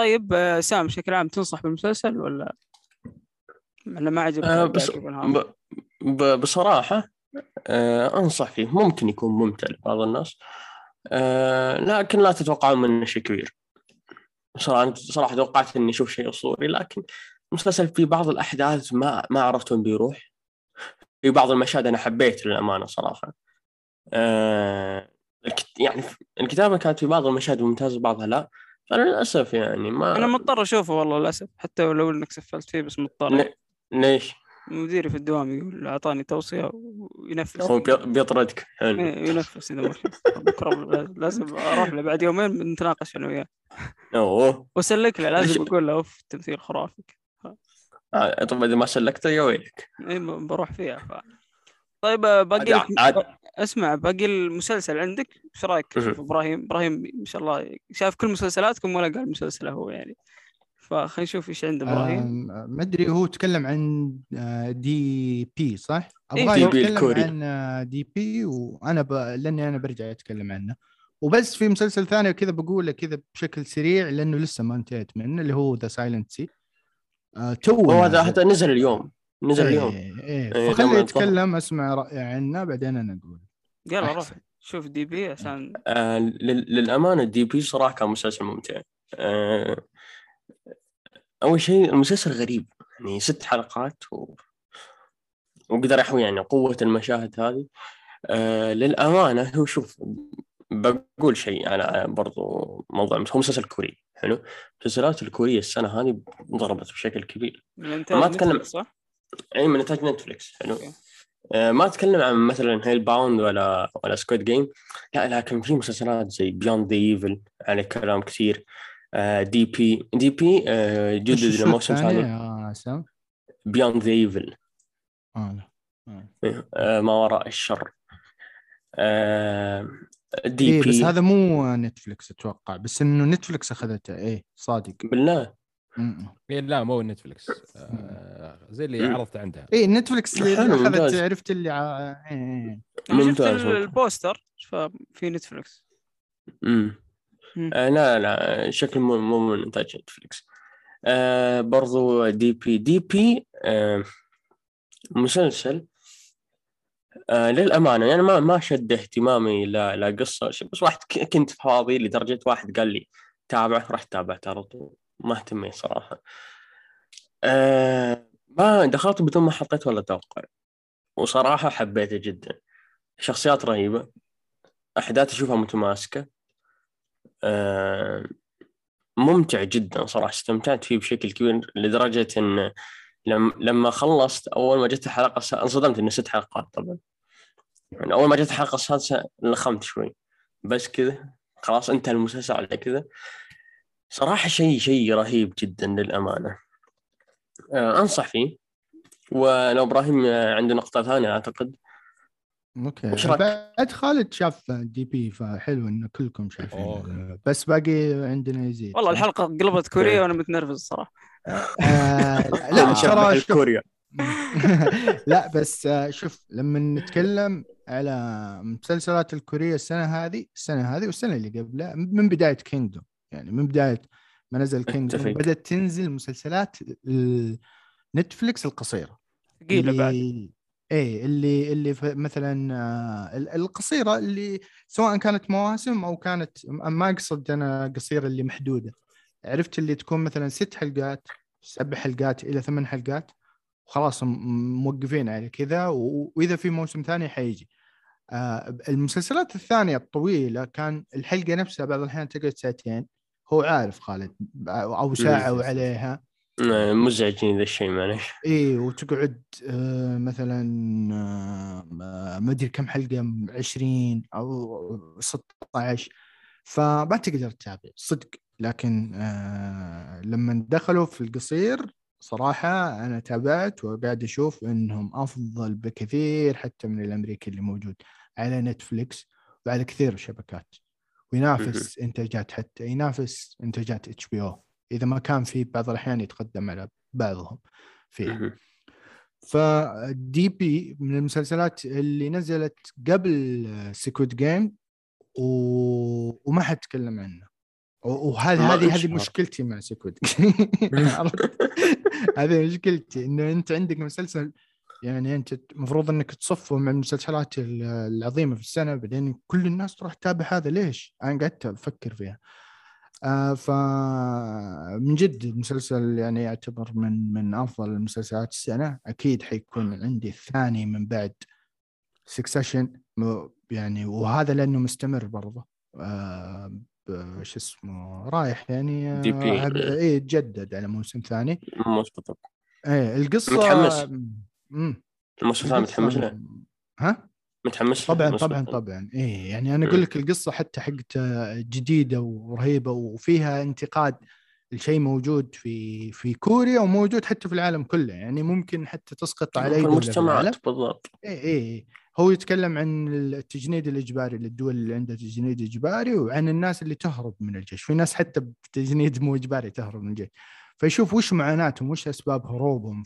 طيب آه، سام بشكل عام تنصح بالمسلسل ولا أنا ما عجبك الأداء بس؟ ب... ب... بصراحة آه أنصح فيه. ممكن يكون ممتع لبعض الناس آه لكن لا تتوقعون منه شيء كبير. صراحة أنا صراحة توقعت إني أشوف شيء أسطوري لكن المسلسل في بعض الأحداث ما ما عرفت وين بيروح. في بعض المشاهد أنا حبيت للأمانة صراحة. آه الكت- يعني الكتابة كانت في بعض المشاهد ممتازة بعضها لا. فللأسف يعني ما أنا مضطر أشوفه والله للأسف حتى لو إنك سفلت فيه بس مضطر. ليش؟ مديري في الدوام يقول أعطاني توصية وينفذ. هو بي- بيطردك حلو. إيه، ينفذ إذا بكرة لازم أروح له بعد يومين نتناقش أنا وياه. أوه. واسلك له؟ لازم أقول له أوف تمثيل خرافي. آه، طب إذا ما سلكته يا ويلك. إيه، بروح فيها ف... طيب آه، باقي عاد- لك عاد- اسمع باقي المسلسل عندك؟ إيش رأيك؟ إبراهيم إبراهيم ما شاء الله شاف كل مسلسلاتكم ولا قال مسلسله هو يعني. فخلينا نشوف إيش عند إبراهيم. ما أدري هو تكلم عن آه، D.P صح؟ إيه، D.P يتكلم الكوري. عن آه، D.P وأنا ب... لأني أنا برجع أتكلم عنه. وبس في مسلسل ثاني كذا بقوله كذا بشكل سريع لأنه لسه ما انتهيت منه اللي هو The Silent Sea تو هو هذا حتى نزل اليوم. نزل اليوم إيه, إيه، إيه. فخليه. يتكلم أسمع رايه عنه بعدين أنا أقول يلا روح. شوف D.P عشان آه لل- للأمانة ال D.P صراحة كان مسلسل ممتع آه أول شيء المسلسل غريب يعني ست حلقات و... وقدر يحوي يعني قوة المشاهد هذه آه للأمانة هو شوف بقول شيء على برضو موضوع هو مسلسل كوري حلو المسلسلات الكورية السنة هذه ضربت بشكل كبير مع Netflix، صح؟ اي من انتاج Netflix حلو. آه، ما أتكلم عن مثلا Hellbound ولا ولا Squid Game. لا لكن في مسلسلات زي Beyond the Evil عليه كلام كثير. D.P. D.P. جدد الموسم الثاني؟ Beyond the Evil آه. آه. ما وراء الشر. دي إيه بس بي هذا مو نتفلكس أتوقع بس إنه نتفلكس أخذته. إيه صادق. بالله. إيه لا مو نتفلكس آه زي اللي. عرضت عندها إيه نتفلكس اخذت. عرفت اللي ع... إيه، إيه. شفت. البوستر ففي نتفلكس مم. مم. آه لا لا شكل مو مو من انتاج نتفلكس آه برضو دي بي دي بي آه مسلسل آه للأمانة يعني ما ما شد اهتمامي لا لا قصة شيء، بس واحد ك- كنت فاضي لدرجة واحد قال لي تابعه رحت تابعت على طول ما اهتميت صراحة. ما دخلت بدون ما حطيت ولا توقع. وصراحة حبيته جدا. شخصيات رهيبة. أحداث أشوفها متماسكة. آه ممتع جدا صراحة. استمتعت فيه بشكل كبير لدرجة إن لما خلصت أول ما جت الحلقة انصدمت انه ست حلقات طبعا. يعني أول ما جت الحلقة السادسة لخمت شوي. بس كذا. خلاص انتهى المسلسل على كذا. صراحة شيء شيء رهيب جدا للأمانة. آه أنصح فيه. ولو إبراهيم آه، عنده نقطة ثانية أعتقد. أوكي؟ بعد خالد شاف D.P. فحلو إن كلكم شايفين أوه. بس باقي عندنا يزيد. والله؟ الحلقة قلبت كوريه وأنا متنرفز الصراحة. آه لا ترى كوريا. لا بس آه، شوف لما نتكلم على مسلسلات الكورية السنة هذه السنة هذه والسنة اللي قبلها من بداية Kingdom يعني من بداية ما نزل أتفق. بدأت تنزل مسلسلات ال- Netflix القصيرة. ثقيله بعد. اللي إيه اللي اللي مثلا آه، ال- القصيرة اللي سواء كانت مواسم أو كانت ما أقصد أنا قصيرة اللي محدودة. عرفت اللي تكون مثلا ست حلقات سبع حلقات إلى ثمان حلقات. وخلاص موقفين على كذا وإذا في موسم ثاني حيجي. آه، المسلسلات الثانية الطويلة كان الحلقة نفسها بعض الأحيان تقعد ساعتين. هو عارف خالد أو ساعة وعليها. آه، مزعجني ذا الشيء معلش إيه وتقعد آه، مثلا آه، ما أدري كم حلقة 20 أو 16 فما تقدر تتابع صدق. لكن آه، لما دخلوا في القصير صراحة أنا تابعت وقاعد أشوف إنهم أفضل بكثير حتى من الأمريكي اللي موجود على Netflix وعلى كثير شبكات وينافس إنتاجات حتى ينافس إنتاجات HBO إذا ما كان في بعض الأحيان يتقدم على بعضهم فيها. ف D.P. من المسلسلات اللي نزلت قبل Squid Game و... وما حد تكلم عنه وهذه ما هذه هذه انشهر. مشكلتي مع Squid؟ هذه مشكلتي إنه أنت عندك مسلسل يعني أنت المفروض إنك تصفه من المسلسلات ال- العظيمة في السنة بعدين كل الناس تروح تتابع هذا ليش؟ أنا قعدت أفكر فيها. آه ف من جد المسلسل يعني يعتبر من من أفضل المسلسلات السنة أكيد حيكون عندي الثاني من بعد سكسيشن يعني وهذا لأنه مستمر برضه آه شو اسمه رايح يعني آه،. إيه تجدد على موسم ثاني مظبوط إيه القصة متحمس؟ امم الموسم الثاني متحمس له ها؟ متحمس طبعا طبعا. طبعا. إيه يعني أنا أقول لك القصة حتى حقت جديدة ورهيبة وفيها انتقاد لشيء موجود في في كوريا وموجود حتى في العالم كله. يعني ممكن حتى تسقط على اي المجتمعات بالضبط. اي اي إيه. هو يتكلم عن التجنيد الإجباري للدول اللي عندها تجنيد إجباري وعن الناس اللي تهرب من الجيش، في ناس حتى بتجنيد مو إجباري تهرب من الجيش، فيشوف وش معاناتهم وش أسباب هروبهم.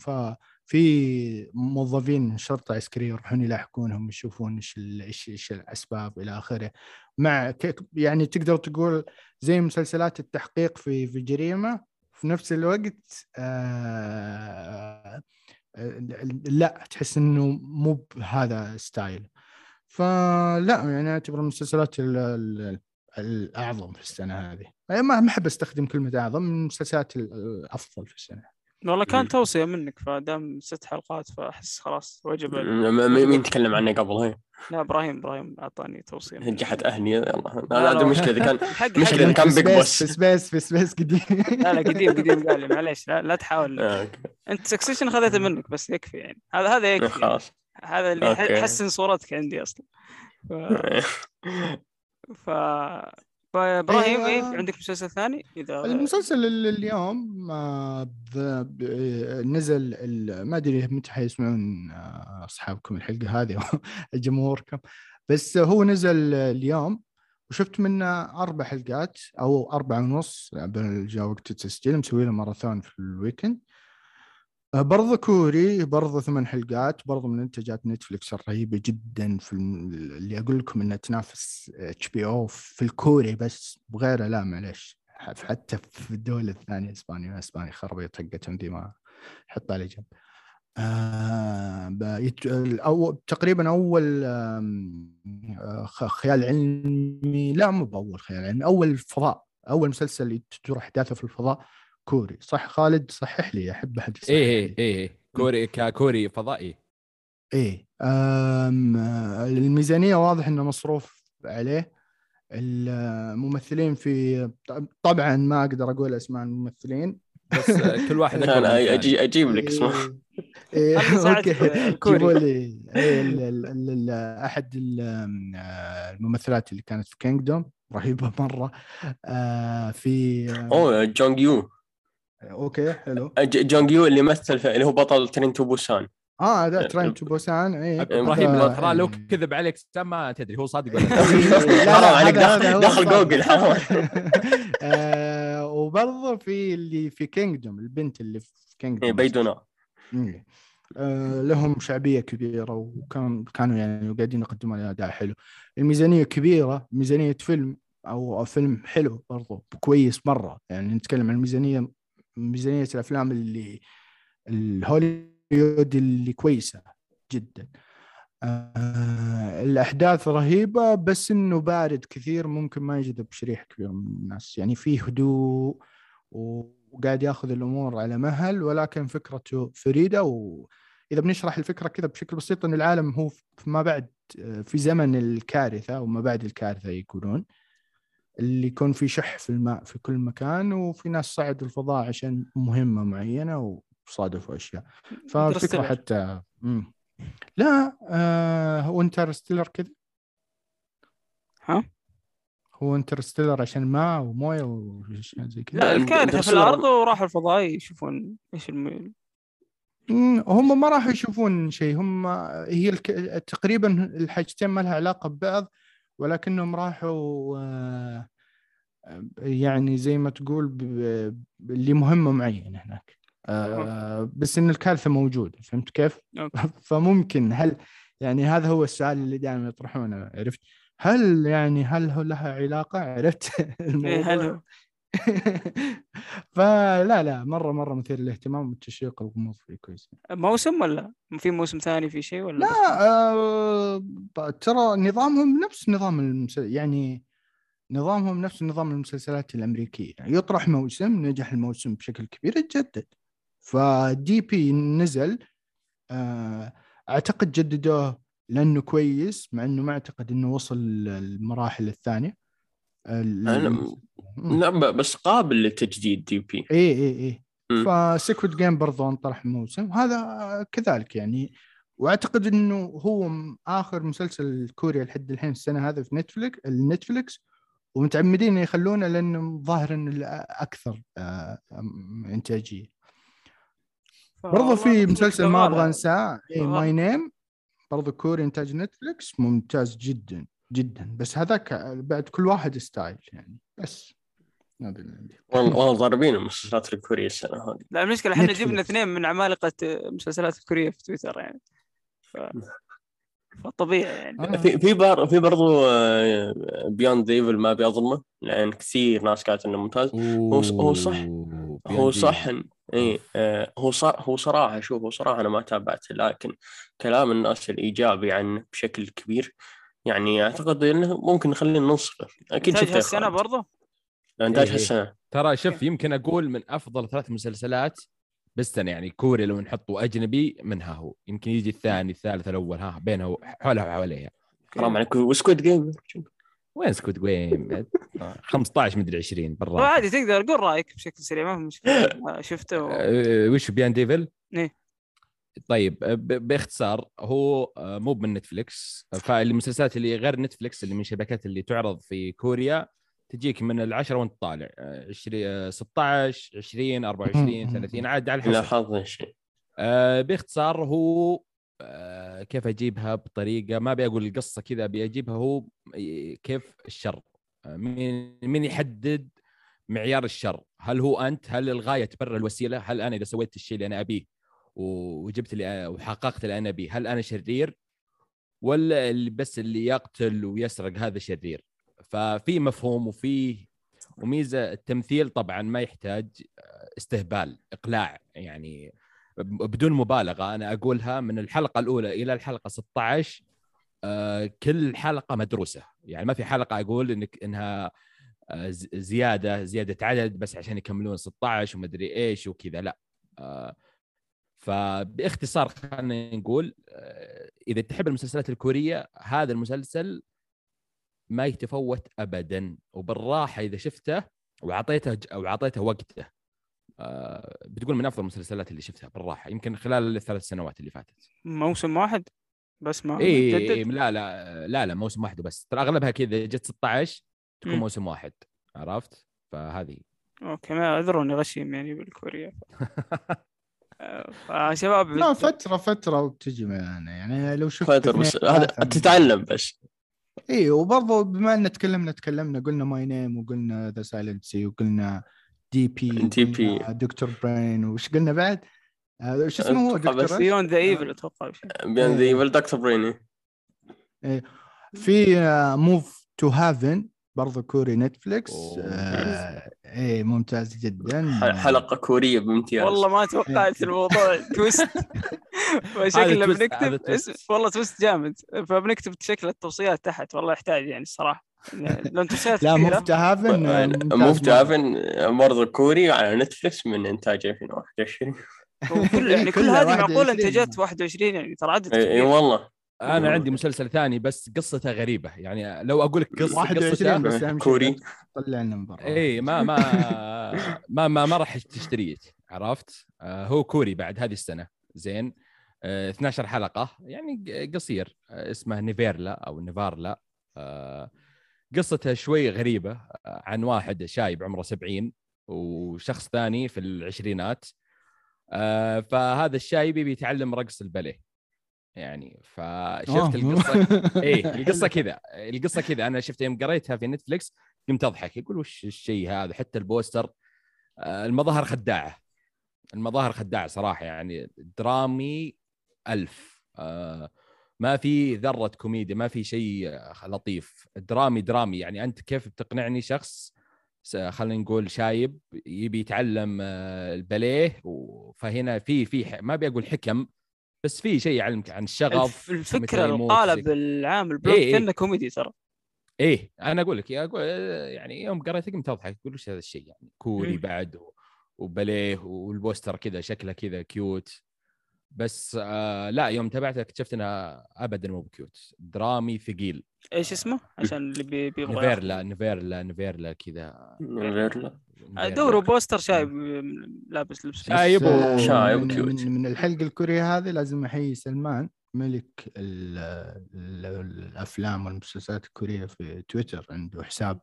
ففي موظفين شرطة عسكريه يروحون يلاحقونهم يشوفون إيش إيش إيش الأسباب إلى آخره. مع يعني تقدر تقول زي مسلسلات التحقيق في في جريمة في نفس الوقت آه لا تحس إنه مو بهذا ستايل. فلا يعني أعتبر المسلسلات ال- ال- الأعظم في السنة هذه. يعني ما أحب أستخدم كلمة أعظم من المسلسلات ال- الأفضل في السنة. والله. كان توصية منك فدام ست حلقات فأحس خلاص وجب مين تكلم عنه قبل هي لا إبراهيم إبراهيم أعطاني توصية منك. جحت أهلي يلا لا، هذا لا. مشكلة إذا كان حق إذا كان بيج بوس. في سبيس في سبيس قديم لا لا قديم قديم قال لي معليش لا, لا تحاول آه،. أنت سكسيشن خذيته منك بس يكفي يعني هذا هذا يكفي. خلاص هذا اللي. يحسن صورتك عندي أصلا ف... ف... فابراهيم أيوة. إيه عندك مسلسل ثاني؟ إذا المسلسل ال- اليوم آه، ب- نزل ما أدري متى حيسمعون آه، أصحابكم الحلقة هذه جمهوركم. بس هو نزل اليوم وشفت منه أربع حلقات أو أربع ونص جاء وقت التسجيل مسوي له ماراثون في ال weekend. آه، برضه كوري برضه ثمان حلقات برضه من إنتاجات Netflix الرهيبه جدا في اللي أقول لكم إنها تنافس HBO في الكوري بس وغيره لا معلش حتى في الدول الثانية إسبانيا إسبانيا خربيط حقتهم دي ما حط على جنب. آه الأول تقريبا أول آه، خيال علمي لا مو بأول خيال علمي أول فضاء أول مسلسل تدور أحداثه في الفضاء كوري. صح خالد؟ صحح لي أحب أحد يصحح إيه لي. إيه إيه. كوري ككوري فضائي. إيه. أم الميزانية واضح إنه مصروف عليه. الممثلين في طبعا ما أقدر أقول أسماء الممثلين بس كل واحد الثاني. أجي أجيب لك اسمه إيه، يساعد أوكي. جيبوا لي إيه، أحد ال- الممثلات اللي كانت في Kingdom رهيبة مرة. آه، في آه، أوه جونج يو. أوكي حلو. جونج يو اللي مثل في اللي هو بطل Train to Busan. آه هذا Train to Busan إيه. إبراهيم هذا- لو ترى لو إيه. كذب عليك ما تدري هو صادق ولا لا؟ لا، لا، حرام عليك الصادق. جوجل حرام. آه، وبرضه في اللي في Kingdom البنت اللي في إيه، Kingdom بي دونا إيه. آه، لهم شعبية كبيرة وكان كانوا يعني قاعدين يقدمون أداء حلو. الميزانية كبيرة ميزانية فيلم أو أو فيلم حلو برضو كويس مرة. يعني نتكلم عن ميزانيه ميزانية الأفلام اللي الهوليوود اللي كويسة جدا. آه الأحداث رهيبة بس إنه بارد كثير ممكن ما يجذب شريحة كبيره من الناس. يعني فيه هدوء وقاعد يأخذ الأمور على مهل ولكن فكرته فريدة. وإذا بنشرح الفكرة كذا بشكل بسيط إن العالم هو في ما بعد في زمن الكارثة وما بعد الكارثة يقولون اللي يكون في شح في الماء في كل مكان وفي ناس صعدوا الفضاء عشان مهمة معينة وصادفوا أشياء فالفكرة. حتى مم. لا آه هو Interstellar كذا ها؟ هو Interstellar عشان ماء وموية وأشياء زي كذا لا الكارثة في الأرض وراحوا الفضاء يشوفون إيش الم... هم ما راح يشوفون شيء هم هي الك... تقريبا الحاجتين ما لها علاقة ببعض ولكنهم راحوا آه، يعني زي ما تقول لمهمه معينه هناك آه، بس إن الكارثة موجوده فهمت كيف؟ فممكن هل يعني هذا هو السؤال اللي دائما يطرحونه عرفت؟ هل يعني هل هو لها علاقة عرفت؟ إيه، هل فلا لا مرة مرة مثير للاهتمام والتشويق الغموض فيه كويس. موسم ولا؟ في موسم ثاني في شيء ولا؟ لا آه ترى نظامهم نفس نظام المسل... يعني نظامهم نفس نظام المسلسلات الأمريكية. يطرح موسم نجح الموسم بشكل كبير يتجدد ف D.P. نزل آه أعتقد جددوه لأنه كويس مع إنه ما أعتقد إنه وصل المراحل الثانية. ال-. لا ب- بس قابل للتجديد D.P. إي إي إي. مم. ف Squid Game برضو انطرح موسم. هذا كذلك يعني. وأعتقد إنه هو آخر مسلسل كوري لحد الحين السنة هذا في نتفليكس النتفليكس. ومتعمدين يخلونه لأنه ظاهر إنه أكثر آه، إنتاجية. برضو في نتفلكس مسلسل ما أبغى. أنساه. My Name برضو كوري إنتاج نتفليكس. ممتاز جدا. جدا. بس هذاك بعد كل واحد style يعني. بس هذا اللي عندي. والله والله ضاربين المسلسلات الكورية السنة هذه. لا المشكلة إحنا. جبنا اثنين من عمالقة المسلسلات الكورية في تويتر يعني. ف... فطبيعي يعني. آه. في في بار في برضو Beyond Evil ما ابي اظلمه لأن كثير ناس قالت إنه ممتاز. هو هو صح. هو صح. إي آه، هو صح هو صراحة شوف هو صراحة أنا ما تابعته لكن كلام الناس الإيجابي عنه بشكل كبير. يعني أعتقد إنه ممكن نخليه ننصفه أكيد شفته هالسنة برضه إنتاج إيه. هالسنة. ترى شوف يمكن أقول من أفضل ثلاث مسلسلات بالسنه يعني كوري لو نحطه أجنبي منها هو. يمكن يجي الثاني الثالث الأول ها بينها حولها وحواليها. حرام عليك. و Squid Game؟ وين Squid Game؟ 15 مدري 20 هو برا عادي تقدر قول رأيك بشكل سريع ما في مشكلة. آه، شفته و... أه، وش Beyond Evil؟ إيه. طيب ب- باختصار هو أه، مو من نتفلكس فالمسلسلات اللي غير نتفلكس اللي من الشبكات اللي تعرض في كوريا تجيك من العشرة وانت طالع أه، 20 أه، 16 20 24 30 عاد على لا حسب. حظ شيء آه باختصار هو آه كيف أجيبها بطريقة ما أبي أقول القصة كذا أبي أجيبها هو كيف الشر آه مين مين يحدد معيار الشر؟ هل هو أنت؟ هل الغاية تبرر الوسيلة؟ هل أنا إذا سويت الشيء اللي أنا أبيه وجبت اللي وحققت اللي أنا أبيه. هل أنا شرير؟ ولا اللي بس اللي يقتل ويسرق هذا شرير. ففي مفهوم وفي وميزة. التمثيل طبعا ما يحتاج استهبال إقلاع. يعني بدون مبالغة. أنا أقولها من الحلقة الأولى إلى الحلقة 16 آه، كل حلقة مدروسة. يعني ما في حلقة أقول إنك إنها آه، زيادة زيادة عدد بس عشان يكملون 16 ومدري إيش وكذا. لا آه، فباختصار خلينا نقول آه، إذا تحب المسلسلات الكورية هذا المسلسل ما يتفوت ابدا. وبالراحة إذا شفته أو أعطيته وقته آه، بتقول من أفضل المسلسلات اللي شفتها بالراحة يمكن خلال الثلاث سنوات اللي فاتت. موسم واحد؟ بس ما اي إي- جدد إي، لا لا لا لا موسم واحد بس ترى أغلبها كذا جت 16 تكون مم. موسم واحد عرفت؟ فهذه. أوكي ما اذروني غشيم يعني بالكوريا فشباب لا فترة فترة وبتجي معنا يعني لو شفت فتر بس هذا تتعلم بس اي وبرضه بما إن تكلمنا تكلمنا قلنا ماي نيم وقلنا ذا سايلنت سي وقلنا دي بي دي بي. دكتور برين وش قلنا بعد؟ آه، وش اسمه هو دكتور إيش؟ بيوند ذا ايفل أتوقع. بيان ذا. ايفل دكتور بريني في Move to Heaven برضه كوري نتفليكس. أوه. آه إيه ممتاز جدا. حلقة كورية بامتياز والله ما توقعت الموضوع. twist فشكله twist، بنكتب. اسم والله twist جامد. فبنكتب شكل التوصيات تحت. والله يحتاج يعني الصراحة. لو توصيات لا تو هافن برضه كوري على نتفلكس من إنتاج 2021 وكل يعني كل كلها هذه معقولة 21. إنتاجات 21 يعني ترى عدد اي إي كبير. والله. أنا عندي مسلسل ثاني بس قصته غريبة. يعني لو أقول لك قصه 21 قصته بس أهم شيء كوري. طلعنا من برا. اي إيه، ما ما ما ما, ما راح تشتريه عرفت؟ آه هو كوري بعد هذه السنة. زين. آه 12 حلقة. يعني ق- قصير. آه اسمه Navillera أو Navillera. آه قصته شوي غريبة آه عن واحد شايب عمره 70 وشخص ثاني في العشرينات. آه فهذا الشايب بيتعلم رقص الباليه يعني فشفت القصة إيه القصة كذا القصة كذا. أنا شفت يوم قريتها في نتفلكس قمت أضحك. يقول وش الشيء هذا؟ حتى البوستر آه، المظاهر خداعة. المظاهر خداعة صراحة يعني درامي ألف. آه، ما في ذرة كوميديا ما في شيء آه، لطيف. درامي درامي. يعني أنت كيف بتقنعني شخص خلينا نقول شايب يبي يتعلم آه، الباليه فهنا في في ما بقول حكم. بس في شيء يعلمك عن الشغف الفكرة القالب العام ال plot إيه،. كانه كوميدي ترى. إيه أنا أقول لك يا أقول يعني يوم قريت قمت أضحك أقول وش هذا الشيء يعني كوري. بعد وباليه والبوستر كذا شكله كذا cute بس آه لا يوم تابعته اكتشفت انها ابدا مو ب cute درامي ثقيل. إيش اسمه؟ عشان اللي بي- بيبغى Navillera Navillera Navillera كذا. Navillera. دوروا poster شايب لابس لبس. شايب آه، شايب من, cute. من, الحلقة الكوريه هذه لازم أحيي سلمان ملك ال ال الأفلام والمسلسلات الكورية في تويتر عنده حساب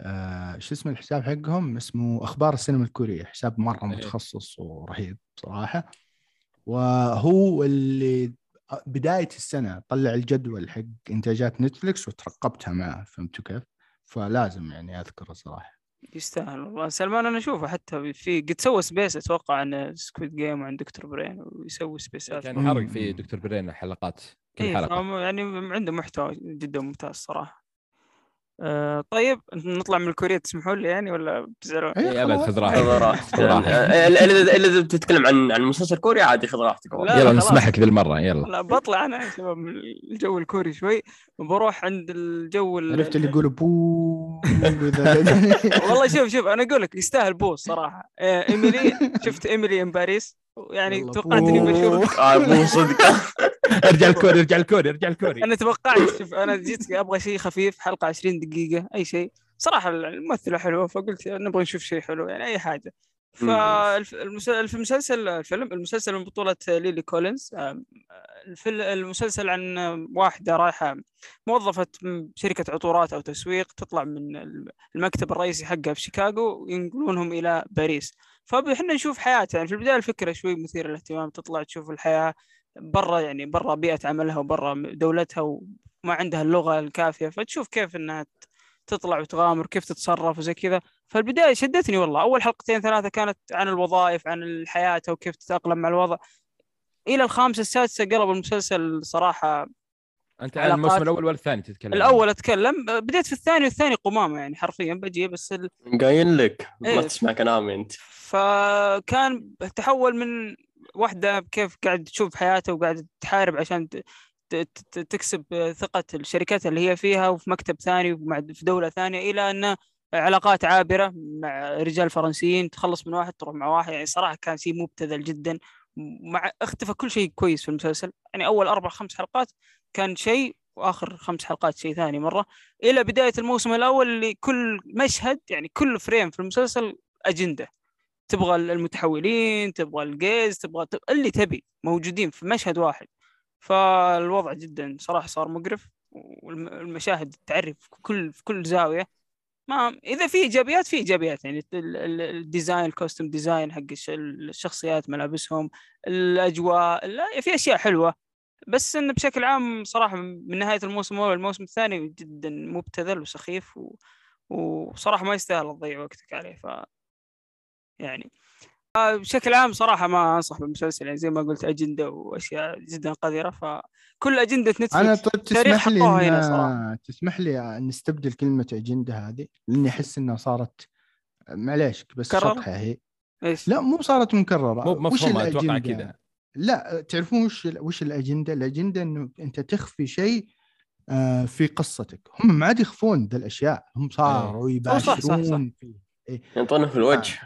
آه شو اسم الحساب حقهم؟ اسمه أخبار السينما الكورية حساب مرة إيه. متخصص ورهيب صراحة. وهو اللي بداية السنة طلع الجدول حق إنتاجات نتفلكس وترقبتها معه فهمتوا كيف؟ فلازم يعني أذكره صراحة. يستاهل والله. سلمان أنا أشوفه حتى في قد سوى space أتوقع عن Squid Game وعن Dr. Brain ويسوي space ات. كان يحرق في Dr. Brain حلقات كل إيه، حلقة. يعني عنده محتوى جدا ممتاز صراحة. آه طيب نطلع من الكوريا تسمحوا لي يعني ولا بتزعلون؟ إيه، أبد، خلاص. خذ راحتك. خذ راحتك. خذ راحتك. إلا إذا بتتكلم عن عن مسلسل كوري عادي خذ راحتك. يلا. نسمحك ذي المره يلا. لا بطلع أنا يا شباب من الجو الكوري شوي. وبروح عند الجو ال- عرفت اللي يقولوا بو. والله شوف شوف أنا أقول لك يستاهل بوس صراحة. Emily شفت Emily in Paris؟ يعني توقعت إني بشوف آه، مو صدق. ارجع الكوري ارجع الكوري ارجع الكوري أنا توقعت شوف أنا جيت أبغى شيء خفيف حلقة 20 دقيقة أي شيء. صراحة الممثلة حلوة فقلت نبغى نشوف شيء حلو يعني أي حاجة. فالمسلسل الفيلم المسلسل من بطولة ليلي كولينز الفيل- المسلسل عن واحدة رايحة موظفة شركة عطورات أو تسويق تطلع من المكتب الرئيسي حقها في شيكاغو وينقلونهم إلى باريس. فاحنا نشوف حياتها يعني في البداية الفكرة شوي مثيرة للاهتمام تطلع تشوف الحياة برا يعني برا بيئة عملها وبرا دولتها وما عندها اللغة الكافية فتشوف كيف إنها تطلع وتغامر كيف تتصرف وزي كذا. فالبداية شدتني والله. أول حلقتين ثلاثة كانت عن الوظائف عن الحياة وكيف تتأقلم مع الوضع. إلى الخامسة السادسة قلب المسلسل صراحة أنت علاقات. الموسم الأول ولا الثاني تتكلم؟ الأول أتكلم. بديت في الثاني والثاني قمامة يعني حرفيا بجي بس ال... قايل لك إيه. ما تسمع كلامي أنت. فكان تحول من واحدة كيف قاعد تشوف حياتها وقاعد تحارب عشان تكسب ثقة الشركات اللي هي فيها وفي مكتب ثاني في دولة ثانية إلى أن علاقات عابرة مع رجال فرنسيين تخلص من واحد تروح مع واحد. يعني صراحة كان شيء مبتذل جدا. مع اختفى كل شيء كويس في المسلسل. يعني أول أربع خمس حلقات كان شيء وآخر خمس حلقات شيء ثاني مرة. إلى بداية الموسم الأول اللي كل مشهد يعني كل فريم في المسلسل أجندة. تبغى المتحولين تبغى الجيز تبغى اللي تبي موجودين في مشهد واحد. فالوضع جدا صراحة صار مقرف والمشاهد تعرف في كل في كل زاوية. ما إذا في إيجابيات في إيجابيات. يعني ال- ال- ال design ال costume design حق الش- الشخصيات ملابسهم الأجواء لا في أشياء حلوة. بس انه بشكل عام صراحة من نهاية الموسم الأول الموسم الثاني جدا مبتذل وسخيف و... وصراحة ما يستاهل تضيع وقتك عليه. ف يعني. آه، بشكل عام صراحة ما أنصح بالمسلسل يعني زي ما قلت أجندة وأشياء جدا قذرة فكل أجندة نتفلكس أنا طيب تسمح لي هنا إن صراحة. تسمح لي نستبدل كلمة أجندة هذه؟ لأني أحس إنها صارت معليش بس؟ شطحة هي. إيش؟ لا مو صارت مكررة. مو وش بمفهومها أتوقع؟ كذا. لا تعرفون وش وش الأجندة؟ الأجندة إنه أنت تخفي شيء آه، في قصتك، هم ما عاد يخفون ذا الأشياء، هم صاروا صح- صح- صح. يباشرون فيه ينطونه في الوجه.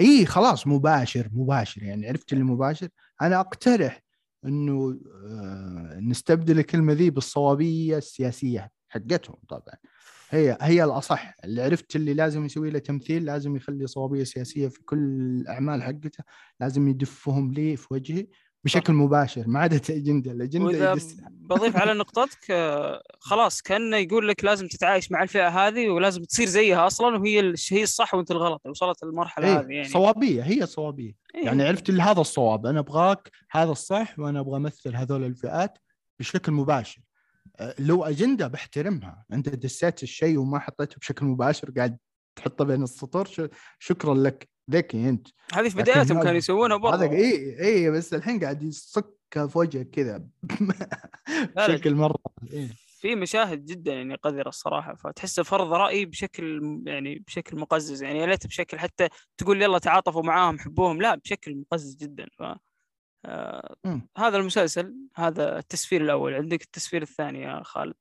إي خلاص مباشر مباشر يعني عرفت اللي مباشر؟ أنا أقترح إنه آه، نستبدل الكلمة ذي بالصوابية السياسية حقتهم طبعا. هي هي الأصح. اللي عرفت اللي لازم يسوي له تمثيل لازم يخلي صوابية سياسية في كل الأعمال حقته لازم يدفهم لي في وجهي بشكل مباشر ما عاد أجندة الأجندة بضيف على نقطتك آه، خلاص كانه يقول لك لازم تتعايش مع الفئة هذه ولازم تصير زيها أصلا وهي هي الصح وأنت الغلط وصلت المرحله هذه إيه يعني. صوابية هي صوابية. إيه. يعني عرفت اللي هذا الصواب أنا أبغاك هذا الصح وأنا أبغى أمثل هذول الفئات بشكل مباشر. أه، لو أجندة بحترمها. أنت دسيت الشيء وما حطيته بشكل مباشر قاعد تحطه بين السطور شكرا لك. ذكي انت. هذه في بداياتهم هذا- كانوا يسوونها هذا برضه اي اي بس الحين قاعد يصكها في وجهك كذا. بشكل مرة إيه. في مشاهد جدا يعني قذرة الصراحة فتحسه فرض رأي بشكل يعني بشكل مقزز. يعني يا ليت بشكل حتى تقول يلا تعاطفوا معاهم حبوهم لا بشكل مقزز جدا. ف آه،. هذا المسلسل هذا التسفيل الأول. عندك التسفيل الثاني يا خالد.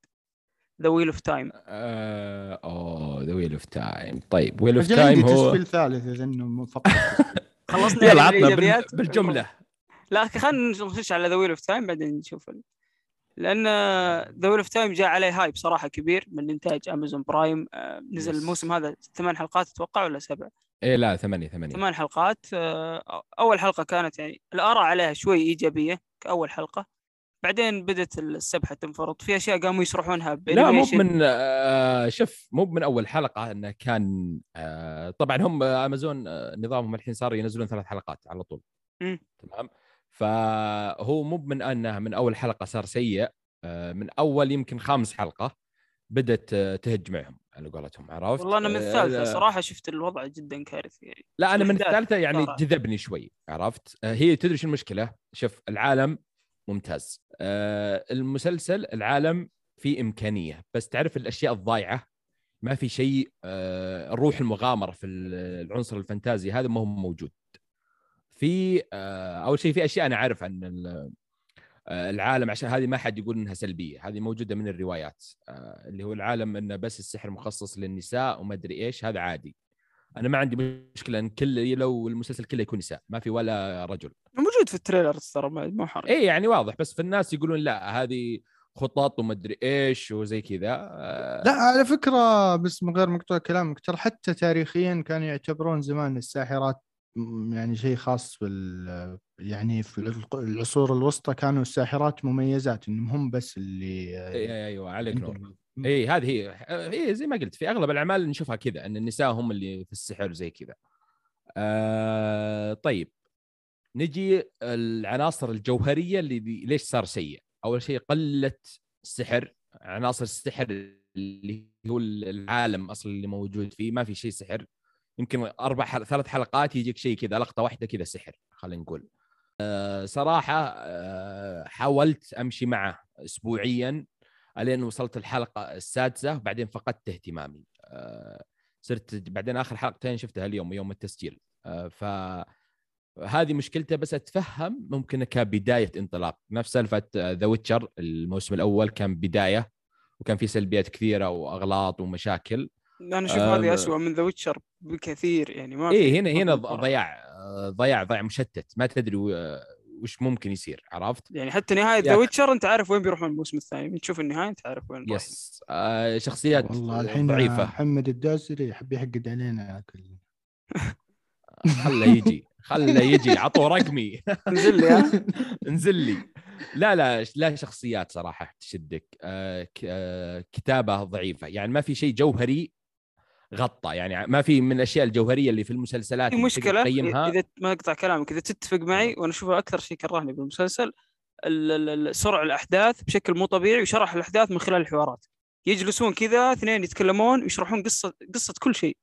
The Wheel of Time أوه The Wheel of Time طيب Wheel of Time هو تسفيل ثالث إذا إنه فقط. خلصنا يلا عطنا بال-؟ بالجملة. لا خلينا نخش على The Wheel of Time بعدين نشوف ال... لأن The Wheel of Time جاء عليه hype صراحة كبير من إنتاج Amazon Prime آه، نزل Yes. الموسم هذا ثمان حلقات أتوقع ولا سبع؟ إيه لا ثمانية ثمانية. ثمان حلقات. آه، أول حلقة كانت يعني الآراء عليها شوي إيجابية كأول حلقة. بعدين بدأت السبحه تنفرط. في أشياء قاموا يشرحونها لا مو من آه شوف مو من أول حلقة إنه كان آه طبعا هم آه، امازون آه نظامهم الحين صار ينزلون ثلاث حلقات على طول. تمام؟ فهو مو من أنه من أول حلقة صار سيء آه من أول يمكن خامس حلقة بدأت آه تهج معهم على قولتهم عرفت؟ والله أنا من آه، الثالثة آه، صراحة شفت الوضع جدا كارثي يعني. لا أنا من الثالثة يعني. جذبني شوي عرفت؟ آه، هي تدري شو المشكلة؟ شوف العالم ممتاز. آه، المسلسل العالم فيه إمكانية بس تعرف الأشياء الضايعة؟ ما في شيء آه، روح المغامرة في ال- العنصر الفانتازي هذا ما هو موجود. في آه، أول شيء في أشياء أنا عارف عن آه، العالم عشان هذه ما حد يقول إنها سلبية هذه موجودة من الروايات. آه، اللي هو العالم إنه بس السحر مخصص للنساء وما أدري إيش هذا عادي. أنا ما عندي مشكلة إن كل لو المسلسل كله يكون نساء ما في ولا رجل. موجود في التريلر ترى ما مو حرج. اي يعني واضح بس في الناس يقولون لا هذه خطط وما ادري إيش وزي كذا. آه، لا على فكرة بس من غير مقطوع كلامك ترى حتى تاريخيا كانوا يعتبرون زمان الساحرات يعني شيء خاص بال يعني في الع- العصور الوسطى كانوا الساحرات مميزات إنهم هم بس اللي إي- أيوه عليك نور. اي هذه هي هي زي ما قلت في أغلب الأعمال نشوفها كذا إن النساء هم اللي في السحر زي كذا. آه طيب. نجي العناصر الجوهرية اللي ليش صار سيء؟ أول شيء قله السحر عناصر السحر اللي هو العالم أصلا اللي موجود فيه ما في شيء سحر. يمكن أربع حل... ثلاث حلقات يجيك شيء كذا لقطة واحدة كذا سحر خلينا نقول. آه صراحة آه حاولت أمشي معه اسبوعيا. ألين وصلت الحلقة السادسة وبعدين فقدت اهتمامي. آه صرت بعدين آخر حلقتين شفتها اليوم يوم التسجيل. آه ف هذه مشكلته بس أتفهم ممكن كبداية انطلاق. نفس سالفة ذا ويتشر الموسم الأول كان بداية وكان في سلبيات كثيرة وأغلاط ومشاكل. أنا أشوف آه، هذه اسوء من The Witcher بكثير يعني ما في- هنا هنا. ضياع آه، ضياع ضياع مشتت. ما تدري وش ممكن يصير عرفت؟ يعني حتى نهاية The. Witcher أنت عارف وين بيروحون الموسم الثاني من تشوف النهاية أنت عارف وين. yes. آه شخصيات والله الحين ضعيفة. محمد الدوسري يحب يحقد علينا كل خله يجي خله يجي عطوا رقمي. انزل لي ها؟ انزل لي. لا لا لا شخصيات صراحة تشدك. آه آه كتابة ضعيفة. يعني ما في شيء جوهري غطى. يعني ما في من الأشياء الجوهرية اللي في المسلسلات في مشكلة تقيمها. إذا ما أقطع كلامك إذا تتفق معي وأنا اشوفها أكثر شيء كرهني بالمسلسل ال- ال- ال- سرع الأحداث بشكل مو طبيعي وشرح الأحداث من خلال الحوارات. يجلسون كذا اثنين يتكلمون ويشرحون قصه قصة كل شيء.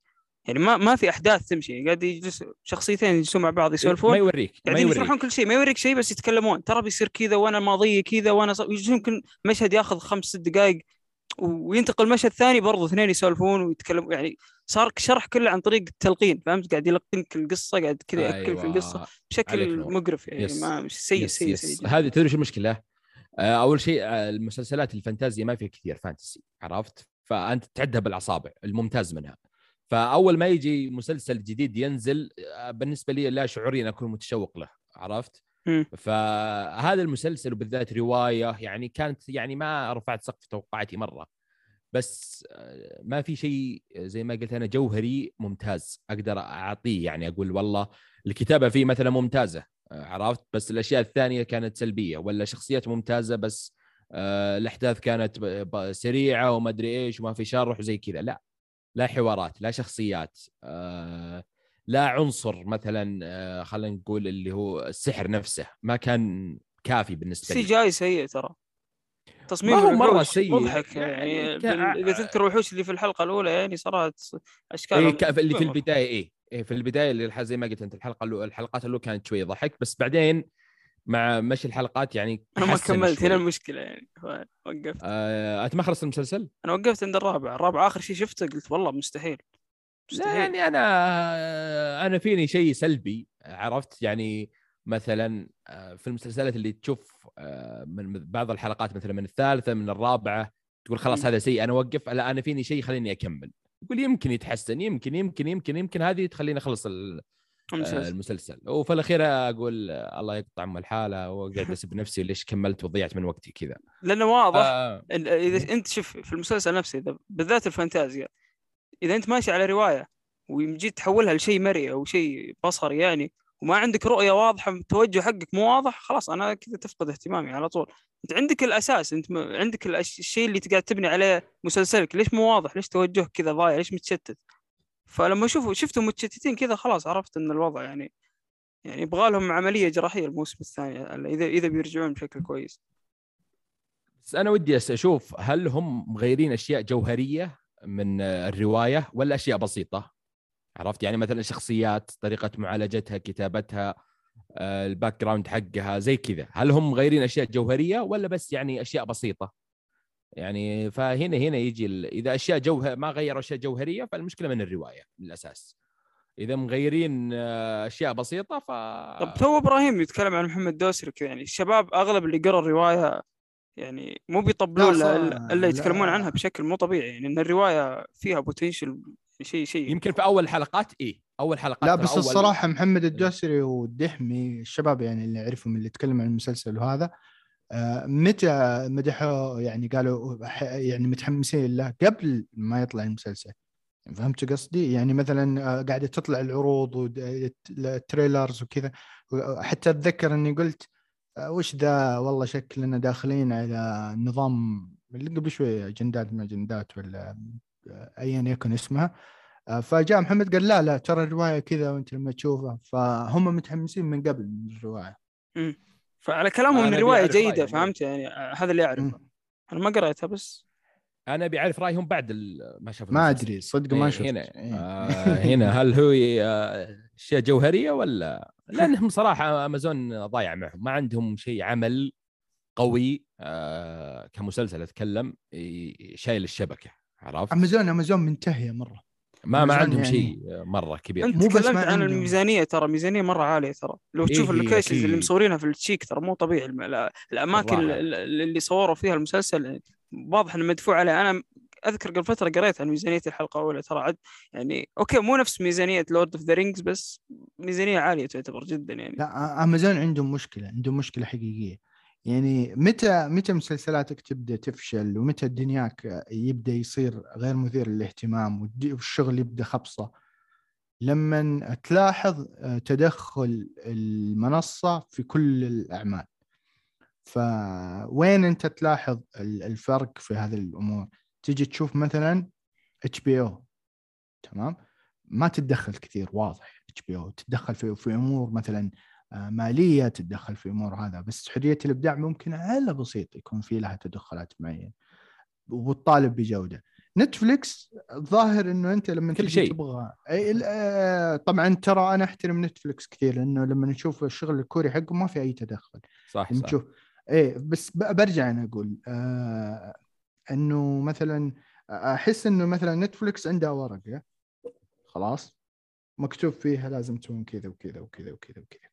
يعني ما ما في أحداث تمشي. قاعد يجلس شخصيتين يجلسون مع بعض ما يسولفون يوريك ما قاعدين يوريك. يشرحون كل شيء. ما يوريك شيء بس يتكلمون. ترى بيصير كذا وأنا ماضيه كذا وأنا ص... يمكن مشهد ياخذ خمس ست دقائق وينتقل مشهد ثاني برضو اثنين يسولفون ويتكلموا يعني صار شرح كله عن طريق التلقين فهمت قاعد يلقنك القصة قاعد كذا ياكل في القصة بشكل. مقرف يعني yes. ما سيء yes سيء yes. سيء. هذه تدري شو المشكلة؟ آه، أول شيء آه، المسلسلات الفانتازيا ما فيها كثير fantasy عرفت؟ فأنت تعدها بالأصابع الممتاز منها فأول ما يجي مسلسل جديد ينزل آه، بالنسبة لي لا شعوريا أكون متشوق له عرفت؟ فهذا المسلسل وبالذات رواية يعني كانت يعني ما رفعت سقف توقعاتي مرة. بس آه، ما في شيء زي ما قلت أنا جوهري ممتاز أقدر أعطيه. يعني أقول والله الكتابة فيه مثلا ممتازة آه، عرفت؟ بس الأشياء الثانية كانت سلبية ولا شخصيات ممتازة بس آه، الأحداث كانت سريعة وما أدري إيش وما في شرح وزي كذا. لا لا حوارات لا شخصيات آه، لا عنصر مثلا آه، خلينا نقول اللي هو السحر نفسه ما كان كافي بالنسبة سي لي جاي سيء ترى تصميم ما هو مرة الوحوش سيء. مضحك يعني يعني بال- إذا تذكر الوحوش اللي في الحلقة الأولى يعني صارت اشكال إيه ك- اللي في البداية إيه إيه في البداية اللي زي ما قلت أنت الحلقة الأولى الحلقات الأولى كانت شوية ضحك بس بعدين مع مشي الحلقات يعني أنا ما كملت شوي. هنا المشكلة يعني وقفت آه، أنت ما خلصت المسلسل؟ أنا وقفت عند الرابع الرابع آخر شيء شفته قلت والله مستحيل لا مستحيل. يعني أنا أنا فيني شيء سلبي عرفت؟ يعني مثلا آه، في المسلسلات اللي تشوف آه، من بعض الحلقات مثلا من الثالثة من الرابعة تقول خلاص. هذا سيء أنا أوقف. لا أنا فيني شيء يخليني أكمل. يقول يمكن يتحسن يمكن يمكن يمكن يمكن هذه تخليني أخلص آه، المسلسل. المسلسل. وفي الأخير أقول الله يقطع أم الحالة وقاعد أسب نفسي ليش كملت وضيعت من وقتي كذا. لأنه واضح. آه، إذا أنت شوف في المسلسل نفسه إذا بالذات الفانتازيا إذا أنت ماشي على رواية وجيت تحولها لشيء مرئي أو شيء بصري يعني وما عندك رؤية واضحة التوجه حقك مو واضح خلاص أنا كذا تفقد اهتمامي على طول. أنت عندك الأساس أنت عندك الشيء اللي تقعد تبني عليه مسلسلك ليش مو واضح؟ ليش توجهك كذا ضايع؟ ليش متشتت؟ فلما شوفوا شفتهم متشتتين كذا خلاص عرفت إن الوضع يعني يعني يبغى لهم عملية جراحية الموسم الثاني إذا إذا بيرجعون بشكل كويس. بس أنا ودي أشوف هل هم مغيرين أشياء جوهرية؟ من الرواية ولا اشياء بسيطة. عرفت؟ يعني مثلا شخصيات طريقة معالجتها كتابتها آه، ال background حقها زي كذا. هل هم مغيرين أشياء جوهرية ولا بس يعني أشياء بسيطة؟ يعني فهنا هنا يجي. إذا أشياء جوهر ما غيروا أشياء جوهرية فالمشكلة من الرواية من الأساس. إذا مغيرين آه، أشياء بسيطة ف طب تو إبراهيم يتكلم عن محمد دوسري كذا يعني الشباب أغلب اللي قرأ الرواية يعني مو بيطبلون لا، الا يتكلمون لا. عنها بشكل مو طبيعي يعني إن الرواية فيها بوتنشل شيء شيء يمكن في أول حلقات إيه أول حلقات لا بس أول... الصراحة محمد الدوسري والدحمي الشباب يعني اللي اعرفهم اللي يتكلموا عن المسلسل وهذا آه، متى مدحوا يعني قالوا ح- يعني متحمسين له قبل ما يطلع المسلسل فهمت قصدي؟ يعني مثلا آه، قاعدة تطلع العروض والتريلرز وكذا حتى أتذكر إني قلت وش ذا؟ والله شكلنا داخلين على نظام اللي قبل شوي اجندات ما اجندات ولا آه، ايا يكن اسمها. آه، فجاء محمد قال لا لا ترى الرواية كذا وأنت لما تشوفها. فهم متحمسين من قبل من الرواية. فعلى كلامهم إن الرواية جيدة. فهمت؟ يعني آه، هذا اللي أعرفه. مم. أنا ما قريتها بس. أنا بعرف رأيهم بعد ما شافوا ما. أدري صدق إيه، ما شفت. هنا إيه. آه هنا. هل هو أشياء جوهرية ولا؟ لانهم صراحة أمازون ضايع معهم. ما عندهم شيء عمل قوي آه كمسلسل أتكلم شايل الشبكة عرفت؟ أمازون أمازون منتهية مرة. ما ما عندهم يعني- شيء مرة كبير. أنت مو بس تكلمت ما عن عندهم. الميزانية ترى ميزانية مرة عالية ترى. لو إيه تشوف هي ال locations اللي أكيد. مصورينها في التشيك ترى مو طبيعي. الأماكن اللي صوروا فيها المسلسل واضح إنه مدفوع عليه. أنا أذكر قبل فترة قريت عن ميزانية الحلقة الأولى ترى عد يعني okay مو نفس ميزانية Lord of the Rings بس ميزانية عالية تعتبر جدا يعني. لا امازون عندهم مشكلة عندهم مشكلة حقيقية. يعني متى متى مسلسلاتك تبدأ تفشل؟ ومتى دنياك يبدأ يصير غير مثير للاهتمام؟ والشغل يبدأ خبصة. لما تلاحظ آه، تدخل المنصة في كل الأعمال. فوين أنت تلاحظ ال- الفرق في هذه الأمور؟ تيجي تشوف مثلا HBO. تمام؟ ما تتدخل كثير واضح. HBO تتدخل في في أمور مثلا آه، مالية تتدخل في أمور هذا. بس حرية الإبداع ممكن على بسيط يكون في لها تدخلات معينة. وتطالب بجودة. نتفليكس الظاهر إنه أنت لما كل تجي شيء. تبغى. آه، طبعا ترى أنا أحترم نتفليكس كثير لأنه لما نشوف الشغل الكوري حقه ما في أي تدخل. صح لما صح. تشوف إيه بس برجع أنا أقول آه إنه مثلا أحس إنه مثلا نتفلكس عندها ورقه خلاص. مكتوب فيها لازم تكون كذا وكذا وكذا وكذا وكذا.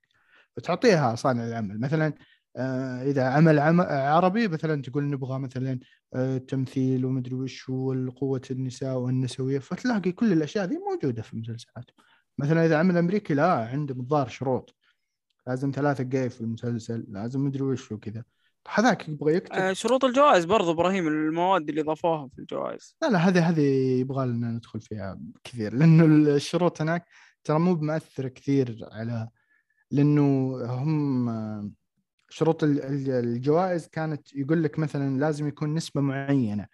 وتعطيها صانع العمل. مثلا آه إذا عمل عم عربي مثلا تقول نبغى مثلا آه تمثيل ومدري وش وقوه النساء والنسوية فتلاقي كل الأشياء ذي موجودة في المسلسلات. مثلا إذا عمل أمريكي لا عنده الظاهر شروط. لازم ثلاثة جاي في المسلسل لازم مدري وش وكذا. هذاك يبغى يكتب. آه، شروط الجوائز برضو إبراهيم المواد اللي اضافوها في الجوائز. لا لا هذه هذه يبغى لنا ندخل فيها كثير لأنه الشروط هناك ترى مو بمأثرة كثير على لأنه هم شروط ال- ال- الجوائز كانت يقول لك مثلا لازم يكون نسبة معينة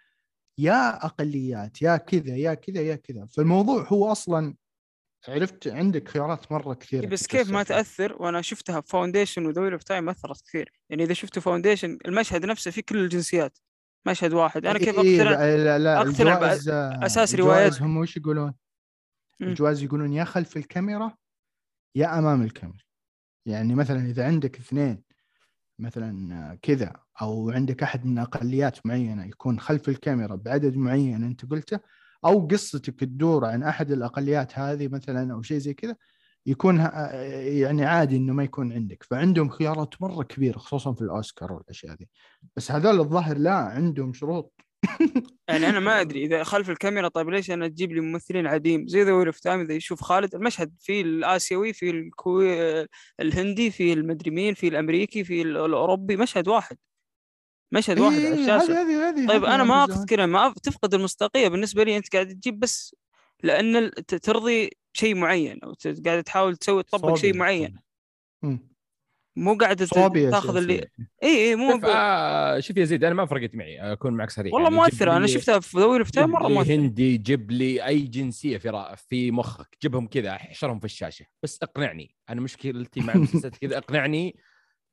يا أقليات يا كذا يا كذا يا كذا. فالموضوع هو أصلا عرفت عندك خيارات مرة كثيرة إيه، بس كيف ما. تأثر وأنا شفتها في Foundation و The Wheel of Time أثرت كثير يعني إذا شفتوا Foundation المشهد نفسه فيه كل الجنسيات مشهد واحد أنا كيف إيه، أقتنع لا لا, لا الجوائز آه، الجوائز روايات. هم وش يقولون؟ مم. الجوائز يقولون يا خلف الكاميرا يا أمام الكاميرا يعني مثلا إذا عندك اثنين مثلا آه، كذا أو عندك أحد من أقليات معينة يكون خلف الكاميرا بعدد معين أنت قلته أو قصتك تدور عن أحد الأقليات هذه مثلا أو شيء زي كذا يكون ه- يعني عادي إنه ما يكون عندك. فعندهم خيارات مرة كبيرة خصوصا في الأوسكار والأشياء دي بس هذول الظاهر لا عندهم شروط. يعني أنا ما أدري إذا خلف الكاميرا طيب ليش أنا تجيب لي ممثلين عاديين زي The Wheel of Time إذا يشوف خالد المشهد في الآسيوي في الكوي الهندي في المدري مين في الأمريكي في ال- الأوروبي مشهد واحد. مشهد واحد على إيه، الشاشه هذه هذه هذه طيب أنا ما. أقصد كذا ما تفقد المصداقية بالنسبة لي أنت قاعد تجيب بس لأن ترضي شيء معين أو قاعد تحاول تسوي تطبق شيء معين. مو قاعد تاخذ اللي. إي إي مو شوف آه شوف يا زيد أنا ما فرقت معي أكون معك صريح والله يعني مؤثره أنا شفتها في تايم جيب مرة لي مؤثره هندي جيب لي أي جنسية في. في مخك جيبهم كذا أحشرهم في الشاشة بس اقنعني أنا مشكلتي مع المسلسلات كذا اقنعني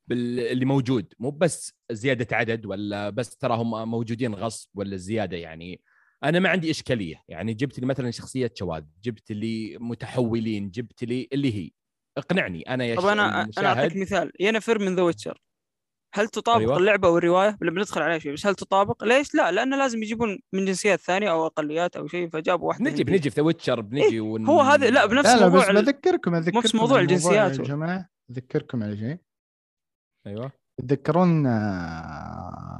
باللي موجود مو بس زيادة عدد ولا بس تراهم موجودين غصب ولا زيادة يعني. أنا ما عندي إشكالية يعني جبت لي مثلا شخصية شواذ جبت لي متحولين جبت لي اللي هي. اقنعني أنا يا طب أنا أنا أعطيك مثال ينفر من The Witcher. هل تطابق أيوة. اللعبة والرواية؟ ولا بندخل عليها شوي بس هل تطابق؟ ليش؟ لا لأنه لازم يجيبون من جنسيات ثانية أو أقليات أو شيء فجابوا واحدة هندية. بنجي في The Witcher بنجي ون... إيه، هو هذا- لا، بنفس لا لا موضوع بس بذكركم اذكركم نفس موضوع الجنسيات يا جماعة اذكركم على شيء أيوه. تذكرون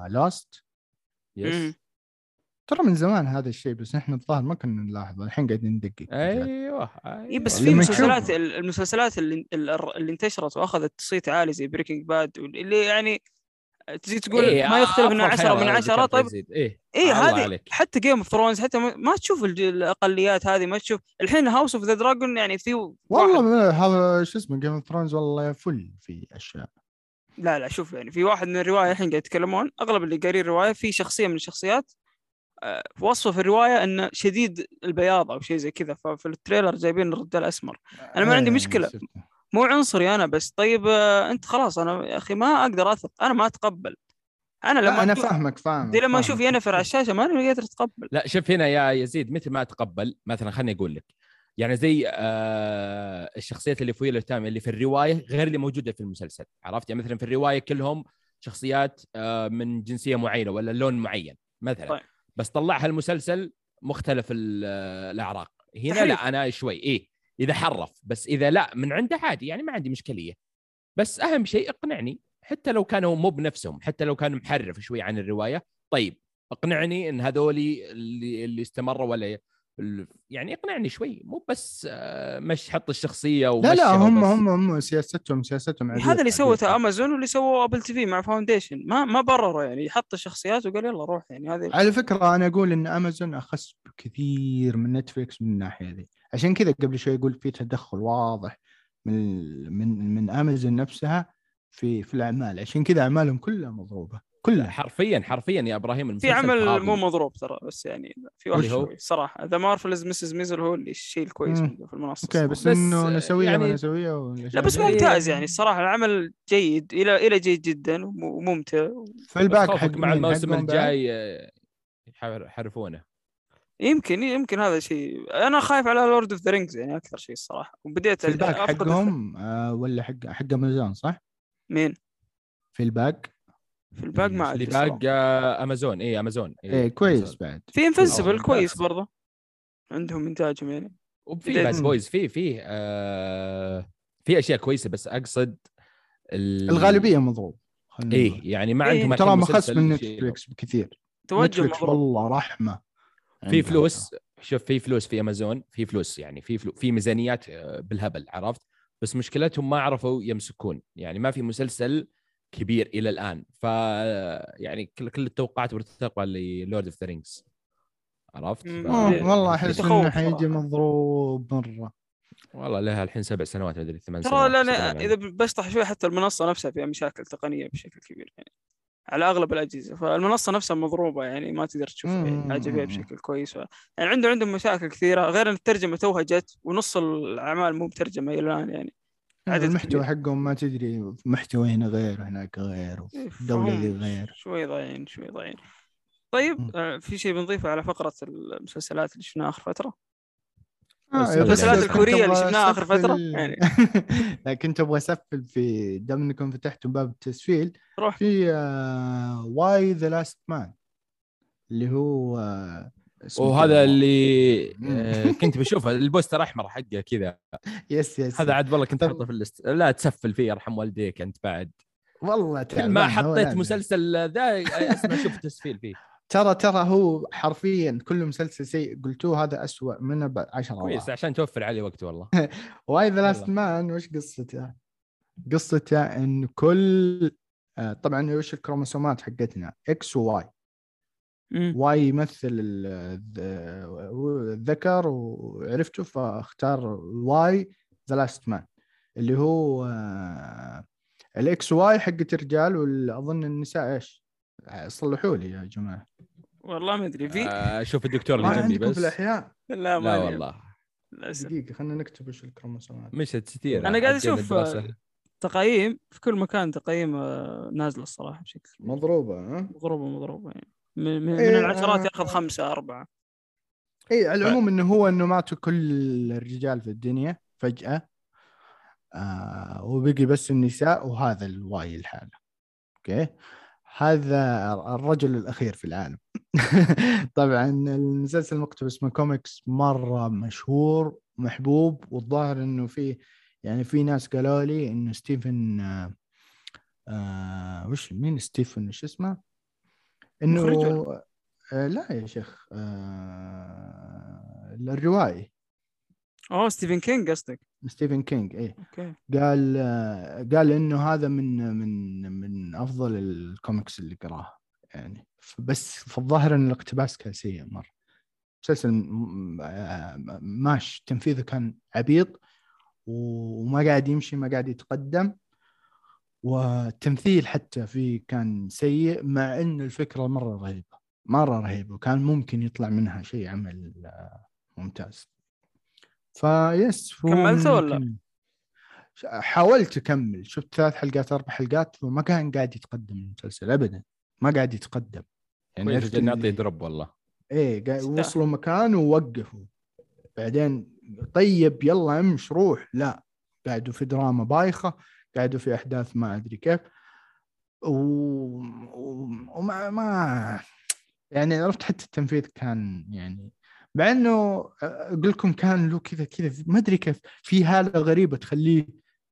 last year. ترى من زمان هذا الشيء بس إحنا الظاهر ما كنا نلاحظ الحين قاعدين ندقق. أيوه اي بس أيوة. في مسلسلات المسلسلات اللي اللي انتشرت وأخذت صيت عالي زي Breaking Bad اللي يعني تجي تقول إيه، ما يختلف انه أفضل 10 من خيار 10 ذكرت طيب. اي الله هذه. حتى Game of Thrones حتى ما, تشوف الأقليات هذه ما تشوف. الحين House of the Dragon يعني في والله هذا شو اسمه Game of Thrones والله فل في أشياء. لا لا شوف يعني في واحد من الرواية الحين قاعد يتكلمون أغلب اللي قارين الرواية في شخصية من الشخصيات آه، وصفه في الرواية إنه شديد البياض أو شيء زي كذا ففي ال trailer جايبين الرجال أسمر أنا ما عندي إيه، مشكلة. شفته. مو عنصري أنا بس طيب آه، أنت خلاص أنا يا أخي ما أقدر اثق أنا ما أتقبل أنا لما أنا فاهمك فاهمك زي لما فاهمك. أشوف ينفر على الشاشة ما أنا قادر أتقبل لا شوف هنا يا يزيد مثل ما أتقبل مثلا خليني أقول لك يعني زي آه الشخصيات اللي في ويل تايم اللي في الرواية غير اللي موجودة في المسلسل عرفت يعني مثلا في الرواية كلهم شخصيات آه من جنسية معينة ولا لون معين مثلا طيب. بس طلعها المسلسل مختلف آه، الأعراق هنا تحريف. لا أنا شوي إيه إذا حرف بس إذا لا من عنده عادي يعني ما عندي مشكليه بس أهم شيء اقنعني حتى لو كانوا مو بنفسهم حتى لو كان محرف شوي عن الرواية طيب اقنعني إن هذولي اللي اللي استمروا ولا يعني اقنعني شوي مو بس آه، مش حط الشخصية لا لا هم. هم هم سياستهم سياستهم عادية هذا اللي. سوته امازون واللي سووه Apple TV مع Foundation ما ما برروا يعني حط الشخصيات وقال يلا روح يعني هذه على فكرة أنا أقول إن امازون أخس بكثير من Netflix من الناحية دي عشان كذا قبل شوي أقول في تدخل واضح من من من امازون نفسها في في الأعمال عشان كذا أعمالهم كلها مضروبة كلها. حرفيا حرفيا يا إبراهيم في عمل فاضي. مو مضروب ترى بس يعني في واحد؟ شوي صراحة. The مارفلز مسز ميزل هو اللي الشيء الكويس في المنصة أوكي بس, بس، إنه نسويه يعني- نسويه لا بس يعني- ممتاز يعني الصراحه العمل جيد إلى إلى جيد جدا وم- وممتع. في الباك حق مع مين؟ الموسم؟ الجاي يحر- يحرفونه. يمكن يمكن هذا شيء. أنا خايف على لورد اوف ذا رينجز يعني أكثر شيء الصراحه وبديت في الباك حقهم آه ولا حق حق امازون صح؟ مين؟ في الباك في الباك ما اللي أدري. باق آه، امازون اي امازون إيه كويس أمازون. بعد. في Invincible أوه، كويس. برضه. عندهم إنتاجهم يعني. وفي بس Boys في في آه في أشياء كويسة بس أقصد ال... الغالبية مضروب خلينا نقول. إيه يعني ما إيه، عندهم ترى مسلسل من Netflix بكثير. توجه والله رحمة في فلوس شوف في فلوس في امازون في فلوس يعني في فلو في ميزانيات آه، بالهبل عرفت؟ بس مشكلتهم ما عرفوا يمسكون. يعني ما في مسلسل كبير إلى الآن. ف يعني كل كل التوقعات مرتقبة ل Lord of the Rings. عرفت. ف... آه، إيه، والله أحس يتخوف إنه حيجي. مضروب مرة. والله لها الحين سبع سنوات ما أدري ثمان ترى سنوات أنا يعني. إذا بشطح شوي حتى المنصة نفسها فيها مشاكل تقنية بشكل كبير يعني. على أغلب الأجهزة. فالمنصة نفسها مضروبة يعني ما تقدر تشوف. حاجة فيها بشكل كويس. ف... يعني عنده عندهم مشاكل كثيرة غير إن الترجمة توها جت ونص الأعمال مو مترجمة إلى الآن يعني. عدد المحتوى. حقهم ما تدري محتوى هنا غير هناك غير إيه، الدولة فهم ذي غير شوي ضايعين شوي ضايعين طيب مم. آه، في شيء بنضيفه على فقرة المسلسلات اللي شفناها آخر فترة آه، المسلسلات الكورية اللي أبغى شفناها آخر أسفل- فترة، يعني. لا كنت أبغى أسفل في دام إنكم فتحتوا باب التسفيل روح في Y: The Last Man اللي هو آه، وهذا. اللي. آه، كنت بشوفه ال poster أحمر حقه كذا yes yes هذا عاد والله كنت احطه في ال list لا تسفل فيه يرحم والديك أنت بعد والله كل ما حطيت. مسلسل ذا اسمع شوف تسفيل فيه ترى ترى هو حرفيا كل مسلسل سيء قلتوه هذا أسوأ منه ب 10 كويس عشان توفر عليه وقت والله Y: The Last. Man وش قصته؟ قصته إن كل آه، طبعا وش الكروموسومات حقتنا X و Y. Y يمثل ال- الذ- الذكر وعرفته فاختار واي ذا لاست مان اللي هو آه، الاكس واي حقت الرجال واظن النساء إيش؟ صلحوا لي يا جماعة والله ما أدري في آه، شوف الدكتور ما اللي جنبي بس في الأحياء لا ما لا. والله. دقيقة خلينا نكتب وش الكروموسومات مشت ستير أنا قاعد أشوف، الدراسة. تقييم في كل مكان تقييم آه، نازلة الصراحة بشكل مضروبة ها؟ مضروبة مضروبة يعني من, من, إيه، العشرات آه. ياخذ خمسة أربعة. اي على العموم إنه هو إنه ماتوا كل الرجال في الدنيا فجأة. آه وبقي بس النساء وهذا ال Y الحالة okay؟ هذا الرجل الأخير في العالم. طبعا المسلسل مقتبس من كوميكس مرة مشهور محبوب والظاهر إنه في يعني في ناس قالوا لي إنه Stephen آه آه وش مين Stephen؟ وش اسمه؟ إنه آه لا يا شيخ آه الروائي أوه Stephen King قصدك. Stephen King إيه. okay. قال آه قال إنه هذا من من من أفضل الكوميكس اللي قراها يعني. بس في الظاهر إن الاقتباس كان سيء مرة. مسلسل آه، ماش تنفيذه كان عبيط وما قاعد يمشي ما قاعد يتقدم. والتمثيل حتى فيه كان سيء مع إن الفكرة مرة رهيبة مرة رهيبة وكان ممكن يطلع منها شيء عمل آه، ممتاز. فيس هو كملته ولا؟ حاولت أكمل شفت ثلاث حلقات أربع حلقات وما كان قاعد يتقدم المسلسل ابدا ما قاعد يتقدم. يعني كويس عرفت نعطي اللي- دروب والله. إيه. وصلوا مكان ووقفوا. بعدين طيب يلا امش روح. لا قعدوا في دراما بايخة. قعدوا في أحداث ما أدري كيف. و... و... وما ما يعني عرفت حتى التنفيذ كان يعني مع إنه أقول لكم كان له كذا كذا ما أدري كيف. في هالة غريبة تخليه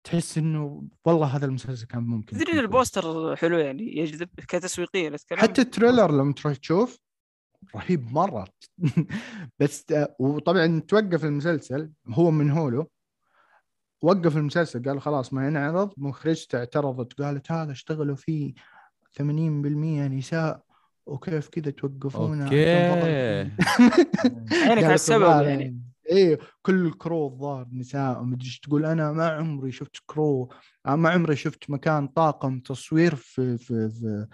تحس إنه والله هذا المسلسل كان ممكن تدري إن. ال poster حلو يعني يجذب كتسويقيا حتى ال trailer لما تروح تشوف رهيب مرة. بس وطبعا توقف المسلسل هو من هولو. وقف المسلسل قال خلاص ما ينعرض. مخرجته اعترضت قالت هذا اشتغلوا فيه 80% نساء وكيف كذا توقفونا؟ أوكي. عينك على السبب يعني. إيه كل ال crew الظاهر نساء ومدري إيش تقول. أنا ما عمري شفت crew ما عمري شفت مكان طاقم تصوير في في في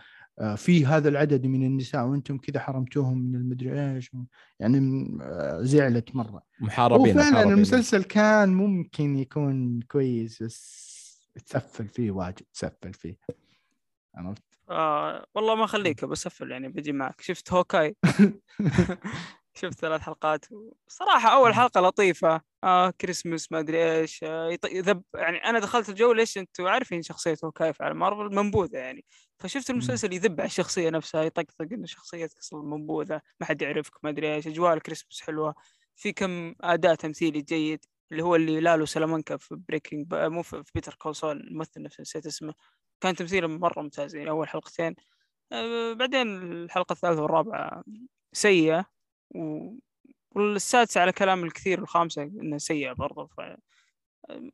في هذا العدد من النساء وأنتم كذا حرمتوهم من المدري إيش يعني آه، زعلت مرة محاربين وفعلا محاربين. المسلسل كان ممكن يكون كويس بس تسفل فيه واجد تسفل فيه عرفت؟ آه والله ما أخليك بسفل يعني بجي معك شفت هوكاي شفت ثلاث حلقات. صراحة أول حلقة لطيفة. آه كريسمس ما أدري إيش. آه يط- يذب يعني أنا دخلت الجو ليش أنتوا عارفين شخصية هوكاي في عالم مارفل؟ منبوذة يعني. فشفت المسلسل يذب على الشخصية نفسها يطقطق إن شخصيتك أصلا منبوذة ما حد يعرفك ما أدري إيش. أجواء الكريسمس حلوة. في كم أداء تمثيلي جيد اللي هو اللي لالو سلامانكا في Breaking مو في Better Call Saul الممثل نفسه نسيت اسمه. كان تمثيله مرة ممتاز يعني أول حلقتين. آه بعدين الحلقة الثالثة والرابعة سيئة. و... والسادسة على كلام الكثير والخامسة انها سيئة برضه ف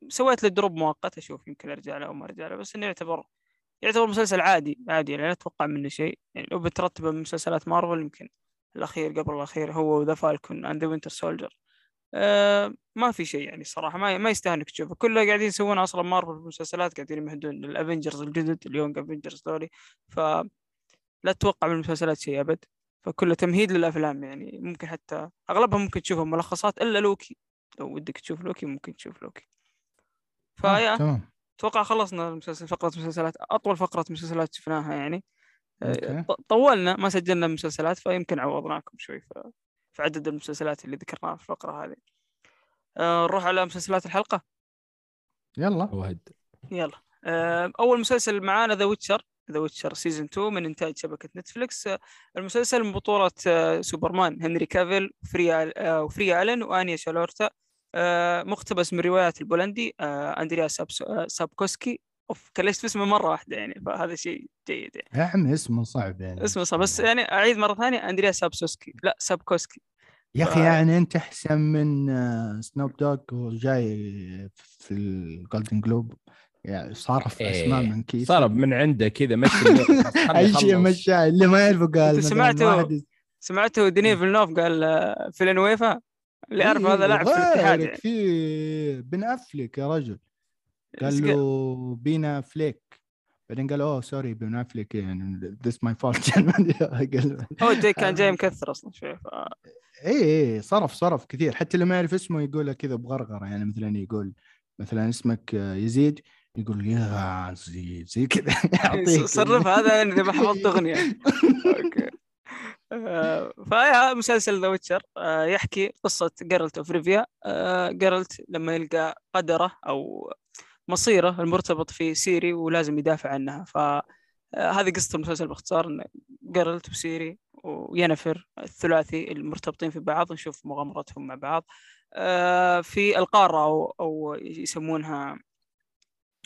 سويت له drop مؤقت أشوف يمكن أرجع له أو ما أرجع له بس إنه يعتبر يعتبر مسلسل عادي عادي يعني لا أتوقع منه شيء. يعني لو بترتبه من مسلسلات مارفل يمكن الأخير قبل الأخير هو و The Falcon and the Winter Soldier ما في شيء يعني الصراحه ما ما إنك تشوفه. كله قاعدين يسوون أصلا مارفل في المسلسلات قاعدين يمهدون ال Avengers الجدد ال Young Avengers ذولي. ف لا تتوقع من المسلسلات شيء أبد. فكله تمهيد للأفلام يعني. ممكن حتى أغلبها ممكن تشوفها ملخصات إلا لوكي. لو ودك تشوف لوكي ممكن تشوف لوكي. فيا آه، تمام. أتوقع خلصنا المسلسل فقرة مسلسلات أطول فقرة مسلسلات شفناها يعني. أوكي. ط- طولنا ما سجلنا مسلسلات فيمكن عوضناكم شوي ف... في عدد المسلسلات اللي ذكرناها في الفقرة هذه. آه، نروح على مسلسلات الحلقة. يلا. وهد يلا. آه، أول مسلسل معانا The Witcher The Witcher season 2 من إنتاج شبكة نتفلكس المسلسل من بطولة آه، سوبرمان هنري كافيل وفريا آه، وفريا الين وآنيا شالورتا آه، مقتبس من روايات البولندي أندريا سابكوسكي. أوف كلشت اسمه مرة واحدة يعني فهذا شيء جيد يعني. يا عمي اسمه صعب يعني. اسمه صح بس يعني أعيد مرة ثانية. أندريا سابسوسكي. لا سابكوسكي. يا أخي يعني أنت أحسن من سنوب دوغ وجاي في ال Golden Globe يعني صارف أسماء إيه، من كيس صار من عنده كذا مشي أي شيء. مشى اللي ما يعرفه قال سمعته؟ سمعته ديني فيلنوف قال آه، فيلنويفا اللي اعرف هذا لاعب في الاتحاد غيرك يعني. في بن أفلك يا رجل قال له بينا فليك بعدين قال أوه sorry بن أفلك يعني this my fault هو جاي كان جاي مكثر أصلا شوي ف... اي اي صرف صرف كثير حتى اللي ما يعرف اسمه يقوله كذا بغرغرة يعني مثلا يقول مثلا اسمك آه، يزيد يقول يا زيد زي كذا يعطيك صرف هذا يعني اذا ما حفظت أغنية. أوكي. آه، فيا مسلسل The Witcher. يحكي قصة جيرلت أوف ريفيا. جيرلت لما يلقى قدرة أو مصيرة المرتبط في سيري ولازم يدافع عنها. ف آه، قصة المسلسل باختصار إن جيرلت وسيري وينفر الثلاثي المرتبطين في بعض نشوف مغامرتهم مع بعض. آه، في القارة أو أو يسمونها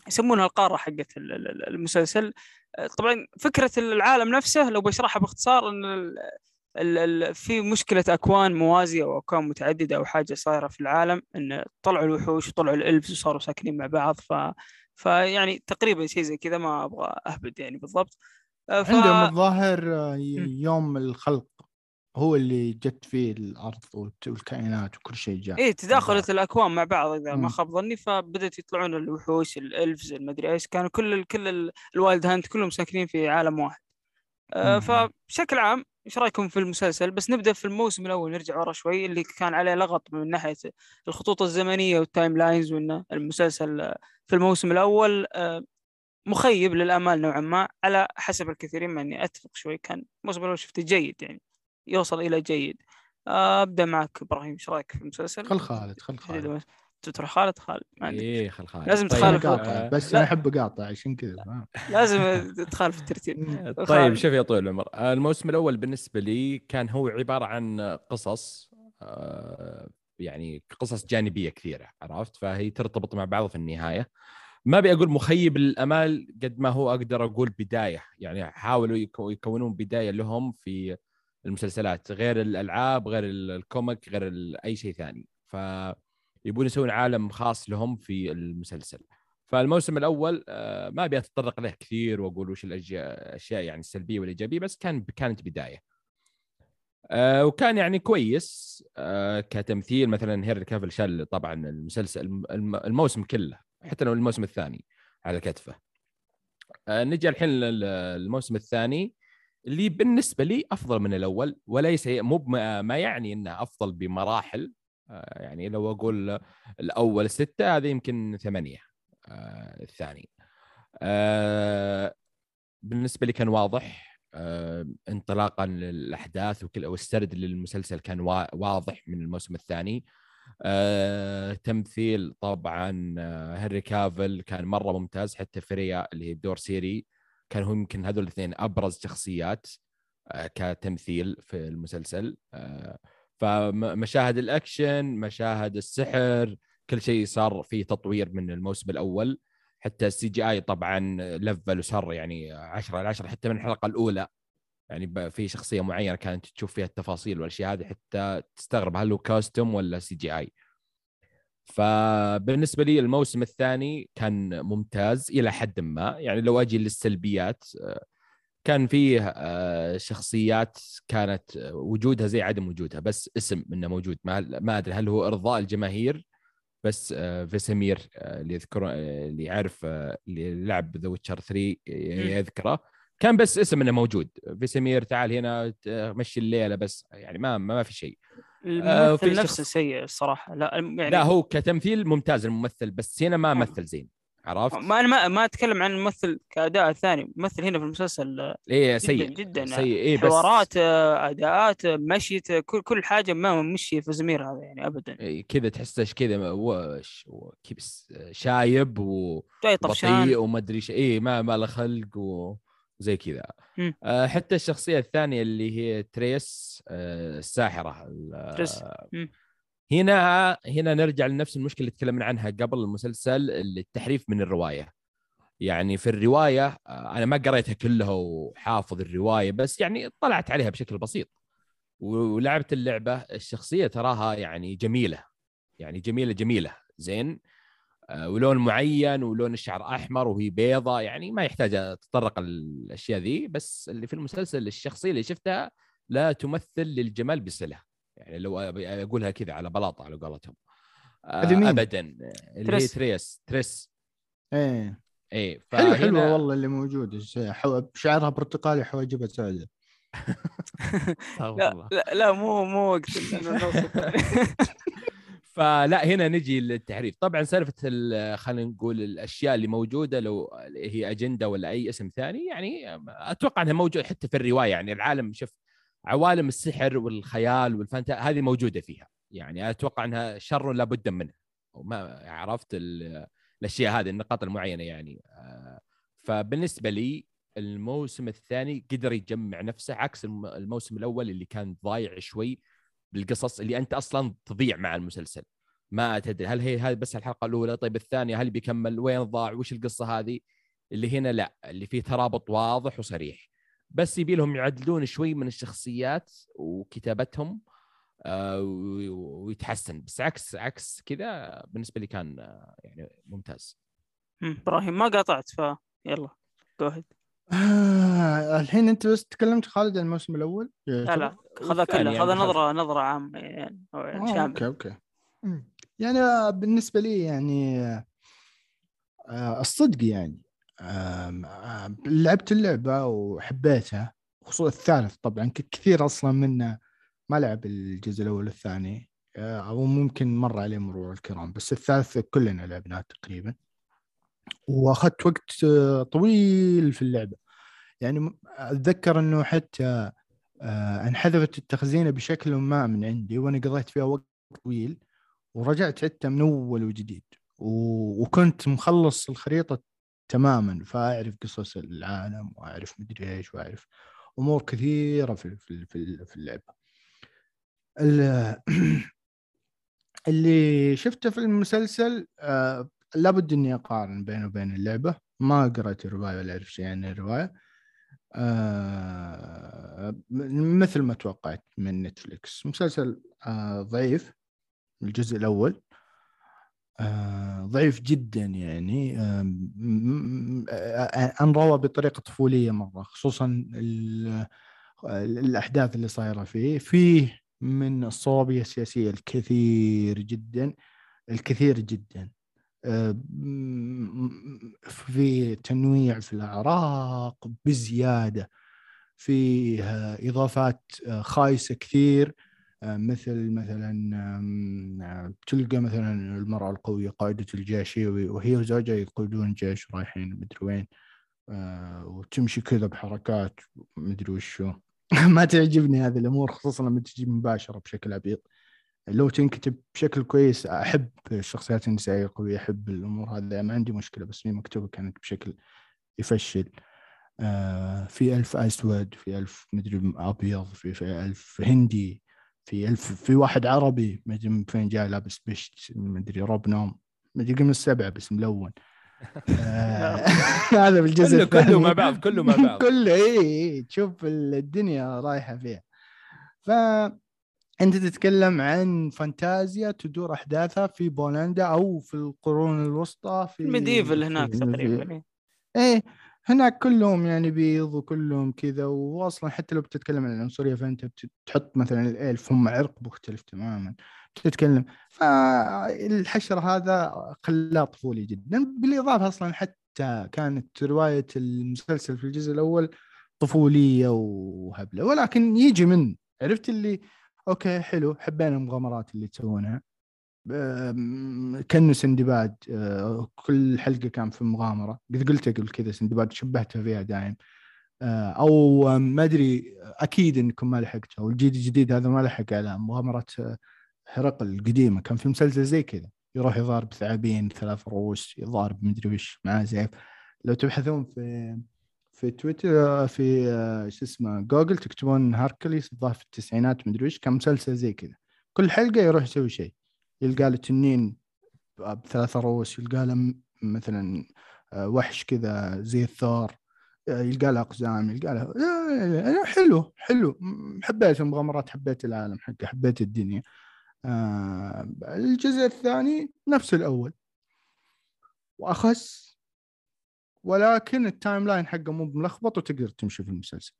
يسمونها القارة حقت ال- ال- ال- المسلسل. طبعا فكرة العالم نفسه لو بشرحها باختصار إن في مشكلة أكوان موازية أو أكوان متعددة أو حاجة صايرة في العالم إن طلعوا الوحوش وطلعوا ال elves وصاروا ساكنين مع بعض. ف فيعني تقريبا شيء زي كذا ما أبغى أهبد يعني بالضبط. آه، ف... عندهم الظاهر آه،. يوم الخلق. هو اللي جت فيه الأرض والكائنات وكل شيء جاء إيه تداخلت الأكوان مع بعض إذا ما. خاب ظني. فبدأت يطلعون الوحوش ال elves المدري إيش. كانوا كل ال كل ال- ال Wild Hunt كلهم ساكنين في عالم واحد. آه،. فبشكل عام إيش رأيكم في المسلسل؟ بس نبدأ في الموسم الأول نرجع ورا شوي اللي كان عليه لغط من ناحية الخطوط الزمنية وال timelines وانه المسلسل في الموسم الأول آه، مخيب للأمال نوعا ما على حسب الكثيرين مع إني أتفق شوي. كان الموسم الأول شفته جيد يعني. يوصل إلى جيد. آه، أبدأ معك إبراهيم إيش رأيك في المسلسل؟ خل خالد خل خالد. تروح خالد؟ خالد ما عندك إيه خل خالد. لازم طيب، تخالف قاطع آه، بس لا. أنا احب اقاطع عشان كذا؟ لازم تخالف الترتيب. طيب. شوف يا طويل العمر. آه، الموسم الأول بالنسبة لي كان هو عبارة عن قصص يعني قصص جانبية كثيرة عرفت؟ فهي ترتبط مع بعض في النهاية. ما أبي أقول مخيب للامال قد ما هو أقدر أقول بداية. يعني حاولوا يكو- يكونون بداية لهم في المسلسلات غير الألعاب غير ال- الكوميك غير أي شيء ثاني. فيبون يسوون عالم خاص لهم في المسلسل. فالموسم الأول آه، ما أبي أتطرق له كثير وأقول وش الاشياء يعني السلبية والإيجابية بس كان كانت بداية. آه، وكان يعني كويس آه، كتمثيل مثلا هيري كافل شال طبعا المسلسل الم- الموسم كله حتى لو الموسم الثاني على كتفه. نجي الحين لل- الموسم الثاني. اللي بالنسبة لي أفضل من الأول وليس مو ما يعني انه أفضل بمراحل. آه، يعني لو أقول الأول ستة هذا يمكن ثمانية آه، الثاني. آه، بالنسبة لي كان واضح انطلاقا للأحداث وكل والسرد للمسلسل كان وا- واضح من الموسم الثاني. آه، تمثيل طبعا هنري كافل كان مرة ممتاز حتى فريا اللي هي بدور سيري. كان هو يمكن هذول الاثنين أبرز شخصيات آه، كتمثيل في المسلسل. آه، فمشاهد الأكشن مشاهد السحر كل شيء صار فيه تطوير من الموسم الأول. حتى ال CGI طبعا level وصار يعني 10 على 10 حتى من الحلقة الأولى. يعني في شخصية معينة كانت تشوف فيها التفاصيل والأشياء هذه حتى تستغرب هل هو costume ولا CGI. فبالنسبة لي الموسم الثاني كان ممتاز إلى حد ما. يعني لو أجي للسلبيات كان فيه آه، شخصيات كانت آه، وجودها زي عدم وجودها بس اسم إنه موجود. ما ما أدري هل هو إرضاء الجماهير بس آه، فيسمير اللي يذكره آه، اللي يعرف اللي لعب The Witcher 3 يذكره. كان بس اسم إنه موجود. فيسمير تعال هنا مشي الليلة بس. يعني ما ما في شيء. الممثل في نفسه شخص- سيء الصراحة. لا يعني لا هو كتمثيل ممتاز الممثل بس هنا ما نعم. مثل زين عرفت؟ ما أنا ما ما أتكلم عن الممثل كأداء الثاني. الممثل هنا في المسلسل آه، إيه سيء جدا. سيء إيه بس حوارات آه، أداءات آه، مشيت آه، كل كل حاجة ما مشي في زمير هذا يعني ابدا. إيه كذا تحسه كذا وش و- كبس شايب جاي طفشان. وبطيء وما أدري إيش إيه ما ما له خلق وزي كذا. آه حتى الشخصية الثانية اللي هي تريس آه الساحرة ال- تريس. هنا هنا نرجع لنفس المشكلة اللي تكلمنا عنها قبل المسلسل اللي التحريف من الرواية. يعني في الرواية آه، أنا ما قريتها كلها وحافظ الرواية بس يعني طلعت عليها بشكل بسيط. ولعبت اللعبة الشخصية تراها يعني جميلة. يعني جميلة جميلة. زين؟ ولون معين ولون الشعر أحمر وهي بيضة يعني ما يحتاج أتطرق الأشياء ذي بس اللي في المسلسل الشخصية اللي شفتها لا تمثل للجمال بصلة يعني لو أقولها كذا على بلاطة على قولتهم آه،؟ ابدا اللي هي تريس. تريس تريس إيه إيه حلو فهنا- حلوة والله اللي حو- شعرها برتقالي حواجبها سوداء لا. لا لا مو مو وقت. فلا هنا نجي للتحريف. طبعا سالفة ال- خلينا نقول الأشياء اللي موجودة لو هي أجندة ولا أي اسم ثاني يعني أتوقع إنها موجودة حتى في الرواية يعني العالم شوف عوالم السحر والخيال والفانتا هذه موجودة فيها. يعني أتوقع إنها شر لا بد منه. وما عرفت ال- الأشياء هذه النقاط المعينة يعني. آه، فبالنسبة لي الموسم الثاني قدر يجمع نفسه عكس الم- الموسم الأول اللي كان ضايع شوي. بالقصص اللي أنت أصلا تضيع مع المسلسل. ما تدري هل هي هذه بس الحلقة الأولى؟ طيب الثانية هل بيكمل؟ وين ضاع وش القصة هذه؟ اللي هنا لا اللي فيه ترابط واضح وصريح. بس يبي لهم يعدلون شوي من الشخصيات وكتابتهم آه، ويتحسن. بس عكس عكس كذا بالنسبة لي كان آه، يعني ممتاز. مم، إبراهيم ما قاطعت ف يلا جو ahead. آه الحين أنت بس تكلمت خالد عن الموسم الأول لا لا والثاني كلها يعني دخل. نظرة نظرة عامة يعني يعني آه، أوكي أوكي. يعني آه، بالنسبة لي يعني آه، الصدق يعني آه، لعبت اللعبة وحبيتها خصوصا الثالث طبعا كثير أصلا منا ما لعب الجزء الأول والثاني آه، أو ممكن مر عليه مرور الكرام بس الثالث كلنا لعبناه تقريبا واخذت وقت آه، طويل في اللعبة يعني أتذكر إنه حتى آه، انحذفت التخزينه بشكل ما من عندي وأنا قضيت فيها وقت طويل ورجعت عدتها من أول وجديد. وكنت مخلص الخريطة تماما فأعرف قصص العالم وأعرف مدري إيش وأعرف أمور كثيرة في في في في اللعبة ال- اللي شفته في المسلسل آه لابد إني أقارن بينه وبين اللعبة. ما قرأت الرواية ولا اعرف شيء عن الرواية. آه مثل ما توقعت من نتفليكس. مسلسل آه ضعيف الجزء الأول. آه ضعيف جدا يعني. آه م- آه انروى بطريقة طفولية مرة خصوصا ال- الأحداث اللي صايرة فيه. فيه من الصوابيه السياسية الكثير جدا الكثير جدا. آه، في تنويع في الأعراق بزيادة فيه إضافات آه، خايسة كثير آه، مثل مثلا تلقى مثلا المرأة القوية قائدة الجيش هي وهي وزوجها يقودون جيش رايحين مدري وين آه، وتمشي كذا بحركات مدري وشو. ما تعجبني هذه الأمور خصوصا لما تجي مباشرة بشكل عبيط لو تنكتب بشكل كويس أحب الشخصيات النسائية القوية أحب الأمور هذه ما عندي مشكلة بس هي مكتوبة كانت بشكل يفشل. آه في ألف أسود في ألف مدري أبيض في, في ألف هندي في ألف في واحد عربي مدري من فين جاي لابس بشت مدري روب نوم مدري من السبعة بس ملون. آه هذا بالجزء كله كله. مع بعض كله مع بعض. كله اي اي تشوف الدنيا رايحة فيها. ف أنت تتكلم عن فانتازيا تدور أحداثها في بولندا أو في القرون الوسطى في ال medieval هناك تقريبا إيه. هناك كلهم يعني بيض وكلهم كذا واصلا حتى لو بتتكلم عن العنصرية فأنت بت- تحط مثلا الألف هم عرق مختلف تماما تتكلم فالحشر هذا خلاه طفولي جدا. بالإضافة أصلا حتى كانت رواية المسلسل في الجزء الأول طفولية وهبلة ولكن يجي من عرفت اللي أوكي حلو. حبينا المغامرات اللي تسوونها. آم، كأنه سندباد آه، كل حلقة كان في مغامرة. قد قلت قبل كذا سندباد شبهتها فيها دايم. آه، آم، ما أدري أكيد إنكم ما لحقتوا. والجيل الجديد هذا ما لحق على مغامرة آه، هرقل القديمة. كان في مسلسل زي كذا. يروح يضارب ثعابين ثلاث رؤوس يضارب مدري وش معاه سيف لو تبحثون في في تويتر في آه، شو اسمه جوجل تكتبون Hercules الظاهر في التسعينات مدري وش كان مسلسل زي كذا. كل حلقة يروح يسوي شيء. يلقى له تنين بثلاثة رؤوس يلقى له مثلا آه، وحش كذا زي الثور آه، يلقى له أقزام يلقى له آه، حلو حلو. حبيت المغامرات حبيت العالم حقه حبيت الدنيا. آه، الجزء الثاني نفس الأول. وأخس ولكن ال timeline حقه مو ملخبط وتقدر تمشي في المسلسل.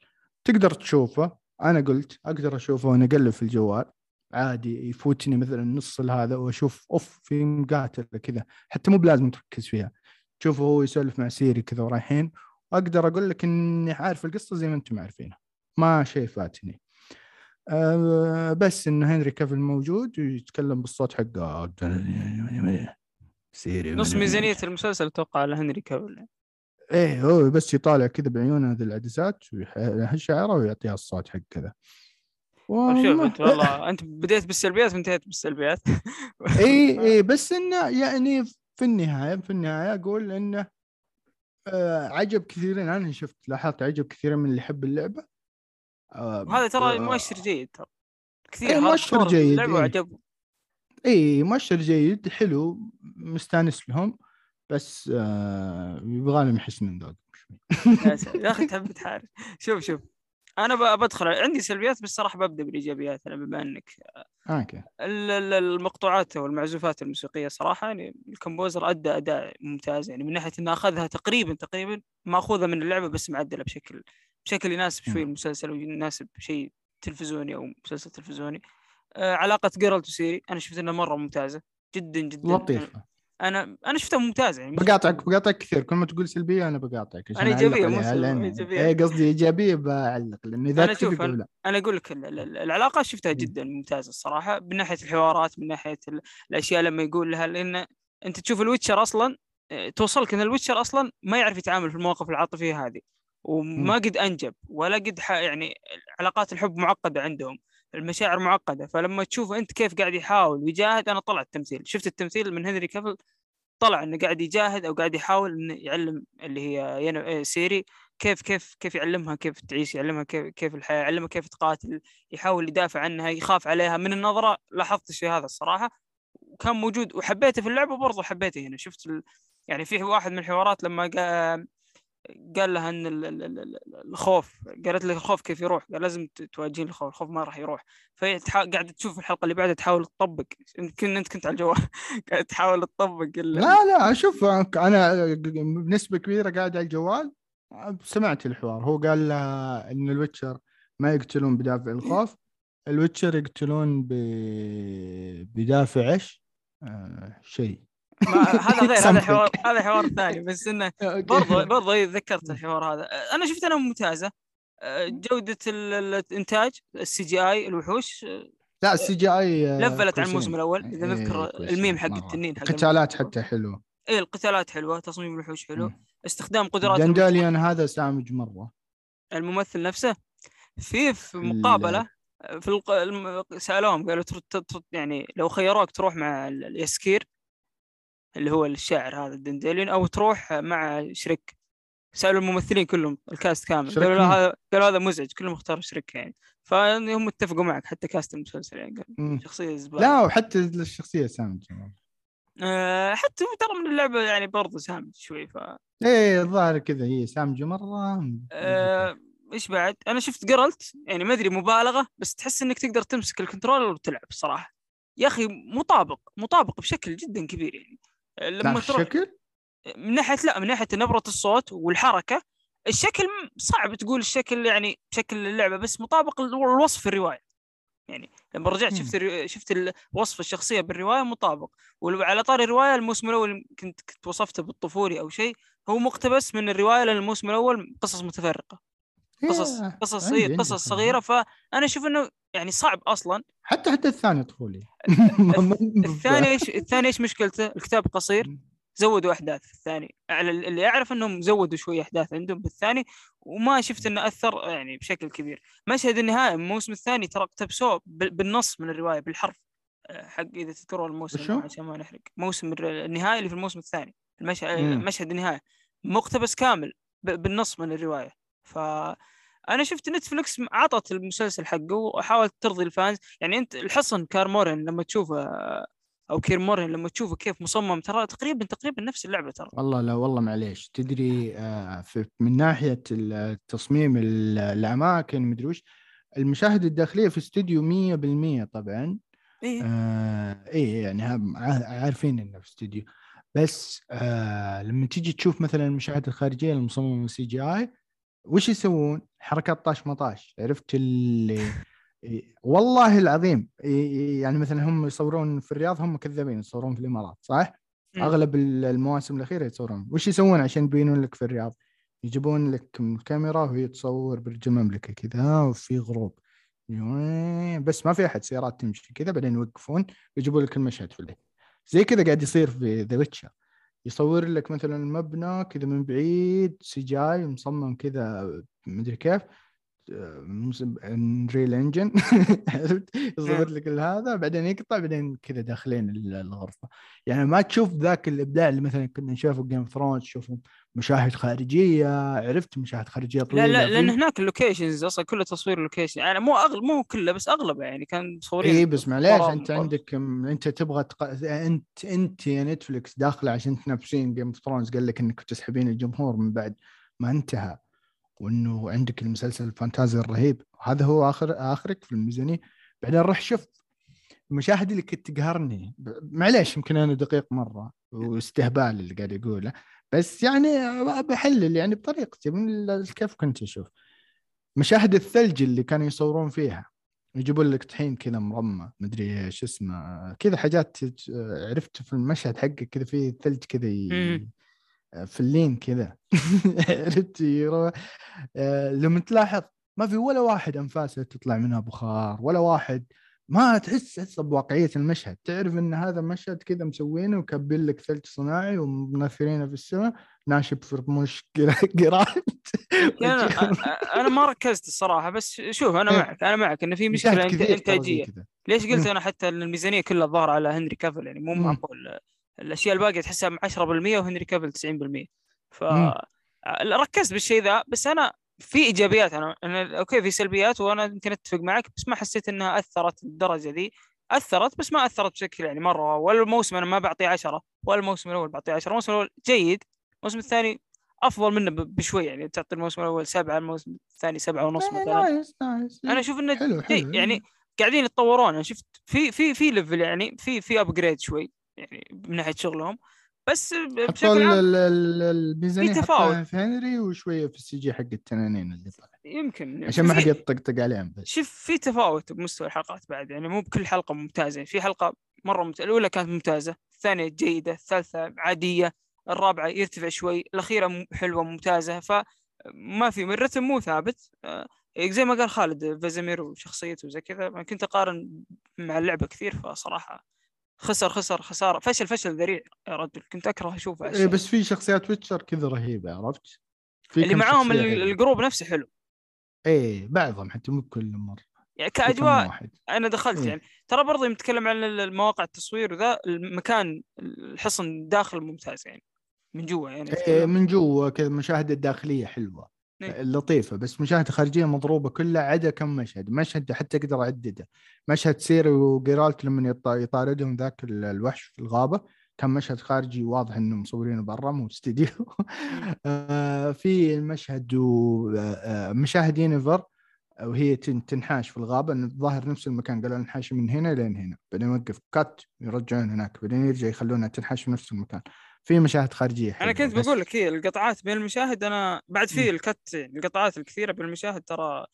تقدر تشوفه. أنا قلت أقدر أشوفه وأنا أقلب في الجوال. عادي يفوتني مثلا نص هذا وأشوف أوف في مقاتله كذا. حتى مو بلازم تركز فيها. تشوفه هو يسولف مع سيري كذا ورايحين. واقدر أقول لك إني عارف القصة زي ما أنتم عارفينها. ما شيء فاتني. أه بس انه هنري كافل موجود ويتكلم بالصوت حقه. سيري. نص ميزانية المسلسل أتوقع على هنري كافل إيه هو بس يطالع كذا بعيونه هذه العدسات ويشعره ويعطيها الصوت حق كذا. طيب شوف أنت والله. أنت بديت بالسلبيات وانتهيت بالسلبيات. إي إي بس انه يعني في النهاية في النهاية أقول انه آه عجب كثيرين أنا شفت لاحظت عجب كثيرين من اللي يحب اللعبة. آه وهذا ترى آه، مؤشر جيد. ترى كثير إيه، هذا مؤشر جيد، اللعبة إيه. وعجبهم إي مؤشر جيد حلو مستانس لهم. بس آه يبغى لهم يحسنون ذوقهم شوي يا أخي تحب تحارب شوف شوف. أنا بدخل عندي سلبيات بس صراحة ببدأ بالايجابيات أنا بما إنك. أوكي. ال- ال- المقطوعات والمعزوفات الموسيقية صراحة يعني ال composer أدى أداء ممتاز يعني من ناحية إنه أخذها تقريبا تقريبا مأخوذة من اللعبة بس معدلة بشكل بشكل يناسب شوي. المسلسل ويناسب شيء تلفزيوني أو مسلسل تلفزيوني. آه علاقة جيرالت وسيري أنا شفت إنها مرة ممتازة جدا جدا. لطيفة. أنا أنا شفتها ممتازة يعني بقاطعك بقاطعك كثير كل ما تقول سلبية أنا بقاطعك أنا إيجابية، أعلق مو لأن- إيجابية. إيه قصدي إيجابية بعلق لأن إذا أنا شوف، لا أنا أقول لك ال- ال- العلاقه شفتها. جدا ممتازة الصراحة من ناحية الحوارات من ناحية ال- الأشياء لما يقول لها لأن أنت تشوف الويتشر أصلا آه، توصلك إن الويتشر أصلا ما يعرف يتعامل في المواقف العاطفية هذه وما. قد أنجب ولا قد. يعني علاقات الحب معقدة عندهم المشاعر معقدة فلما تشوف أنت كيف قاعد يحاول ويجاهد أنا طلع التمثيل. شفت التمثيل من هنري كافل؟ طلع إنه قاعد يجاهد أو قاعد يحاول إنه يعلم اللي هي آه، سيري كيف كيف كيف يعلمها كيف تعيش يعلمها كيف كيف الحياة يعلمها كيف تقاتل يحاول يدافع عنها يخاف عليها. من النظرة لاحظت الشيء هذا الصراحة وكان موجود. وحبيته في اللعبة وبرضه حبيته هنا. شفت ال... يعني في واحد من الحوارات لما قا... قال لها إن ال- ال- ال- ال- الخوف قالت له الخوف كيف يروح قال لازم تواجهين الخوف الخوف ما راح يروح فهي. قاعدة تشوف الحلقة اللي بعدها تحاول تطبق يمكن أنت كنت على الجوال قاعد تحاول تطبق. لا لا شوف أنا بنسبة كبيرة قاعد على الجوال سمعت الحوار هو قال لها إن الويتشر ما يقتلون بدافع الخوف الويتشر يقتلون ب... بدافع إيش؟ آه شيء هذا غير هذا. حوار هذا حوار ثاني بس إنه. برضه برضه إيه، ذكرت الحوار هذا. أنا شفت انها ممتازة. أه، جودة ال- ال- الإنتاج ال CGI الوحوش أه، لا ال CGI لفلت عن الموسم الأول. إذا نذكر الميم حق التنين حق قتالات الموسم حتى حلوة. إيه القتالات حلوة تصميم الوحوش حلو. استخدام قدرات الممثل, دنداليان هذا سامج مرة. الممثل نفسه في في مقابلة في الق... سألوهم قالوا. يعني لو خيروك تروح مع ال- اليسكير اللي هو الشاعر هذا الدنداليون أو تروح مع شريك سألوا الممثلين كلهم الكاست كامل قالوا؟ هذا قالوا هذا مزعج كلهم اختاروا شريك يعني فهم اتفقوا معك حتى cast المسلسل يعني قال. شخصية زبالة لا وحتى الشخصية سامج آه حتى ترى من اللعبة يعني برضه سامج شوي ف إيه الظاهر كذا هي سامجة مرة آه، إيش بعد؟ أنا شفت جيرالت يعني ما أدري مبالغة بس تحس إنك تقدر تمسك ال controller وتلعب الصراحه. يا أخي مطابق مطابق بشكل جدا كبير يعني لما تروح الشكل من ناحية لا من ناحية نبرة الصوت والحركة الشكل صعب تقول الشكل يعني شكل اللعبة بس مطابق الوصف في الرواية. يعني لما رجعت. شفت شفت وصف الشخصية بالرواية مطابق وعلى طاري الرواية الموسم الأول كنت كنت وصفته بالطفولي أو شيء هو مقتبس من الرواية لأن الموسم الأول قصص متفرقة قصص قصص عندي قصص. صغيرة. فأنا أشوف إنه يعني صعب أصلا. حتى حتى الثاني طفولي الثاني إيش الثاني إيش مشكلته؟ الكتاب قصير. زودوا أحداث في الثاني. على اللي أعرف إنهم زودوا شوية أحداث عندهم بالثاني وما شفت إنه أثر يعني بشكل كبير. مشهد النهاية من الموسم الثاني ترى اقتبسوه بال- بالنص من الرواية بالحرف. آه، حق إذا تذكرون الموسم؟ عشان ما نحرق. موسم النهاية اللي في الموسم الثاني. المشهد مم. مشهد النهاية. مقتبس كامل بالنص من الرواية. ف أنا شفت نتفلكس عطت المسلسل حقه وحاولت ترضي ال fans. يعني أنت الحصن كير مورهن لما تشوفه أو كير مورهن لما تشوفه كيف مصمم ترى تقريبا تقريبا نفس اللعبة ترى. والله لا والله معليش. تدري آه، من ناحية التصميم ال- الأماكن مدري وش المشاهد الداخلية في استوديو 100% طبعا. إيه. آه إيه يعني هم- عا- عارفين إنه في استوديو. بس آه لما تيجي تشوف مثلا المشاهد الخارجية المصممة CGI وش يسوون؟ حركات طاش مطاش عرفت اللي والله العظيم يعني مثلا هم يصورون في الرياض هم كذابين يصورون في الإمارات صح؟ أغلب ال- المواسم الأخيرة يتصورون وش يسوون عشان يبينون لك في الرياض؟ يجيبون لك الكاميرا وهي تصور برج المملكه كذا وفي غروب بس ما في أحد سيارات تمشي كذا بعدين يوقفون ويجيبون لك المشهد في الليل زي كذا قاعد يصير في ذا ويتشر يصور لك مثلا المبنى كذا من بعيد CGI مصمم كذا مدري كيف. Unreal Engine يصور لك هذا بعدين يقطع بعدين كذا داخلين ال- الغرفة. يعني ما تشوف ذاك الإبداع اللي مثلا كنا نشوفه Game Thrones تشوف مشاهد خارجية عرفت؟ مشاهد خارجية لا طويلة لا لأن في- هناك ال locations أصلا كله تصوير location يعني مو اغلب مو كله بس أغلبه يعني كان مصورين اي بس معليش أنت. عندك أنت تبغى تق... أنت أنت يا نتفلكس داخله عشان تنافسين Game of Thrones قال لك إنك تسحبين الجمهور من بعد. ما انتهى. وإنه عندك المسلسل الفانتازي الرهيب. هذا هو اخر آخرك في الميزانية. بعدين روح شوف المشاهد اللي كنت تقهرني. معليش يمكن أنا دقيق مرة واستهبال اللي قاعد يقوله. بس يعني بحلل يعني بطريقتي من كيف كنت أشوف. مشاهد الثلج اللي كانوا يصورون فيها. يجيبون لك طحين كذا مرمى مدري إيش اسمه كذا حاجات عرفت في المشهد حقك كذا في ثلج كذا. في اللين كذا عرفت آه، لما تلاحظ ما في ولا واحد أنفاسه تطلع منها بخار ولا واحد ما تحس تحس بواقعية المشهد. تعرف إن هذا مشهد كذا مسوينه وكبين لك ثلج صناعي ومنثرينه في السماء؟ ناشب في رموش يعني أنا أنا ما ركزت الصراحة بس شوف أنا إيه. معك أنا معك انه في مشكلة إنتاجية. ليش قلت مم. أنا حتى ان الميزانية كلها الظاهر على هنري كافل؟ يعني مو مم. معقول الأشياء الباقية تحسها 10% وهنري كافل 90% ف. ركزت بالشيء ذا بس أنا في إيجابيات. أنا, أنا أوكي في سلبيات وأنا يمكن أتفق معك بس ما حسيت إنها أثرت للدرجه ذي. أثرت بس ما أثرت بشكل يعني مرة. ولا الموسم أنا ما بعطيه 10 ولا الموسم الأول بعطيه 10 الموسم الأول جيد الموسم الثاني أفضل منه بشوي يعني. تعطي الموسم الأول سبعة الموسم الثاني سبعة ونص إيه، مثلا. أنا أشوف إنه حلو حلو يعني قاعدين يتطورون. أنا شفت في في في level يعني في في upgrade شوي. يعني من ناحية شغلهم. بس بشكل عام ال- ال- الميزانية في تفاوت. في هنري وشوية في ال CG حق التنانين اللي طلع. يمكن عشان ما حد يطقطق عليهم بس. شوف في تفاوت بمستوى الحلقات بعد. يعني مو بكل حلقة ممتازة. في حلقة مرة ممتازة. الأولى كانت ممتازة. الثانية جيدة. الثالثة عادية. الرابعة يرتفع شوي. الأخيرة حلوة ممتازة. فما في الرتم مو ثابت. آه، زي ما قال خالد فيزيمير وشخصيته وزي كذا. كنت أقارن مع اللعبة كثير فصراحة خسر خسر خساره فشل فشل ذريع يا رجل كنت أكره أشوفه إيه. بس في شخصيات Witcher كذا رهيبة عرفت؟ اللي معاهم. ال group نفسه حلو إيه بعضهم حتى مو بكل مرة يعني كاجواء أنا دخلت إيه. يعني ترى برضه نتكلم عن ال- المواقع التصوير وذا المكان الحصن داخل ممتاز يعني من جوا يعني إيه. من جوا كذا المشاهد الداخليه حلوة. لطيفة بس مشاهد خارجية مضروبة كلها عدا كم مشهد. مشهد حتى أقدر أعدده. مشهد سيري وجيرالت لما يط- يطاردهم ذاك ال- الوحش في الغابة كان مشهد خارجي واضح انه مصورينه برا مو استديو آه، في المشهد ومشاهد ينيفر وهي تن- تنحاش في الغابة الظاهر نفس المكان قالوا انحاش من هنا لين هنا. بعدين يوقف كات يرجعون هناك. بعدين يرجع يخلونها تنحاش في نفس المكان. في مشاهد خارجية أنا حلوة، كنت بس- بقول لك هي القطعات بين المشاهد أنا بعد في. الكت يعني القطعات الكثيرة بين المشاهد ترى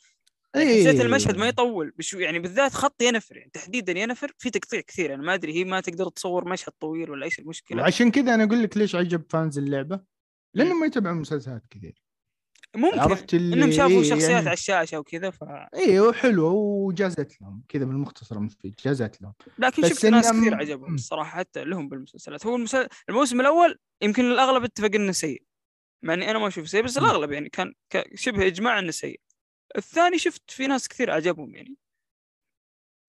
إيه. حسيت المشهد ما يطول بشو يعني بالذات خط ينفر يعني تحديدا ينفر في تقطيع كثير أنا ما أدري هي ما تقدر تصور مشهد طويل ولا إيش المشكلة وعشان كذا أنا أقول لك ليش عجب فانز اللعبة لأنهم ما يتابعون مسلسلات كثير ممكن عرفت اللي إنهم شافوا إيه شخصيات يعني على الشاشة وكذا ف أيوه حلوة وجازت لهم كذا بالمختصر المفيد جازت لهم. لكن شفت ناس إنهم- كثير عجبهم الصراحة حتى لهم بالمسلسلات. هو المسل... الموسم الأول يمكن الأغلب اتفق إنه سيء مع إني أنا ما أشوف سيء بس. الأغلب يعني كان ك- شبه إجماع إنه سيء. الثاني شفت في ناس كثير عجبهم يعني.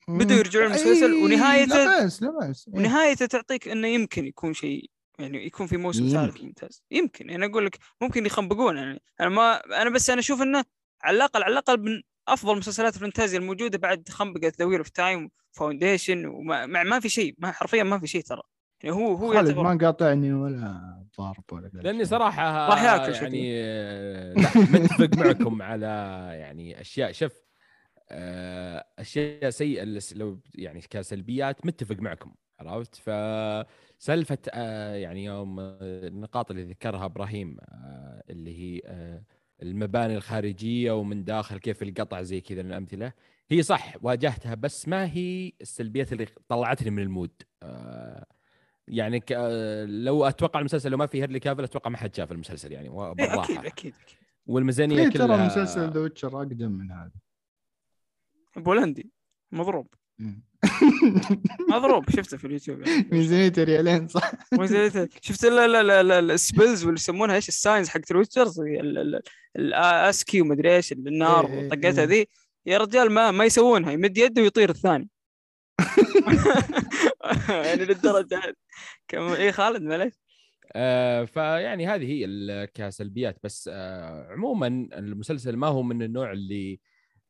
بدوا يرجعون المسلسل إيه، ونهايته- لا بأس لا بأس إيه. ونهايته تعطيك إنه يمكن يكون شيء يعني يكون في موسم. ثالث ممتاز يمكن. يعني أقول لك ممكن يخنبقون. يعني أنا ما أنا بس أنا أشوف إنه على الأقل على الأقل من أفضل مسلسلات الفانتازيا الموجودة بعد خنبقة The of Time Foundation وما ما, ما في شيء. ما حرفيا ما في شيء ترى. يعني هو هو خالد ما قاطعني ولا ضارب ولا لأني. صراحة راح ياكل يعني آه، لا متفق معكم على يعني أشياء. شوف آه، أشياء سيئة لو يعني كسلبيات متفق معكم عرفت؟ فسالفة آه، يعني يوم آه، النقاط اللي ذكرها إبراهيم آه، اللي هي آه، المباني الخارجية ومن داخل كيف القطع زي كذا من الأمثلة هي صح واجهتها بس ما هي السلبيات اللي طلعتني من ال mood. آه، يعني ك... لو أتوقع المسلسل لو ما في هنري كافل أتوقع ما حد شاف المسلسل يعني بالراحة أكيد أكيد أكيد. والميزانية كلها ترى مسلسل The Witcher أقدم من هذا. بولندي مضروب. مم. مضروب شفته في اليوتيوب يعني. ميزانيته ريالين صح. ميزانيته- شفت لا لا لا لا ال spells واللي يسمونها إيش؟ ال signs حق ال witchers الاسكي ومدري إيش النار إيه إيه وطقتها إيه. ذي. يا رجال ما ما يسوونها يمد يده ويطير الثاني. يعني للدرجة هذه. كم اي خالد معليش. آه فيعني هذه هي كسلبيات بس آه عموما المسلسل ما هو من النوع اللي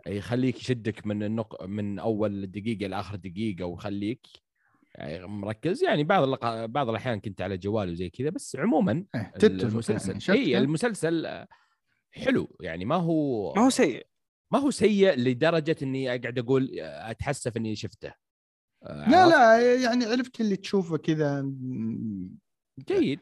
يخليك يشدك من النق... من أول دقيقة لاخر دقيقة ويخليك يعني مركز. يعني بعض اللق... بعض الأحيان كنت على جوالي وزي كذا بس عموما إيه، المسلسل. يعني اي؟ المسلسل حلو. يعني ما هو ما هو سيء. ما هو سيء لدرجة إني أقعد أقول أتحسف إني شفته. آه، لا؟ لا يعني عرفت اللي تشوفه كذا جيد.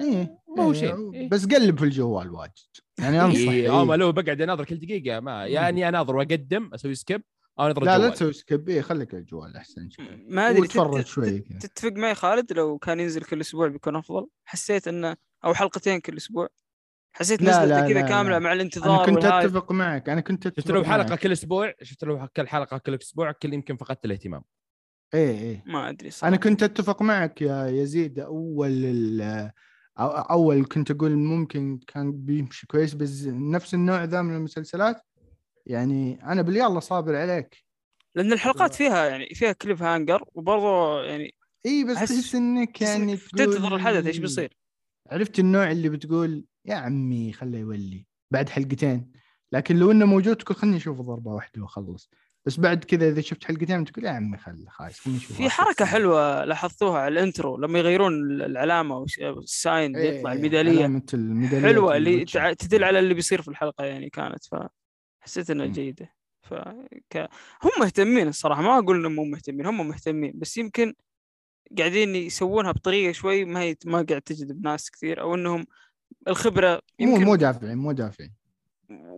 إيه ما هو إيه، شيء إيه. بس قلب في الجوال واجد. يعني أنصح إيه إيه. اما لو بقعد أناظر كل دقيقة ما يا اني أناظر وأقدم أسوي skip أو أناظر لا لا. تسوي skip إيه خليك الجوال أحسن ما أدري وتفرج تت- شوي. تتفق معي خالد لو كان ينزل كل أسبوع بيكون أفضل حسيت إنه أو حلقتين كل أسبوع حسيت نزلته كذا كاملة. مع الانتظار أنا كنت وال hype. أتفق معك أنا كنت أتفق شفت لو حلقه معك. كل أسبوع شفت لو كل حلقة كل أسبوع كل يمكن فقدت الاهتمام إيه إيه ما أدري صراحة أنا كنت أتفق معك يا يزيد أول أول كنت أقول ممكن كان بيمشي كويس بس نفس النوع ذا من المسلسلات يعني أنا بالله صابر عليك. لأن الحلقات فيها يعني فيها cliffhanger وبرضه يعني إي بس تحس إنك يعني تنتظر الحدث إيش بيصير؟ عرفت النوع اللي بتقول يا عمي خله يولي. بعد حلقتين. لكن لو إنه موجود تقول خلني أشوف ضربة واحدة واخلص بس بعد كذا إذا شفت حلقتين تقول يا عمي خل أشوف في حركة حلوة لاحظتوها على ال intro لما يغيرون العلامة وش- ال sign اللي يطلع الميدالية علامة الميدالية حلوة اللي تدل على اللي بيصير في الحلقة يعني كانت فحسيت إنها. جيدة ف. هم مهتمين الصراحة ما أقول إنهم مو مهتمين هم مهتمين بس يمكن قاعدين يسوونها بطريقة شوي ما هي ما قاعد تجذب ناس كثير أو إنهم الخبرة مو يمكن مو دافعين مو دافعين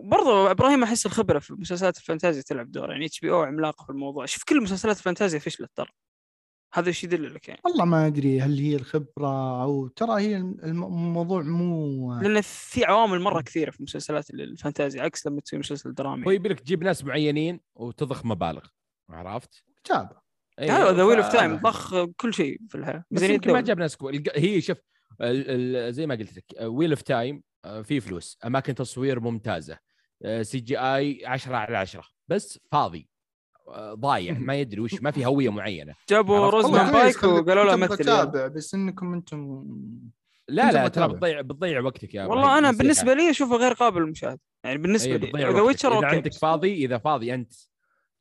برضو إبراهيم أحس الخبرة في مسلسلات الفانتازيا تلعب دور يعني HBO عملاقة في الموضوع. شوف كل مسلسلات الفانتازيا فشلت ترى. هذا إيش يدل لك يعني. والله ما أدري هل هي الخبرة أو ترى هي الم- الموضوع مو لأن في عوامل مرة كثيرة في مسلسلات الفانتازيا عكس لما تسوي مسلسل درامي. هو يبي لك تجيب ناس معينين وتضخ مبالغ عرفت؟ كتابه هذا The Wheel of Time ضخ كل شيء في الحياة بس يمكن ما. جاب ناس كو... هي شوف ال- ال- زي ما قلت لك Wheel of Time في فلوس أماكن تصوير ممتازة CGI 10 على 10 بس فاضي آه، ضايع ما يدري وش ما في هوية معينة جابوا؟ روزاموند بايك وقالوا له مثل يلا. تتابع بس إنكم أنتم لا لا ترى. بتضيع بتضيع وقتك يا والله أنا. بالنسبة لي أشوفه غير قابل للمشاهدة يعني بالنسبة أي لي بتضيع ذا وقتك. Witcher إذا عندك فاضي إذا فاضي أنت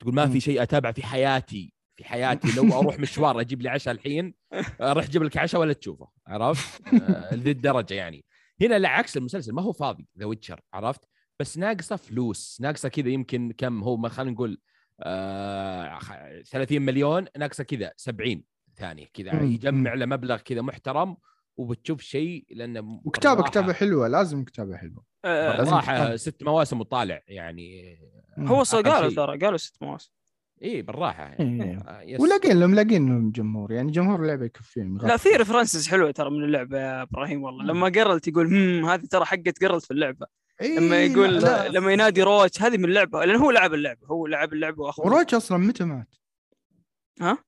تقول ما. في شيء أتابع في حياتي في حياتي لو أروح مشوار أجيب لي عشاء الحين أروح أجيب لك عشاء ولا تشوفه عرفت؟ آه، لذي الدرجه يعني هنا لا عكس المسلسل ما هو فاضي The Witcher عرفت؟ بس ناقصه فلوس ناقصه كذا يمكن كم هو ما خلينا نقول آه خ- 30 مليون ناقصه كذا 70 ثانية كذا. يجمع له مبلغ كذا محترم وبتشوف شيء لأنه وكتابة كتابة حلوة لازم كتابة حلوة آه، بالراحه تفهم. ست مواسم وطالع يعني هو قالوا. ترى قالوا ست مواسم إي بالراحة يعني. إيه. آه، yes. ولاقين لهم لاقين لهم جمهور يعني جمهور اللعبة يكفيهم لا في references حلوة ترى من اللعبة يا إبراهيم والله. لما قرلت يقول هم هذه ترى حقت قرلت في اللعبة إيه لما يقول لا. لما ينادي روتش هذه من اللعبة لأن هو لعب اللعبة هو لعب اللعبة وأخذ وروتش أصلا متى مات؟ ها؟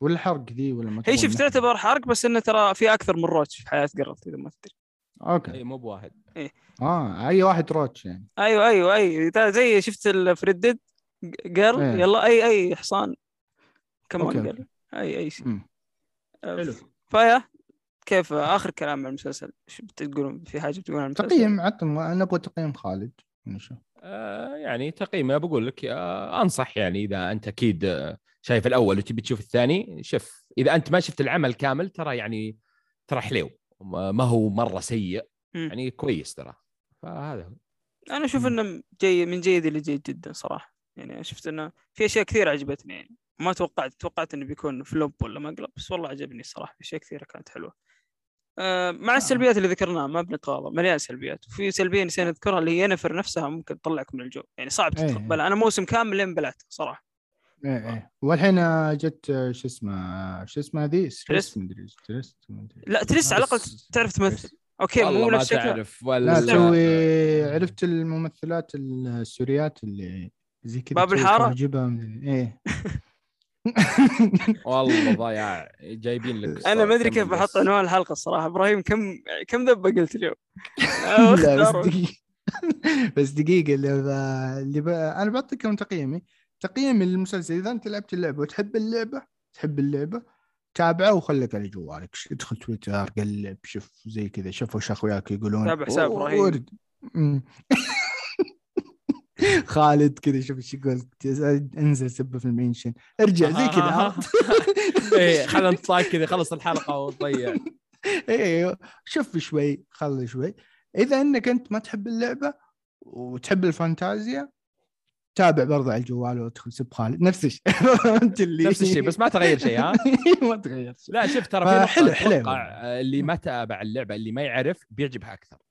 ولا حرق ذي ولا ما هي شوف؟ تعتبر حرق بس إنه ترى في أكثر من روتش في حياة جرلت إذا ما تدري أوكي إي مو بواحد آه أي واحد روتش يعني أيوه أيوه اي تا- زي شفت الفريدد جيرل إيه. يلا أي أي حصان. كمان قال. أي أي. شيء. حلو. فيا كيف آخر كلام عن المسلسل؟ شو بتقولون؟ في حاجة بتقولون عن المسلسل؟ تقييم عطنا نبغى تقييم خالد آه يعني تقييمه بقول لك آه أنصح يعني إذا أنت أكيد آه، شايف الأول وتبي تشوف الثاني شوف إذا أنت ما شفت العمل كامل ترى يعني ترى حليو ما هو مرة سيء. يعني كويس ترى. فهذا هو. أنا أشوف. إنه جيد من جيد إلى جيد جدا صراحة. يعني شفت إنه في أشياء كثيرة عجبتني. يعني ما توقعت توقعت إنه بيكون فلوب ولا مقلب بس والله عجبني الصراحه في أشياء كثيرة كانت حلوة. آه مع السلبيات اللي ذكرناها ما بنتغاضى مليان سلبيات. وفي سلبية نسينا نذكرها اللي هي ينفر نفسها ممكن تطلعك من الجو. يعني صعب إيه. تتقبلها. أنا موسم كامل لين بلعت صراحة. إيه إيه. والحين آه، جت آه، شو اسمه شو اسمه هذه؟ ستريس تريس. مدري مدري لا تريس على الأقل تعرف تمثل. أوكي والله مو ما نفس شكلها تعرف ولا لا تسوي عرفت الممثلات السوريات اللي زي كذا باب تسوي الحارة؟ تجيبها من- إيه. والله ضياع جايبين لك أنا ما أدري كم كيف. بحط عنوان الحلقة الصراحة. إبراهيم كم كم ذبة قلت اليوم؟ لا بس دقيقة. اللي, ب... اللي ب... أنا بعطيكم تقييمي. تقييمي للمسلسل إذا أنت لعبت اللعبة وتحب اللعبة تحب اللعبة تابعه وخليك على جوالك. ش- ادخل تويتر قلب شوف زي كذا شوف وش أخوياك يقولون. تابع حساب. أمم. خالد كذا شوف إيش يقول انزل سبه في المنشن. ارجع زي كذا عرفت؟ إيه خلينا نطلع كذا خلص الحلقة وضيع أيوه. شوف شوي خلي شوي. إذا إنك أنت ما تحب اللعبة وتحب الفانتازيا تابع برضه على الجوال وادخل سب خالد. نفس الشيء أنت اللي نفس الشيء بس ما تغير شيء ها؟ ما تغير شيء. لا شوف ترى في حلو. آه، اللي ما تابع اللعبة اللي ما يعرف بيعجبها أكثر.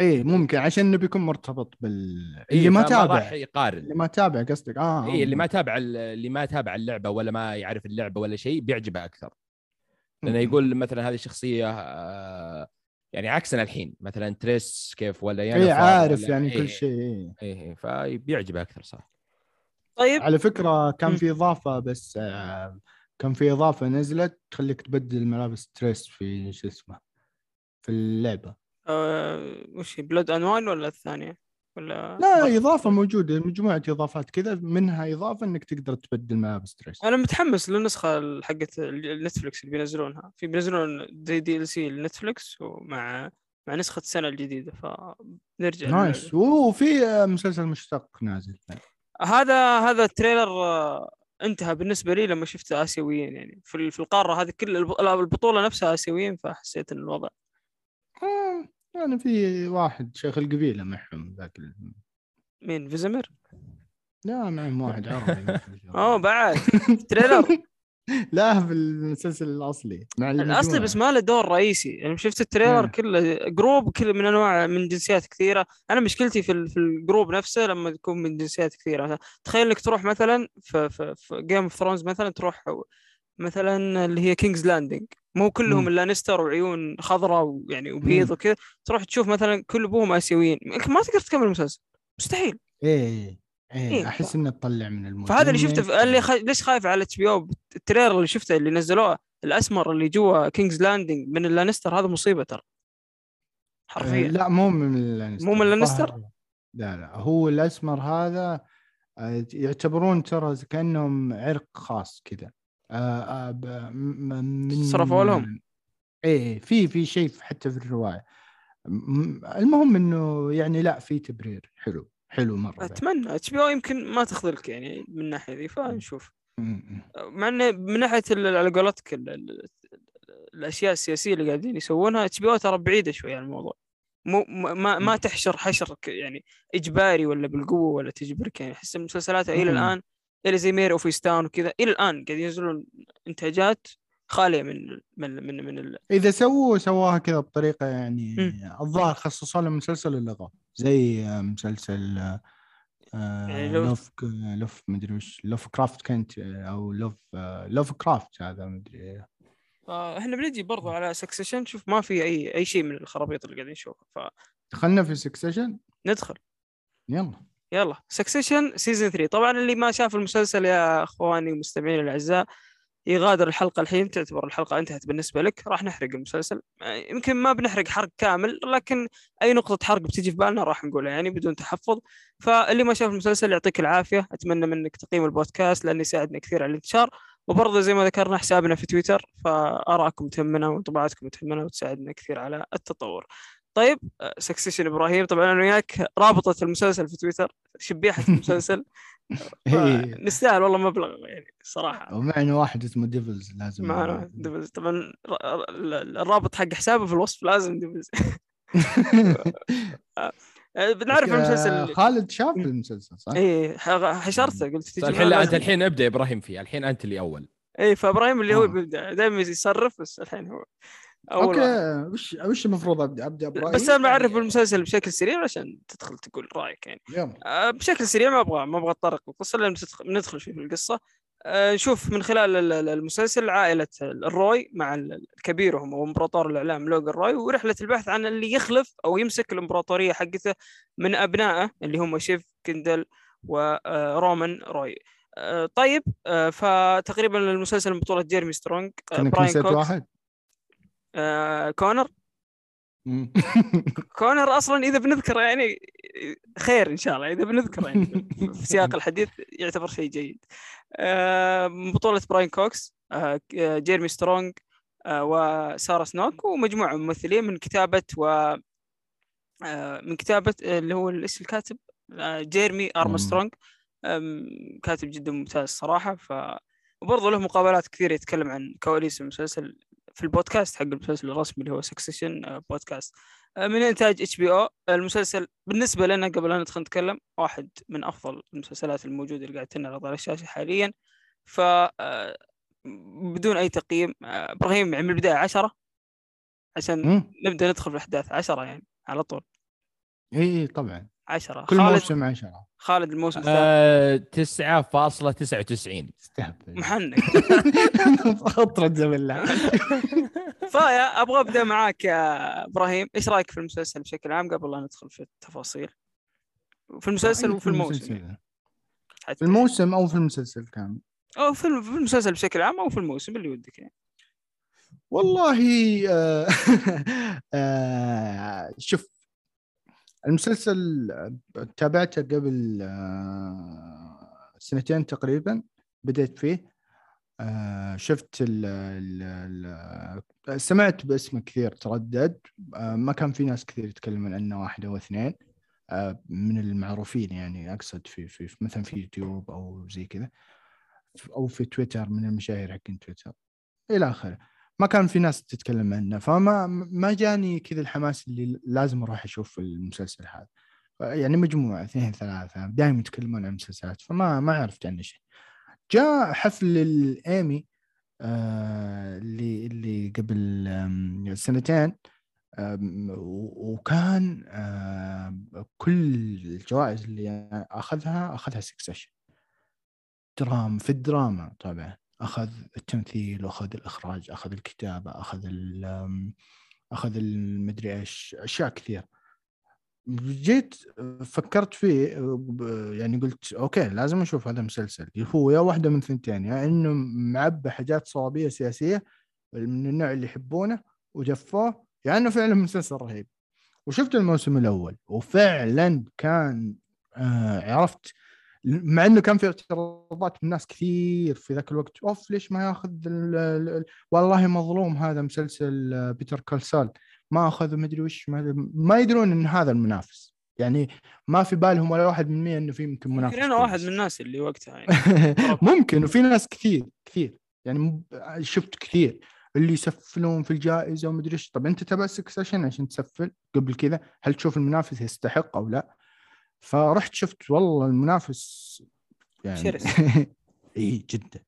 إيه ممكن عشان إنه بيكون مرتبط بال إيه، اللي ما تابع. راح يقارن. اللي ما تابع قصدك. آه اي اللي ما تابع اللي ما تابع اللعبة ولا ما يعرف اللعبة ولا شيء بيعجبها أكثر. لأنه يقول مثلا هذه الشخصيه آه، يعني عكسنا الحين مثلا تريس كيف ولا ينفر اي عارف ولا- يعني إيه، كل شيء إيه. إيه إيه، فبيعجبها أكثر صح. طيب. على فكرة كان. في إضافة بس آه كان في إضافة نزلت تخليك تبدل ملابس تريس في شو اسمه في اللعبة. آه وش Blood and Wine ولا الثانية؟ ولا لا إضافة موجودة مجموعة إضافات كذا منها إضافة إنك تقدر تبدل ملابس تريس أنا متحمس للنسخة حقت ال Netflix اللي بينزلونها. في بينزلون زي DLC ل Netflix ومع مع نسخة السنة الجديدة فنرجع nice. وفي آه، مسلسل مشتق نازل. هذا هذا ال trailer آه، انتهى بالنسبة لي لما شفت آسيويين يعني. في ال- في القارة هذه كل الب- البطولة نفسها آسيويين فحسيت إن الوضع يعني في واحد شيخ القبيلة معهم ذاك ال- مين فيزمر؟ لا معهم واحد عربي أوه بعد. trailer. لا في المسلسل الأصلي مع الأصلي. بس ما له دور رئيسي. يعني شفت ال trailer إيه. كله group كله من أنواع من جنسيات كثيرة. أنا مشكلتي في في ال group نفسه لما تكون من جنسيات كثيرة. مثلا تخيل إنك تروح مثلا في في, في Game of Thrones مثلا تروح مثلا اللي هي King's Landing مو كلهم مم. اللانستر وعيون خضراء ويعني وبيض. وكذا. تروح تشوف مثلا كل أبوهم آسيويين. ما تقدر تكمل المسلسل مستحيل. إيه إيه إيه، أحس إنه تطلع من ال mood. فهذا اللي شفته في... اللي خ... ليش خايف على HBO؟ ال trailer اللي شفته اللي نزلوه الأسمر اللي جوا King's Landing من اللانستر هذا مصيبة ترى. حرفيا. لا مو من اللانستر مو من اللانستر؟ لا لا. هو الأسمر هذا آه، يعتبرون ترى كأنهم عرق خاص كذا. من صرفوا لهم. إيه في في شيء حتى في الرواية المهم إنه يعني لا في تبرير حلو حلو مرة. أتمنى HBO يمكن ما تخذلك يعني من الناحية ذي فنشوف. مع انه من ناحية على قولتك ال- ال- الأشياء السياسية اللي قاعدين يسوونها HBO ترى بعيدة شوي عن الموضوع مو ما ما, تحشر حشر يعني إجباري ولا بالقوة ولا تجبرك يعني أحس المسلسلات إلى. الآن إلى زي مير اوفيستان وكذا. إلى الآن قاعد ينزلون إنتاجات خالية من من من, من ال... إذا سووا سواها كذا بطريقة يعني. الظاهر خصصوا لهم مسلسل اللغة زي آه، مسلسل آه، يعني لو- لوف لوف مدري وش لوف كرافت كنت آه، أو لوف آه، لوف كرافت هذا مدري فاحنا بنجي برضو على سكسيشن شوف ما في أي أي شيء من الخرابيط اللي قاعدين نشوفها دخلنا في سكسيشن فندخل يلا. يلا. Succession season 3 طبعا اللي ما شاف المسلسل يا أخواني ومستمعيني الأعزاء يغادر الحلقة الحين تعتبر الحلقة انتهت بالنسبة لك. راح نحرق المسلسل. يمكن ما بنحرق حرق كامل لكن أي نقطة حرق بتجي في بالنا راح نقولها يعني بدون تحفظ. فاللي ما شاف المسلسل يعطيك العافية. أتمنى منك تقييم البودكاست لأنه يساعدنا كثير على الانتشار. وبرضه زي ما ذكرنا حسابنا في تويتر فارائكم تهمنا وانطباعاتكم تهمنا وتساعدنا كثير على التطور. طيب Succession إبراهيم طبعا أنا وياك رابطة المسلسل في تويتر شبيحة المسلسل. نستاهل والله مبلغ يعني صراحة ومعنا واحد اسمه ديفلز لازم معنا ديفلز طبعا الرابط حق حسابه في الوصف لازم ديفلز آه، بنعرف آه، المسلسل خالد شاف المسلسل صح؟ ح- حشرته قلت تجي الحين أنت. الحين أبدأ إبراهيم فيه الحين أنت اللي أول إيه فإبراهيم اللي هو آه. بيبدأ دائما يصرف بس الحين هو اول. أوكي. وش وش المفروض ابدا ابدا إبراهيم بس أنا بعرف بالمسلسل بشكل سريع عشان تدخل تقول رأيك يعني. يلا. آه، بشكل سريع ما أبغى ما أبغى أتطرق القصة لأن ندخل في القصة. آه، نشوف من خلال ال- ال- المسلسل عائلة الروي مع كبيرهم أو امبراطور الإعلام لوغان روي ورحلة البحث عن اللي يخلف أو يمسك الإمبراطورية حقته من أبنائه اللي هم شيف كندل ورومان روي. آه، طيب آه، فتقريبا المسلسل من بطولة جيرمي سترونج براين نسيت كوكس. واحد. آه، كونر. كونر أصلا إذا بنذكره يعني خير إن شاء الله إذا بنذكره يعني في سياق الحديث يعتبر شيء جيد. آه، من بطولة براين كوكس، آه، جيرمي سترونج، آه، وسارة سنوك ومجموعة من الممثلين من كتابة و من كتابة آه، اللي هو إيش الكاتب؟ جيرمي ارمسترونج كاتب جدا ممتاز صراحة ف وبرضه له مقابلات كثيرة يتكلم عن كواليس المسلسل في البودكاست حق المسلسل الرسمي اللي هو Succession podcast آه، من إنتاج HBO المسلسل بالنسبة لنا قبل ان ندخل نتكلم واحد من أفضل المسلسلات الموجودة اللي قاعد تنعرض على الشاشه حاليا. ف آه، بدون أي تقييم آه، إبراهيم من البداية عشرة عشان مم. نبدأ ندخل في الاحداث عشرة يعني على طول. اي طبعا. عشرة. كل خالد موسم عشرة. خالد الموسم الثاني. آه 9.99 استهبل. محنك. اطرد بالله فيا أبغى أبدأ معاك يا إبراهيم. إيش رأيك في المسلسل بشكل عام قبل لا ندخل في التفاصيل؟ في المسلسل وفي الموسم. في الموسم أو في المسلسل كامل؟ أو في المسلسل بشكل عام أو في الموسم اللي ودك يعني. والله آه، آه، شوف المسلسل تابعته قبل آه، سنتين تقريبا بديت فيه. آه، شفت ال ال سمعت باسمه كثير تردد. آه، ما كان في ناس كثير يتكلمون عنه واحد أو اثنين. آه، من المعروفين يعني أقصد في, في في- مثلا في يوتيوب أو زي كذا أو في تويتر من المشاهير حقين تويتر. إلى آخره. ما كان في ناس تتكلم عنه فما ما جاني كذا الحماس اللي لازم أروح أشوف المسلسل هذا. يعني مجموعة اثنين ثلاثة دائما يتكلمون عن المسلسلات فما ما عرفت عنه شيء. جاء حفل الايمي آه اللي اللي قبل سنتين وكان آم، كل الجوائز اللي أخذها أخذها سكسيشن دراما في الدراما طبعا. أخذ التمثيل وأخذ الإخراج أخذ الكتابة أخذ أخذ المدري إيش أشياء كثير. جيت فكرت فيه يعني قلت أوكي لازم أشوف هذا المسلسل هو يا واحدة من ثنتين يا إنه معبى حاجات صوابية سياسية من النوع اللي يحبونه وجفوه يا إنه فعلا مسلسل رهيب. وشفت الموسم الأول وفعلا كان آه عرفت مع إنه كان في اعتراضات من ناس كثير في ذاك الوقت أوف ليش ما ياخذ ال- ال- ال- والله مظلوم هذا مسلسل آه، Better Call Saul ما اخذ مدري وش ما, ما يدرون إن هذا المنافس. يعني ما في بالهم ولا واحد من مية إنه في يمكن منافس يمكن أنا واحد. من الناس اللي وقتها يعني. ممكن وفي ناس كثير كثير. يعني شفت كثير. اللي يسفلون في الجائزة ومدري إيش. طب أنت تبع Succession عشان تسفل قبل كذا هل تشوف المنافس يستحق أو لا؟ فرحت شفت والله المنافس يعني. إي جدا.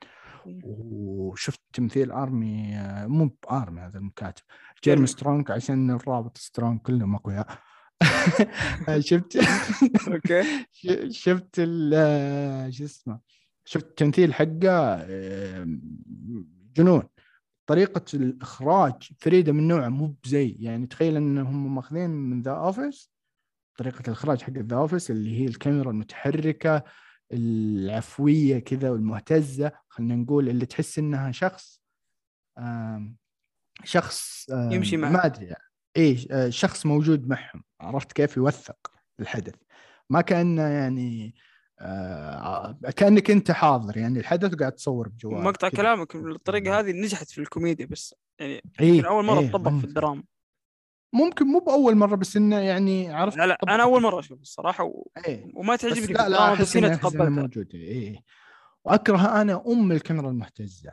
وشفت تمثيل آرمي آه، مو بارمي هذا المكاتب. جيرمي. سترونج عشان الرابط سترونج كلهم اقوياء شفت؟ أوكي. شفت ال آه، شو اسمه شفت التمثيل حقه جنون. طريقة الإخراج فريدة من نوعها مو بزي. يعني تخيل إنهم ماخذين من ذا اوفيس طريقة الإخراج حق The Office اللي هي الكاميرا المتحركة العفوية كذا والمهتزة خلينا نقول اللي تحس إنها شخص آم، شخص آم، يمشي معه. ما أدري اي آه، شخص موجود معهم عرفت كيف يوثق الحدث ما كأنه يعني آه كأنك أنت حاضر يعني الحدث وقاعد تصور بجوالك مقطع. كلامك الطريقة هذه نجحت في الكوميديا بس يعني إيه أول مرة إيه تطبق في ممكن. الدراما ممكن مو بأول مرة بس إنه يعني عرفت لا لا أنا أول مرة أشوف الصراحة و... إيه وما تعجبني لا لا أحس انها موجوده إيه وأكره أنا أم الكاميرا المهتزة.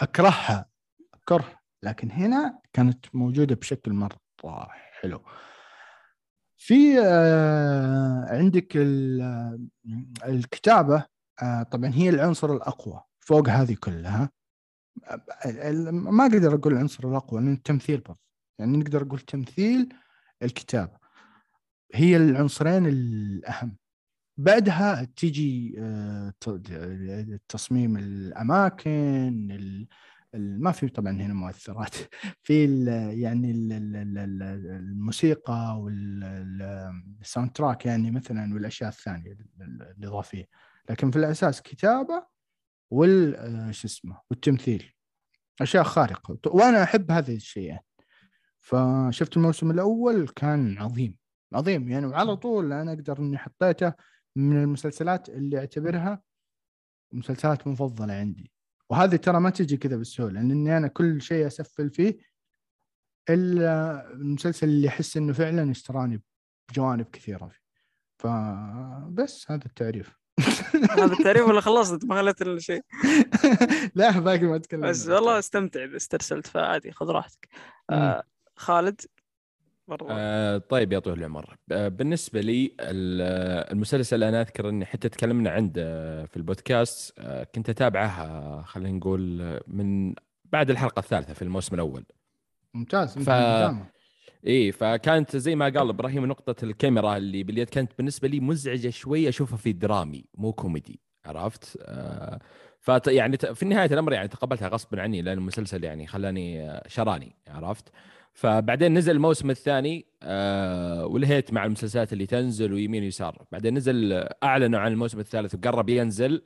أكرهها كره لكن هنا كانت موجودة بشكل مرة حلو. في آه، عندك آه، الكتابة آه، طبعا هي العنصر الأقوى فوق هذه كلها. آه، ما أقدر أقول العنصر الأقوى لأن التمثيل برضه. يعني نقدر نقول تمثيل الكتابه هي العنصرين الأهم. بعدها تيجي آه، تصميم الأماكن ال- ال- ما في طبعا هنا مؤثرات. في يعني ال- ال- ال- ال- الموسيقى والساوند تراك يعني مثلا والأشياء الثانية ال- ال- الإضافية. لكن في الأساس كتابة وال آه، شو اسمه والتمثيل. أشياء خارقة. وأنا أحب هذه الشيئين. فشفت الموسم الأول كان عظيم عظيم. يعني وعلى طول أنا أقدر إني حطيته من المسلسلات اللي أعتبرها مسلسلات مفضلة عندي. وهذه ترى ما تجي كذا بالسهولة لاني أنا كل شيء أسفل فيه إلا المسلسل اللي أحس إنه فعلا اشتراني بجوانب كثيرة فيه. فبس هذا التعريف. هذا التعريف ولا خلصت؟ ما خليت إلا شيء. لا باقي ما أتكلم. بس. والله استمتع إذا استرسلت فعادي خذ راحتك. آه خالد برضو آه طيب يا طويل العمر. آه بالنسبة لي ال- المسلسل أنا أذكر إني حتى تكلمنا عنده في البودكاست. آه كنت اتابعه آه، خلينا نقول آه، من بعد الحلقة الثالثة في الموسم الأول. ممتاز ف- مدامة. إي فكانت زي ما قال إبراهيم نقطة الكاميرا اللي باليد كانت بالنسبة لي مزعجة شوي أشوفها في درامي مو كوميدي عرفت؟ آه فت يعني ت- في نهايه الأمر يعني تقبلتها غصبا عني لأن المسلسل يعني خلاني آه، شراني عرفت؟ فبعدين نزل الموسم الثاني آه ولهيت مع المسلسلات اللي تنزل ويمين ويسار. بعدين نزل آه، أعلنوا عن الموسم الثالث وقرب ينزل.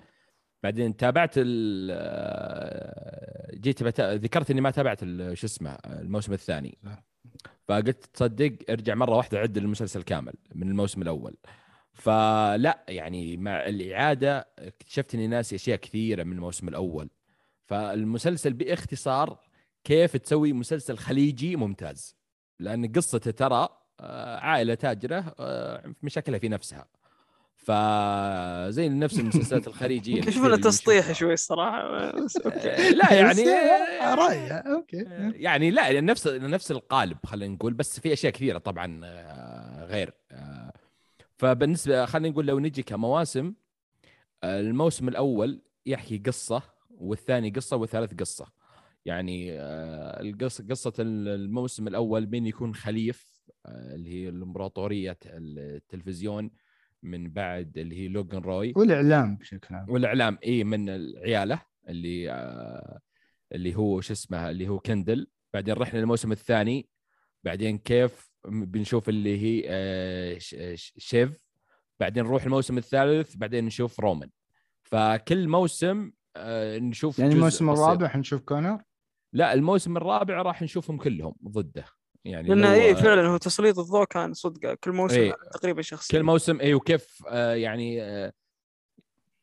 بعدين تابعت ال- آه، جيت بتا... ذكرت إني ما تابعت شو اسمه الموسم الثاني. فقلت تصدق ارجع مرة واحدة عد المسلسل كامل من الموسم الأول. فلا يعني مع الإعادة اكتشفت إني ناسي أشياء كثيرة من الموسم الأول. فالمسلسل بإختصار كيف تسوي مسلسل خليجي ممتاز. لأن قصته ترى آه، عائلة تاجرة آه، مشاكلها في نفسها. فزي نفس المسلسلات الخليجية الكثيرة اللي تسطيح. شوي الصراحه بس آه، لا يعني رأي أوكي. يعني لا نفس نفس القالب خلينا نقول بس في أشياء كثيرة طبعا غير. فبالنسبة خلينا نقول لو نجي كمواسم الموسم الأول يحكي قصة والثاني قصة والثالث قصة. يعني آه، القصة قصة الموسم الأول من يكون خليفة اللي هي الإمبراطورية التلفزيون من بعد اللي هي لوجن روي. والإعلام بشكل عام. والإعلام إي من عياله اللي آه اللي هو شو اسمه اللي هو كندل. بعدين رحنا للموسم الثاني. بعدين كيف بنشوف اللي هي شيف. بعدين نروح الموسم الثالث. بعدين نشوف رومان. فكل موسم نشوف يعني الموسم. الرابع حنشوف كونر. لا الموسم الرابع راح نشوفهم كلهم ضده. يعني لأنه اي فعلا هو تسليط الضوء كان صدق كل موسم إيه. تقريبا شخص كل موسم اي وكيف آه يعني آه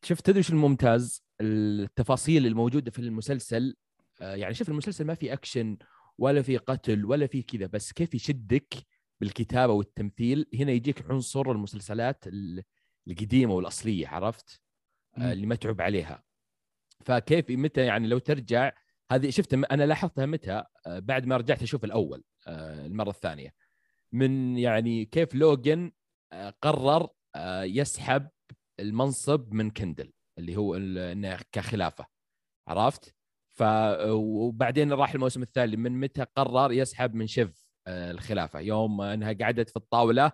شفت تدري الممتاز التفاصيل الموجودة في المسلسل آه يعني شوف المسلسل ما في أكشن ولا في قتل ولا في كذا بس كيف يشدك بالكتابة والتمثيل. هنا يجيك عنصر المسلسلات ال- القديمة والأصلية عرفت. آه اللي متعوب عليها. فكيف متى يعني لو ترجع هذه شفت أنا لاحظتها متى؟ آه بعد ما رجعت أشوف الأول آه المرة الثانية. من يعني كيف لوجن آه، قرر يسحب المنصب من كندل اللي هو إنه كخلافة. عرفت؟ ف وبعدين راح الموسم الثاني من متى قرر يسحب من شيف الخلافة؟ يوم إنها قعدت في الطاولة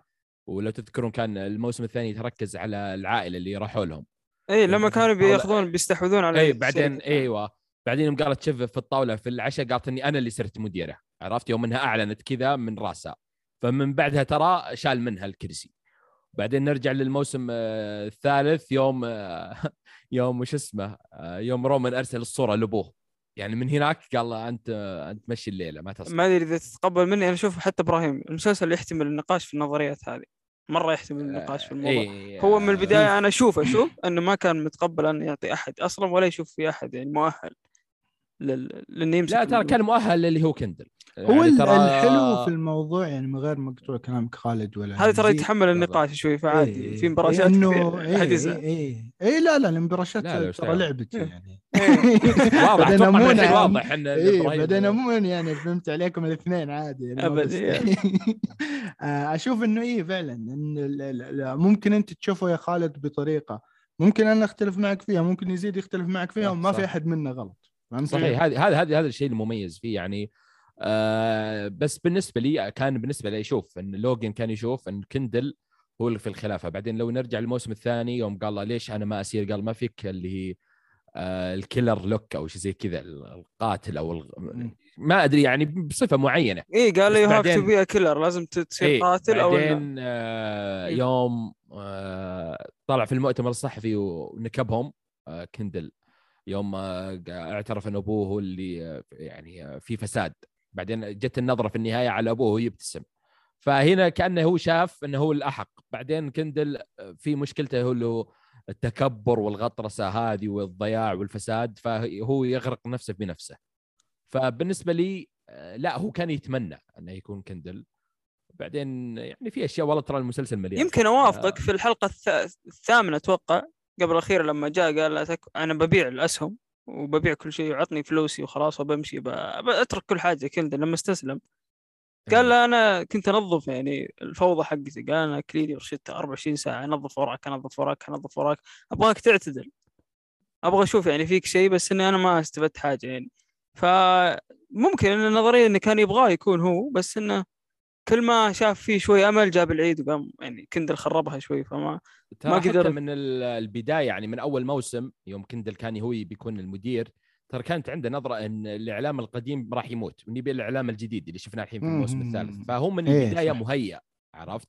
ولو تذكرون كان الموسم الثاني تركز على العائلة اللي راحوا لهم. اي لما كانوا حول- بياخذون بيستحوذون على اي بعدين. إيوه. بعدين يوم قالت شوف في الطاولة في العشاء قالت إني أنا اللي صرت مديرة عرفت؟ يوم إنها أعلنت كذا من راسها. فمن بعدها ترى شال منها الكرسي. بعدين نرجع للموسم آه، الثالث يوم آه، يوم وش اسمه آه، يوم رومان أرسل الصورة لأبوه. يعني من هناك قال له أنت أنت مشي الليلة ما تصل ما أدري إذا تتقبل مني أنا أشوف حتى إبراهيم المسلسل يحتمل النقاش في النظريات هذه. مرة يحتمل النقاش في الموضوع. إيه هو من البداية أنا أشوف أشوف إنه ما كان متقبل انه يعطي أحد. أصلا ولا يشوف في أحد يعني مؤهل. لأنه يمسك لا ترى كان مؤهل اللي هو كندل. هو يعني ال- ترى- الحلو في الموضوع يعني من غير ما اقطع كلامك خالد ولا هذا ترى. يتحمل النقاش شوي فعادي. إيه، في مبارشات إيه إيه يزعل. إيه إيه. لا لا المبارشات وش ترى. لعبتي إيه. يعني. واضح بعدين أتوقع أمونة الحين يعني. واضح إن إبراهيم- بعدين عموما يعني فهمت عليكم الاثنين عادي. يعني يعني. آه، أشوف إنه إيه فعلا إن ال- ال- ال- ممكن أنت تشوفه يا خالد بطريقة. ممكن أنا أختلف معك فيها ممكن يزيد يختلف معك فيها وما. في أحد منا غلط. صحيح. هذا هذا هذا هذا الشيء المميز فيه يعني. آه بس بالنسبة لي كان بالنسبة لي أشوف إن لوجن كان يشوف إن كندل هو اللي في الخلافة. بعدين لو نرجع للموسم الثاني يوم قال له ليش أنا ما أصير؟ قال ما فيك اللي هي آه ال killer look أو شيء زي كذا القاتل أو الغ... ما أدري يعني بصفة معينة. إيه قال لي you have to be killer لازم تصير إيه قاتل أو بعدين آه إيه. يوم آه طلع في المؤتمر الصحفي ونكبهم آه كندل. يوم اعترف إن أبوه هو اللي يعني في فساد. بعدين جت النظرة في النهاية على أبوه ويبتسم فهنا كأنه هو شاف إنه هو الأحق. بعدين كندل في مشكلته هو اللي هو التكبر والغطرسة هذه والضياع والفساد فهو يغرق نفسه بنفسه. فبالنسبة لي لا هو كان يتمنى إنه يكون كندل. بعدين يعني في أشياء والله ترى المسلسل مليان يمكن أوافقك في الحلقة الث- الثامنة أتوقع. قبل الاخيره لما جاء قال لا تك... أنا ببيع الأسهم وببيع كل شيء وعطني فلوسي وخلاص وبمشي ب... بترك كل حاجة كذا لما استسلم. قال لا أنا كنت أنظف يعني الفوضى حقتي. قال أنا كليني ورشدت 24 ساعة أنظف وراك أنظف وراك أنظف وراك. أبغاك تعتدل أبغى أشوف يعني فيك شيء بس إني أنا ما استفدت حاجة يعني. فممكن إن النظريه انه كان يبغاه يكون هو بس إنه كل ما شاف فيه شوي أمل جاب العيد وقام يعني كندل خربها شوي فما ما قدر- من ال- البداية يعني من أول موسم يوم كندل كان هو بيكون المدير ترى كانت عنده نظرة إن الإعلام القديم راح يموت ونبي الإعلام الجديد اللي شفناه الحين في الموسم. الثالث فهو من إيه، البداية. مهيأ عرفت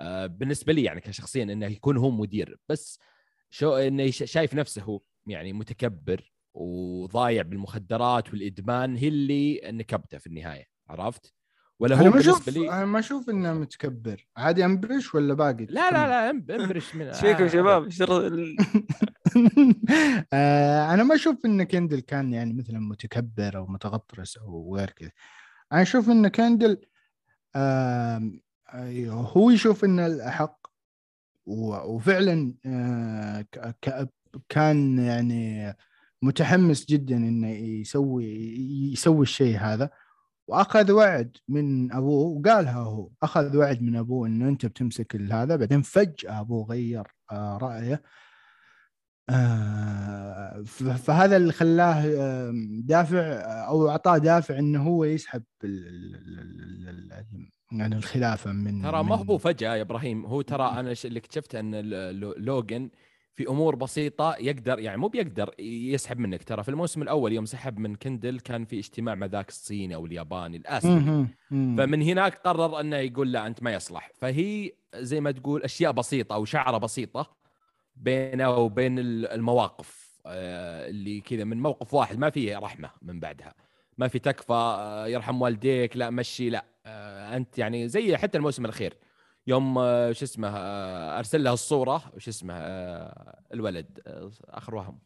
آه بالنسبة لي يعني كشخصيا إنه يكون هو مدير بس شو إنه يش- شايف نفسه هو يعني متكبر وضايع بالمخدرات والإدمان هي اللي نكبته في النهاية عرفت ولا هو بالنسبة لي أنا ما أشوف إنه متكبر. عادي أمبرش ولا باقي؟ لا لا لا انبرش من إيش فيكم آه، شباب؟ آه، أنا ما أشوف إن كندل كان يعني مثلا متكبر أو متغطرس أو غير كذا. أنا أشوف إن كندل أيوه، هو يشوف إنه الأحق وفعلا آه، كان يعني متحمس جدا إنه يسوي يسوي الشيء هذا. وأخذ وعد من أبوه وقالها هو أخذ وعد من أبوه إنه أنت بتمسك هذا بعدين فجأة أبوه غير آه، رأيه. آه، فهذا اللي خلاه دافع أو أعطاه دافع إنه هو يسحب يعني الخلافة من ترى ما هو فجأة يا إبراهيم هو ترى أنا اللي اكتشفت إن لوجن في أمور بسيطة يقدر يعني مو بيقدر يسحب منك. ترى في الموسم الأول يوم سحب من كندل كان في اجتماع مع ذاك الصيني أو الياباني الاسيوي. فمن هناك قرر إنه يقول لا أنت ما يصلح. فهي زي ما تقول أشياء بسيطة أو شعرة بسيطة بينه وبين ال- المواقف آه، اللي كذا من موقف واحد. ما فيه رحمة من بعدها. ما في تكفى آه، يرحم والديك لا مشي لا. آه، أنت يعني زي حتى الموسم الأخير. يوم آه، شو اسمه آه، أرسل له الصورة وش اسمه آه، الولد آخر وهم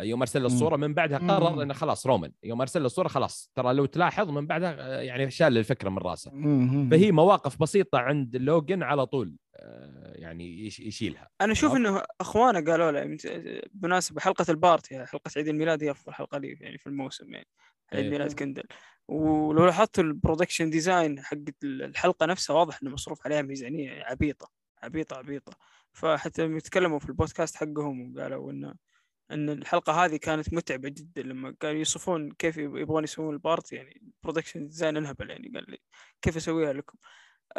يوم أرسل له الصورة من بعدها قرر. إنه خلاص رومان يوم أرسل له الصورة خلاص ترى لو تلاحظ من بعدها يعني شال الفكرة من راسه. فهي مواقف بسيطة عند لوجن على طول يعني يش- يشيلها أنا أشوف؟ إنه أخوانه قالوا له بمناسبة حلقة ال party حلقة عيد الميلاد هي افضل حلقة لي يعني في الموسم يعني عيد إيه. ميلاد كندل ولو لاحظت ال production design حق الحلقة نفسها واضح إنه مصروف عليها ميزانية عبيطة عبيطة عبيطة. فحتى لما يتكلموا في البودكاست حقهم وقالوا إنه إن الحلقة هذه كانت متعبة جدا لما كانوا يوصفون كيف يب- يبغون يسوون ال part يعني ال production design انهبل يعني قال لي كيف أسويها لكم.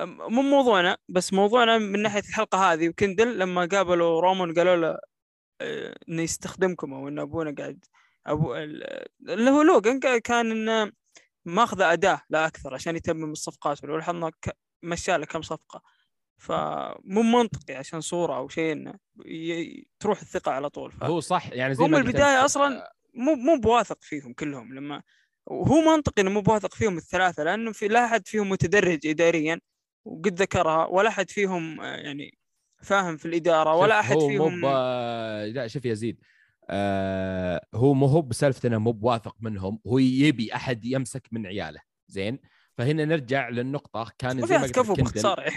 مو موضوعنا بس موضوعنا من ناحية الحلقة هذه وكندل لما قابلوا رومان قالوا له آه، إنه يستخدمكم أو إن أبونا قاعد أبو ال- اللي هو لوجان كا- كان إنه ماخذ أداة لا أكثر عشان يتمم الصفقات ولو لاحظنا مشى له كم صفقة. فمو منطقي عشان صورة أو شيء إنه تروح الثقة على طول. ف... هو صح يعني زي هم أنت، أصلاً مو مو بواثق فيهم كلهم لما وهو منطقي إنه مو بواثق فيهم الثلاثة لأنه في لا أحد فيهم متدرج اداريا وقد ذكرها ولا أحد فيهم آه، يعني فاهم في الإدارة ولا أحد هو فيهم مو ب... لا شوف يا زيد آه هو مو هو بسالفة إنه مو بواثق منهم هو يبي أحد يمسك من عياله. زين؟ فهنا نرجع للنقطة كان ما زي في ما احد قلت باختصار. يعني.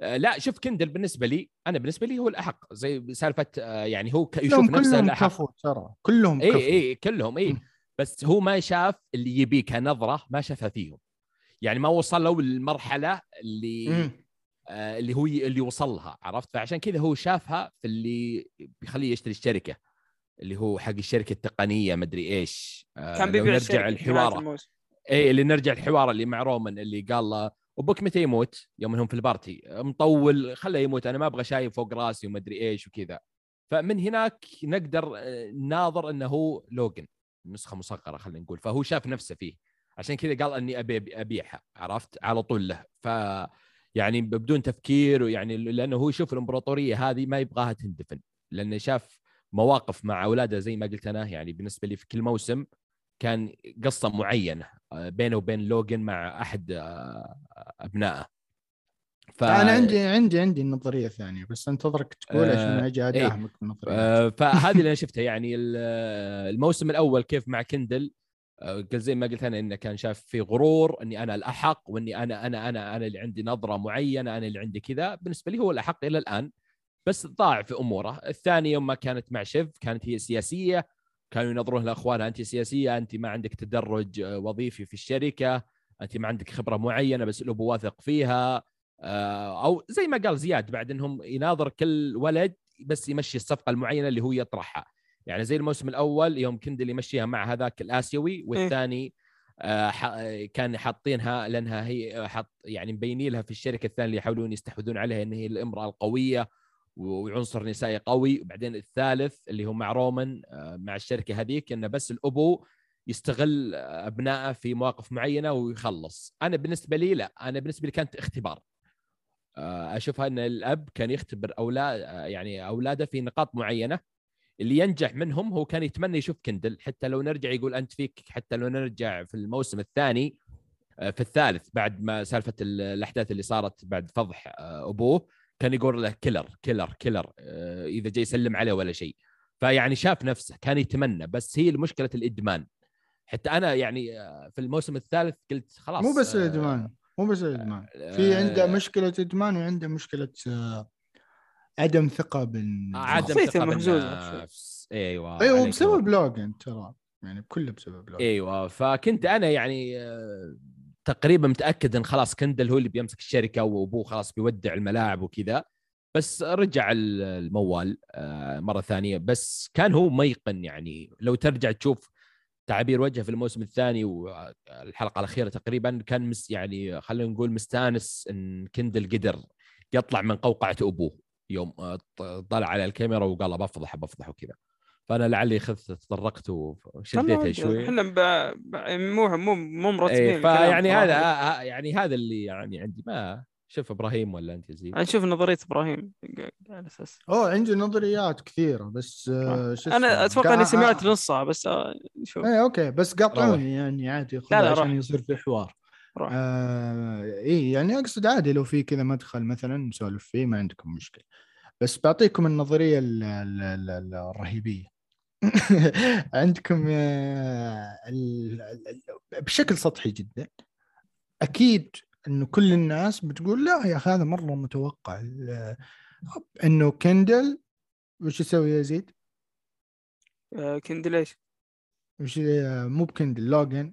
آه لا شوف كندل بالنسبة لي أنا بالنسبة لي هو الأحق زي سالفة آه يعني هو يشوف نفسه كلهم الأحق. كفو ترى كلهم اي كفو. اي كلهم اي. بس هو ما شاف اللي يبيه كنظرة ما شافها فيهم. يعني ما وصلوا للمرحلة اللي مم. آه، اللي هو اللي وصل لها عرفت؟ فعشان كذا هو شافها في اللي بيخليه يشتري الشركة. اللي هو حق الشركة التقنية مدري إيش. آه، كان بيبيع نرجع الحوار. اي اللي نرجع الحوار اللي مع رومان اللي قال له وبوك متى يموت؟ يوم إنهم في البارتي. مطول خله يموت أنا ما أبغى شايف فوق راسي ومدري إيش وكذا. فمن هناك نقدر آه، ناظر إنه هو لوجن نسخة مصغرة خلينا نقول. فهو شاف نفسه فيه. عشان كذا قال إني أبي أبيعها عرفت؟ على طول له. ف يعني بدون تفكير ويعني لأنه هو يشوف الإمبراطورية هذه ما يبغاها تندفن. لأنه شاف مواقف مع أولاده زي ما قلت أنا يعني بالنسبة لي في كل موسم كان قصة معينة آه، بينه وبين لوجن مع أحد آه، أبنائه. ف... أنا عندي عندي عندي النظرية الثانية بس أنتظرك تقول عشان آه، أجي إيه. أداهمك بالنظريه آه، فهذه اللي أنا شفتها يعني ال- الموسم الأول كيف مع كندل قل زي ما قلت أنا إنه كان شاف في غرور إني أنا الأحق وإني أنا أنا أنا أنا اللي عندي نظرة معينة أنا اللي عندي كذا بالنسبة لي هو الأحق إلى الآن. بس ضاع في أموره. الثانية يوم ما كانت مع شيف كانت هي سياسية. كانوا ينظرون لاخوانها انت سياسية انت ما عندك تدرج آه، وظيفي في الشركة انت ما عندك خبرة معينة بس الابو واثق فيها. آه، أو زي ما قال زياد بعد إنهم يناظر كل ولد بس يمشي الصفقة المعينة اللي هو يطرحها. يعني زي الموسم الأول يوم كندل يمشيها مع هذاك الآسيوي والثاني آه، كان حاطينها لأنها هي حط يعني مبينين لها في الشركة الثانية اللي يحاولون يستحوذون عليها إن هي الإمرأة القوية. وعنصر نسائي قوي. وبعدين الثالث اللي هو مع رومان آه، مع الشركة هذيك إنه بس الأبو يستغل آه، أبنائه في مواقف معينة ويخلص. أنا بالنسبة لي لا أنا بالنسبة لي كانت اختبار. آه، أشوفها إن الأب كان يختبر أولاد يعني أولاده في نقاط معينة. اللي ينجح منهم هو كان يتمنى يشوف كندل. حتى لو نرجع يقول أنت فيك حتى لو نرجع في الموسم الثاني في الثالث بعد ما سالفة ال- الأحداث اللي صارت بعد فضح أبوه. كان يقول له killer killer killer آه، إذا جاي يسلم عليه ولا شيء. فيعني شاف نفسه كان يتمنى بس هي مشكله الإدمان. حتى أنا يعني آه، في الموسم الثالث قلت خلاص مو بس آه، الإدمان مو بس الإدمان. في عنده آه، مشكلة إدمان وعنده مشكلة آه، عدم ثقة بال عدم ثقة بالنفس. أيوه أيوه عليك بسبب لوجن ترى يعني كله بسبب لوجن. أيوه فكنت أنا يعني آه، تقريبا متأكد إن خلاص كندل هو اللي بيمسك الشركة وأبوه خلاص بيودع الملاعب وكذا. بس رجع ال- الموال آه، مرة ثانية. بس كان هو ميقن يعني. لو ترجع تشوف تعابير وجهه في الموسم الثاني والحلقة الأخيرة تقريبا كان مس يعني خلينا نقول مستأنس إن كندل قدر يطلع من قوقعة أبوه. يوم آه، طلع على الكاميرا وقال بفضح بفضح وكذا. فأنا لعلي خذت تطرقت وشديتها شوي إحنا ب... ب... مو مو مو مرتبين إيه الكلام فيعني. هذا ه- يعني هذا اللي يعني عندي ما شوف إبراهيم ولا أنت زي نشوف نظرية إبراهيم على أساس أوه عندي نظريات كثيرة بس آه، شو أنا؟ أتوقع إني سمعت نصها بس آه، شوف إيه أوكي بس قاطعوني يعني عادي لا، عشان. يصير في حوار روح. آه إيه يعني أقصد عادي لو في كذا مدخل مثلا نسولف فيه ما عندكم مشكلة بس بعطيكم النظرية ال- ال- ال- ال- الرهيبية عندكم آه، بشكل سطحي جدا أكيد إنه كل الناس بتقول لا يا أخي هذا مرة متوقع إنه كندل وش يسوي يا زيد؟ آه، كندل إيش؟ وش آه، مو بكندل لوجن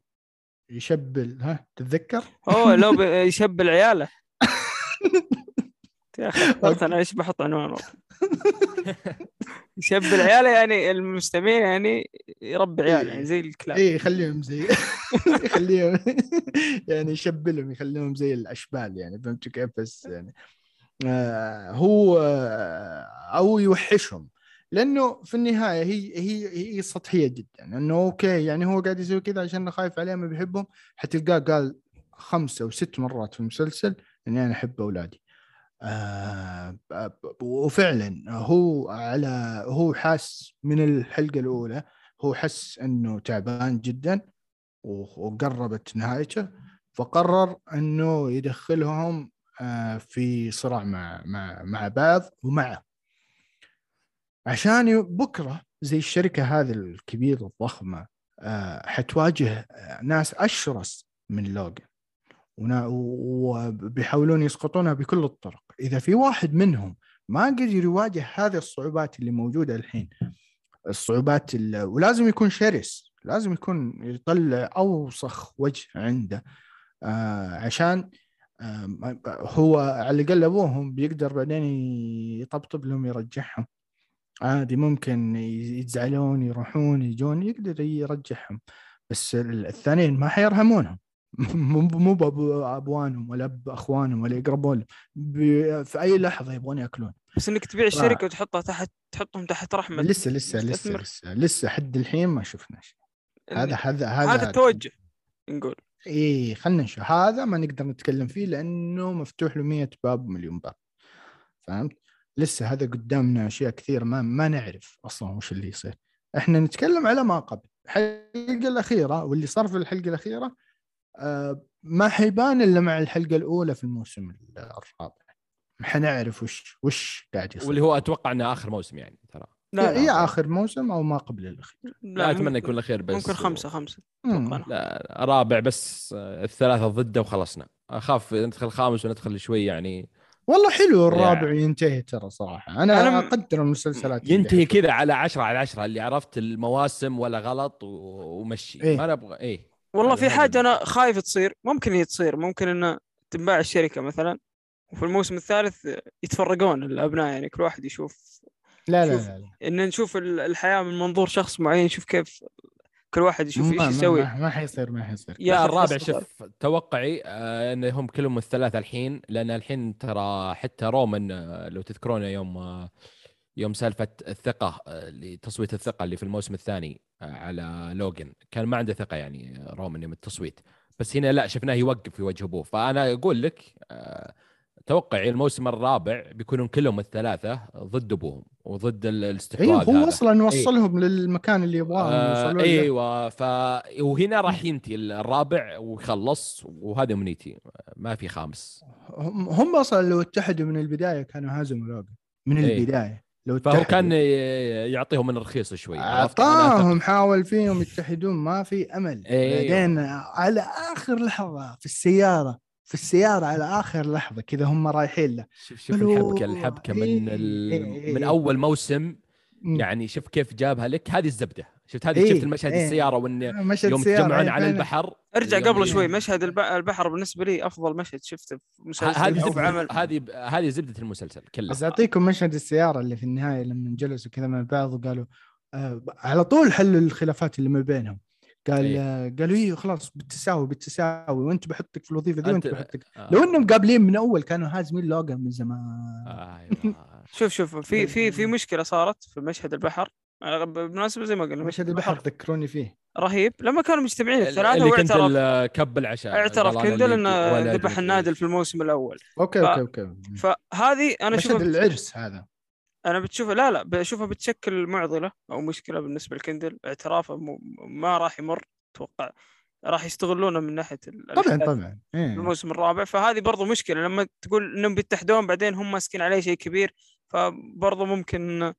يشبل ها تتذكر؟ أوه لو يشبل عياله يا أخي أنا إيش بحط عنوان يشبل عياله يعني المستمعين يعني يربي عيال يعني زي الكلاب. إيه يخليهم زي يخليهم يعني يشبلهم يخليهم زي الأشبال يعني فهمت كيف؟ بس يعني آه هو آه أو يوحشهم لأنه في النهاية هي هي هي سطحية جدا انه أوكي يعني هو قاعد يسوي كذا عشان خايف عليهم ما بيحبهم حتلقاه قال خمسة أو ست مرات في المسلسل إني أنا أحب أولادي. آه وفعلا هو على هو حاس من الحلقة الأولى هو حس إنه تعبان جدا وقربت نهايته فقرر إنه يدخلهم آه، في صراع مع مع مع بعض ومعه. عشان بكرة زي الشركة هذه الكبيرة الضخمة آه، حتواجه ناس أشرس من لوجن وبيحاولون يسقطونها بكل الطرق. إذا في واحد منهم ما قدر يواجه هذه الصعوبات اللي موجودة الحين الصعوبات ولازم يكون شرس لازم يكون يطلع أوسخ وجه عنده آه عشان آه هو على الأقل أبوهم بيقدر بعدين يطبطب لهم يرجعهم. عادي ممكن يزعلون يروحون يجون يقدر يرجعهم. بس الثانيين ما حيرحمونهم مو مو بابوانهم ولا بأخوانهم ولا يقربون في أي لحظة يبغون يأكلون. بس إنك تبيع الشركة وتحطها تحت تحطهم تحت رحمة لسه لسه لسه لسه لسه حد الحين ما شفنا شيء. هذا هذا هذا هذا التوجه نقول. اي خلينا نشوف. هذا ما نقدر نتكلم فيه لأنه مفتوح له 100 باب مليون باب. فهمت؟ لسه هذا قدامنا أشياء كثير ما ما نعرف أصلا وش اللي يصير. إحنا نتكلم على ما قبل. الحلقة الأخيرة واللي صار في الحلقة الأخيرة ما حيبان إلا مع الحلقة الأولى في الموسم الرابع. حنعرف وش وش قاعد يصير. واللي هو أتوقع إنه آخر موسم يعني ترى. لا هي آخر موسم أو ما قبل الأخير. لا, أتمنى يكون الأخير بس ممكن خمسة خمسة. لا. رابع بس الثلاثة ضده وخلصنا. أخاف ندخل خامس وندخل شوي يعني. والله حلو الرابع يعني. ينتهي ترى صراحة. أنا, أنا أقدر المسلسلات ينتهي كذا على عشرة على عشرة اللي عرفت المواسم ولا غلط ومشي. إيه؟ ما نبغى إيه. والله في حاجة أنا خايف تصير ممكن هي تصير ممكن إنه تنباع الشركة مثلا وفي الموسم الثالث يتفرقون الأبناء يعني كل واحد يشوف لا لا, لا, لا. إن نشوف الحياة من منظور شخص معين نشوف كيف كل واحد يشوف إيش يسوي. ما, ما حيصير ما حيصير. يا الرابع شوف توقعي آه انهم كلهم الثلاثة الحين لأن الحين ترى حتى رومان آه لو تذكرون يوم آه يوم سالفة الثقة لتصويت آه، الثقة اللي في الموسم الثاني آه على لوجن كان ما عنده ثقة يعني رومان يوم التصويت. بس هنا لا شفناه يوقف في وجه أبوه. فأنا أقول لك آه توقعي الموسم الرابع بيكونون كلهم الثلاثة ضد أبوهم وضد الاستحواذ أيوه هو أصلا وصلهم إيه؟ للمكان اللي يبغاهم آه أيوه ف وهنا راح ينتهي الرابع ويخلص وهذا امنيتي ما في خامس. هم أصلا لو اتحدوا من البداية كانوا هزموا لوجن من إيه؟ البداية. لو فهو كان يعطيهم من الرخيص شوي. أعطاهم حاول فيهم يتحدون ما في أمل. أيوة. بعدين على آخر لحظة في السيارة في السيارة على آخر لحظة كذا هم رايحين له. شوف شوف الحبكة الحبكة من إيه ال... إيه من أول موسم يعني شوف كيف جابها لك. هذه الزبدة. شفت هذه إيه شفت المشهد إيه. السيارة وان يوم تجمعون على البحر؟ ارجع قبل شوي مشهد البحر بالنسبة لي أفضل مشهد شفته في مسلسل هذه زبدة هذه هذه زبدة المسلسل كله بس أعطيكم مشهد السيارة اللي في النهاية لما جلسوا كذا مع بعض وقالوا آه على طول حلوا الخلافات اللي ما بينهم. قال إيه؟ قالوا إيه خلاص بالتساوي بالتساوي وأنت بحطك في الوظيفة دي وأنت بحطك. آه. لو إنهم قابلين من أول كانوا هازمين لوجان من زمان. آه أيوة. شوف شوف في في في مشكلة صارت في مشهد البحر. بالمناسبة زي ما قلنا مشهد البحر ذكروني فيه. رهيب. لما كانوا مجتمعين الثلاثه واعترف كب العشاء اعترف. كندل إنه ذبح النادل في الموسم الأول. okay okay okay. فهذه أنا مشهد العرس هذا. أنا بتشوفه لا لا بشوفها بتشكل معضلة أو مشكلة بالنسبة لكندل. اعترافه ما راح يمر أتوقع راح يستغلونه من ناحية طبعا طبعا. إيه. الموسم الرابع. فهذه برضو مشكلة. لما تقول إنهم بيتحدون بعدين هم ماسكين عليه شيء كبير فبرضو ممكن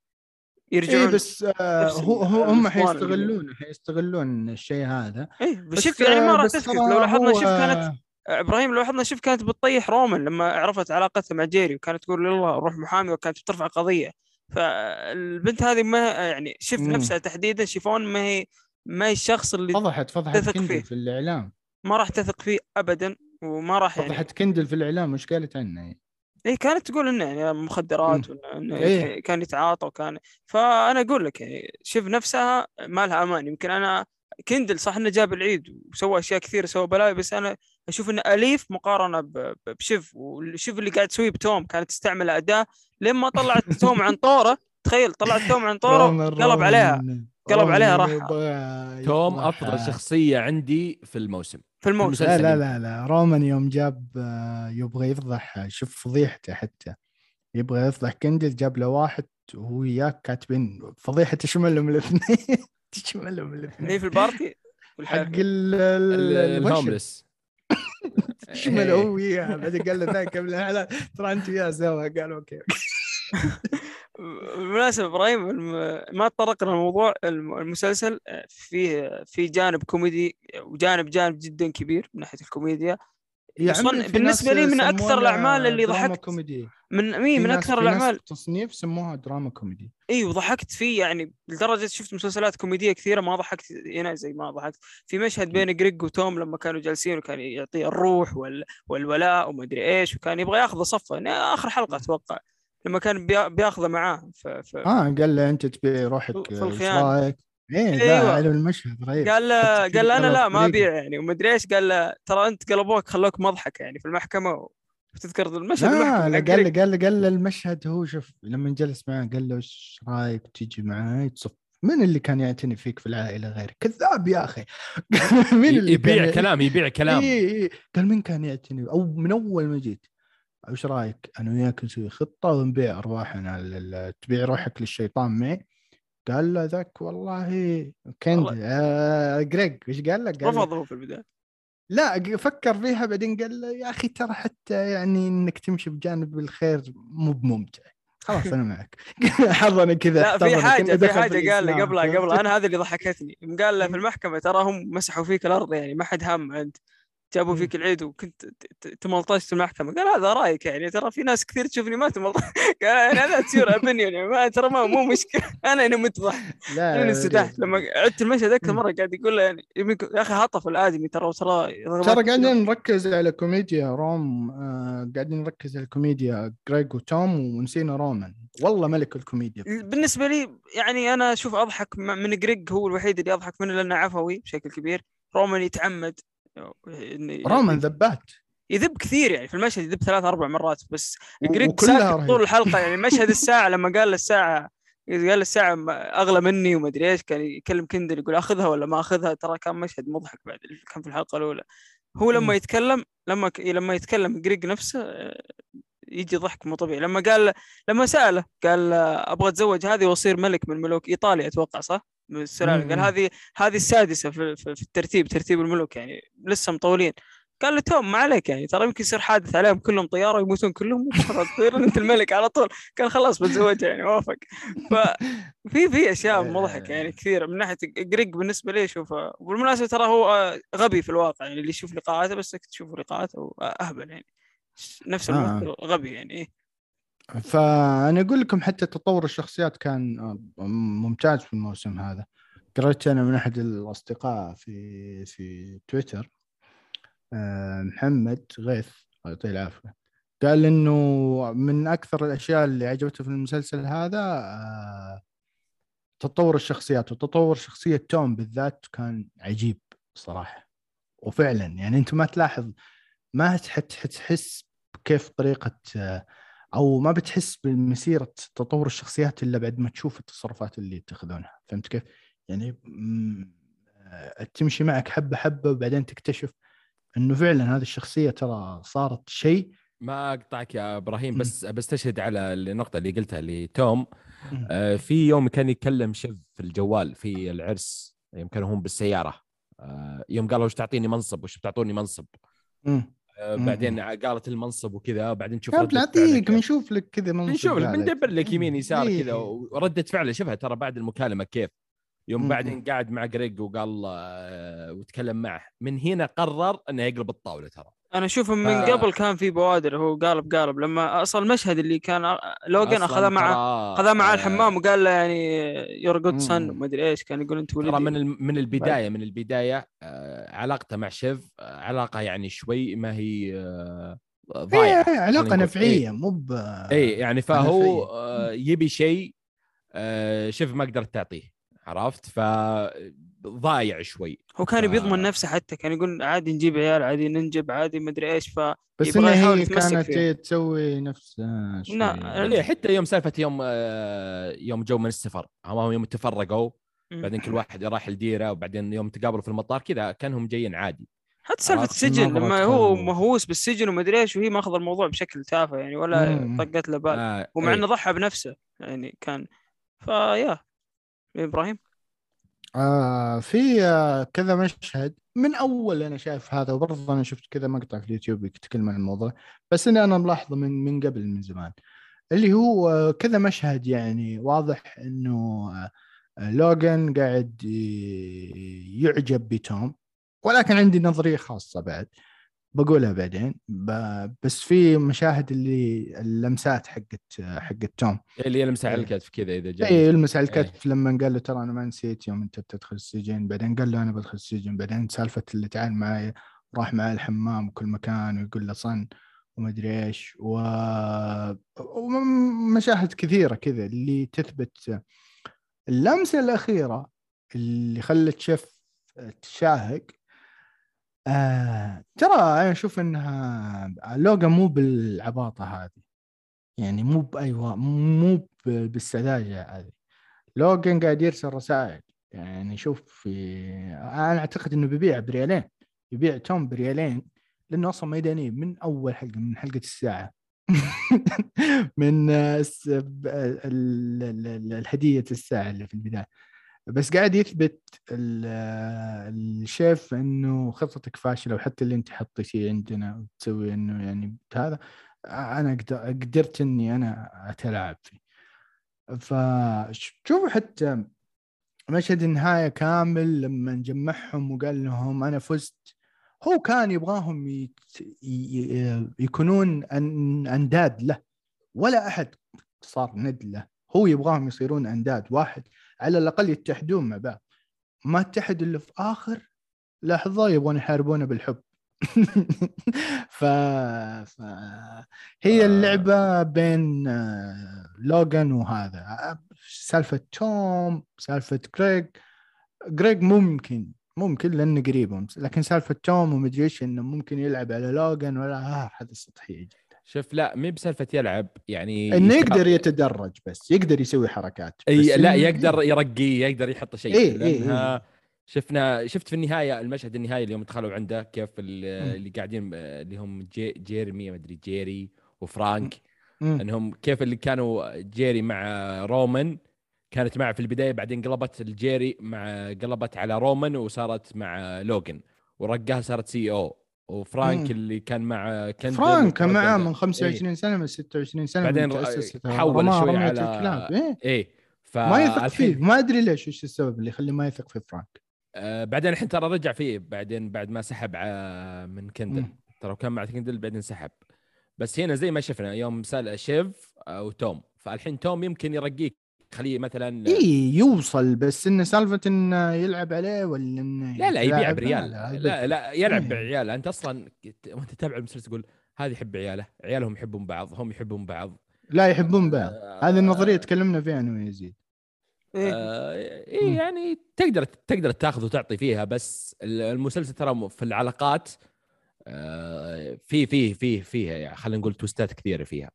يرجعون إيه بس آه هو هم حيستغلون حيستغلون الشيء هذا. اي شوف يعني ما راح تسكت لو لاحظنا شوف كانت إبراهيم لو لاحظنا شوف كانت بتطيح رومان لما عرفت علاقتها مع جيري وكانت تقول يلا روح محامي وكانت بترفع قضية. فالبنت هذه ما يعني شوف نفسها تحديدا شيفون ما هي ما هي الشخص اللي فضحت فضحت تثق كندل فيه. في الإعلام. ما راح تثق فيه ابدا وما راح يعني فضحت كندل في الإعلام وش قالت عنه؟ يعني. اي كانت تقول إنه يعني مخدرات وانه إيه؟ كان يتعاطى وكان فأنا أقول لك يعني شوف نفسها ما لها أمان. يمكن أنا كندل صح إنه جاب العيد وسوى أشياء كثيرة سوى بلاوي بس أنا أشوف إنه أليف مقارنة بشيف. وشوف اللي قاعد تسويه بتوم كانت تستعمل أداة. لين ما طلعت توم عن طوره تخيل طلع توم عن طوره قلب عليها. قلب عليها راح. توم أفضل شخصية عندي في الموسم. في الموسم. لا. لا لا لا. رومان يوم جاب آه، يبغى يفضح شوف فضيحته حتى. يبغى يفضح كندل جاب له واحد وهو وياك كاتبين فضيحة تشملهم الاثنين. تشملهم الاثنين. في ال party؟ حق. ال homeless تشمله هو وياه. بعدين قال له ذاك ابن الحلال ترى أنت وياه سوا. قال okay. بالمناسبة إبراهيم ما تطرقنا الموضوع المسلسل آه، فيه في جانب كوميدي وجانب جانب جدا كبير من ناحية الكوميديا. بالنسبة ناس لي من أكثر سموها الأعمال اللي ضحكت. كوميدي من مين من ناس- أكثر الأعمال. تصنيف سموها دراما كوميدي. أيوه ضحكت فيه يعني لدرجة شفت مسلسلات كوميدية كثيرة ما ضحكت هنا زي ما ضحكت. في مشهد بين جريج وتوم لما كانوا جالسين وكان يعطيه الروح وال... والولاء وما أدري إيش وكان يبغى ياخذه صفه. يعني آخر حلقة أتوقع. لما كان بيا... بياخذه معاه ف... ف... آه قال له أنت تبيع روحك في الخيانة. رأيك؟ إيه لا أيوة. علم المشهد رهيب قال له قال له أنا لا ما. أبيع يعني وما ادري إيش قال له ترى أنت قلبوك خلوك مضحك يعني في المحكمة وتذكر المشهد لا قال له. قال له قال له المشهد هو شوف لما جلس معاه قال له إيش رأيك تيجي معاي تصف من اللي كان يعتني فيك في العائلة غيرك؟ كذاب يا أخي مين اللي يبيع كلام يبيع كلام إيه إيه. قال مين كان يعتني أو من أول ما جيت إيش رأيك؟ أنا وياك نسوي خطة ونبيع أرواحنا لل- تبيع روحك للشيطان معي؟ قال له ذاك والله والله. آه جريج إيش قال لك؟ قال له رفضه في البداية. لا فكر فيها بعدين قال له يا أخي ترى حتى يعني إنك تمشي بجانب الخير مو بممتع. خلاص أنا معك. حظنا كذا لا في حاجة في حاجة قال لي قبلها؟ قبلها أنا هذا اللي ضحكتني. قال له في المحكمة ترى هم مسحوا فيك الأرض يعني ما حد هم انت جابوا. فيك العيد وكنت تملطشت في المحكمة. قال هذا رأيك يعني؟ ترى في ناس كثير تشوفني ما تملط. قال يعني هذا تصير اوبنيون يعني. ما ترى ما مو مشكلة. أنا هنا متضح. لا أنا لا، انسدحت؟ لا. لما عدت المشهد أكثر. مرة قاعد يقول له يعني يا أخي هطف الآدمي ترى ترى ترى قاعدين نركز على كوميديا روم آه قاعدين نركز على كوميديا جريج وتوم ونسينا رومان والله ملك الكوميديا. بالنسبة لي يعني أنا أشوف أضحك من جريج هو الوحيد اللي أضحك منه لأنه عفوي بشكل كبير. رومان يتعمد. رومان ذبات يذب كثير يعني في المشهد يذب ثلاث أربع مرات بس جريج ساكت. طول الحلقة يعني مشهد الساعة لما قال الساعة قال الساعة أغلى مني وما أدري إيش كان يكلم كندر يقول أخذها ولا ما أخذها ترى كان مشهد مضحك بعد كان في الحلقة الأولى هو لما. يتكلم لما. لما يتكلم جريج نفسه آه، يجي ضحك مو طبيعي لما قال لما سأله قال آه، أبغى أتزوج هذه وأصير ملك من ملوك إيطاليا أتوقع صح؟ من السلاله قال. هذه هذه السادسة في, في, الترتيب ترتيب الملوك يعني. لسه مطولين قال له توم ما عليك يعني. ترى يمكن يصير حادث عليهم كلهم طيارة ويموتون كلهم. تصير. أنت الملك على طول. قال خلاص بتزوجها يعني وافق. ففي في أشياء مضحك يعني كثيرة. من ناحية جريج بالنسبة لي اشوفه وبالمناسبه ترى هو آه، غبي في الواقع يعني اللي يشوف لقاءاته بس تشوف لقاءاته آه، اهبل يعني. نفس آه. الممثل غبي يعني إيه. فأنا أقول لكم حتى تطور الشخصيات كان آه، ممتاز في الموسم هذا. قرأت أنا من أحد الأصدقاء في في تويتر آه، محمد غيث يعطيه العافية قال إنه من أكثر الأشياء اللي عجبته في المسلسل هذا آه، تطور الشخصيات. وتطور شخصية توم بالذات كان عجيب صراحة. وفعلا يعني أنت ما تلاحظ ما تح- تح- تحس كيف طريقة أو ما بتحس بمسيره تطور الشخصيات إلا بعد ما تشوف التصرفات اللي يتخذونها فهمت كيف؟ يعني تمشي معك حبة حبة وبعدين تكتشف إنه فعلا هذه الشخصية ترى صارت شيء ما أقطعك يا إبراهيم. بس بستشهد على النقطة اللي قلتها لتوم. آه، في يوم كان يتكلم شيف في الجوال في العرس يوم كانوا هم بالسيارة آه، يوم قالوا وش تعطيني منصب وش بتعطوني منصب. بعدين قالت المنصب وكذا بعدين تشوف بنعطيك فعلك. بنشوف لك كذا منصب بنشوف لك. بندبر لك يمين يسار إيه. كذا وردة فعله شوفها ترى بعد المكالمة كيف يوم. بعدين قاعد مع جريج وقال آه، وتكلم معه من هنا قرر إنه يقلب الطاولة ترى أنا أشوف من ف- قبل كان في بوادر هو قالب قالب لما أصل المشهد اللي كان لوجن معه ترى- اخذها معاه آه، الحمام وقال له يعني you're good son. وما أدري إيش كان يقول أنت ولدي ترى من من البداية من البداية آه، علاقته مع شيف آه، علاقة يعني شوي ما هي آه، ضايعة إيه، علاقة. نفعية مو ب اي يعني فهو. آه، يبي شيء شيف ما قدرت تعطيه عرفت ف ضايع شوي هو كان ف- بيضمن نفسه حتى كان يقول عادي نجيب عيال عادي ننجب عادي مدري إيش ف بس انها يحاول هي كانت فيه. هي تسوي نفسها شوي. لا، إيه حتى يوم سالفة يوم آه، يوم جو من السفر هم يوم تفرقوا. بعدين كل واحد راح الديره وبعدين يوم تقابلوا في المطار كذا كأنهم جايين عادي حتى سالفة السجن لما هو. مهووس بالسجن ومدري إيش وهي ماخذ الموضوع بشكل تافه يعني ولا. طقت له بال آه ومع إيه. انه ضحى بنفسه يعني كان فيا إبراهيم آه في آه كذا مشهد. من أول أنا شايف هذا وبرضه أنا شفت كذا مقطع في اليوتيوب يتكلم عن الموضوع بس إني أنا ملاحظة من من قبل من زمان اللي هو آه كذا مشهد يعني واضح إنه آه لوغان قاعد يعجب بتوم ولكن عندي نظرية خاصة بعد. بقولها بعدين. بس في مشاهد اللي اللمسات حقت حقت توم. اللي يلمس على إيه. الكتف كذا إذا جاي اي يلمس على الكتف. لما قال له ترى أنا ما نسيت يوم أنت بتدخل السجن بعدين قال له أنا بدخل السجن. بعدين سالفة اللي تعال معي راح معي الحمام وكل مكان ويقول له صن ومدري إيش. و... ومشاهد كثيرة كذا اللي تثبت اللمسة الأخيرة اللي خلت شيف تشاهق آه ترى أنا أشوف إنها لوجا مو بالعباطة هذه. يعني مو بايوه مو بالسذاجة هذه. لوجن قاعد يرسل رسائل. يعني شوف في أنا أعتقد إنه بيبيع بريالين. يبيع توم بريالين لأنه أصلا ميداني من أول حلقة من حلقة الساعة. من الهدية الساعة اللي في البداية. بس قاعد يثبت ال- الشيف إنه خطتك فاشلة وحتى اللي أنت حطيتيه عندنا وتسوي إنه يعني هذا أنا قدر- قدرت إني أنا أتلاعب فيه فشوفوا حتى مشهد النهاية كامل لما جمعهم وقال لهم أنا فزت هو كان يبغاهم. يكونون. أنداد له ولا أحد صار ند له هو يبغاهم يصيرون أنداد واحد على الأقل يتحدون مع بعض. ما اتحدوا إلا في آخر لحظة يبغون يحاربونه بالحب. ف... ف... هي اللعبة بين آه، لوغان وهذا. آه، سالفة توم سالفة جريج جريج ممكن ممكن لأنه قريب لكن سالفة توم ومدري إيش إنه ممكن يلعب على لوغان ولا آه هذا سطحية شوف لا مي بسالفة يلعب يعني إنه يقدر يتدرج بس يقدر يسوي حركات إي لا يقدر يرقيه يقدر يحط شيء. إيه، إيه، لأنها شفنا شفت في النهاية المشهد النهائي اليوم دخلوا عنده كيف. اللي قاعدين اللي هم جي جيرمي ما أدري جيري وفرانك. مم. إنهم كيف اللي كانوا جيري مع رومان كانت معه في البداية بعدين قلبت الجيري مع قلبت على رومان وصارت مع لوجن ورقاها صارت CEO. وفرانك مم. اللي كان مع كندل فرانك كان معاه. من 25 سنة من 26 سنة بعدين حول شوي على- الكلاب. إيه؟ إيه. ف ما يثق فيه. ما أدري ليش إيش السبب اللي يخليه ما يثق في فرانك. آه بعدين الحين ترى رجع فيه بعدين بعد ما سحب من كندل مم. ترى كان مع كندل بعدين سحب. بس هنا زي ما شفنا يوم سأل شيف أو توم فالحين توم يمكن يرقيك. خليه مثلا إي يوصل بس انه سالفة انه يلعب عليه ولا انه لا لا يبيع؟ بريال لا, لا لا يلعب إيه. بعيال أنت أصلا وأنت تتابع المسلسل تقول هذه يحب عياله عيالهم يحبون بعض هم يحبون بعض لا يحبون بعض آه، هذه النظرية تكلمنا فيها أنا ويزيد إيه. آه، مم. إيه يعني تقدر تقدر تاخذ وتعطي فيها بس المسلسل ترى في العلاقات آه، في في في فيها يعني خلينا نقول توستات كثيرة فيها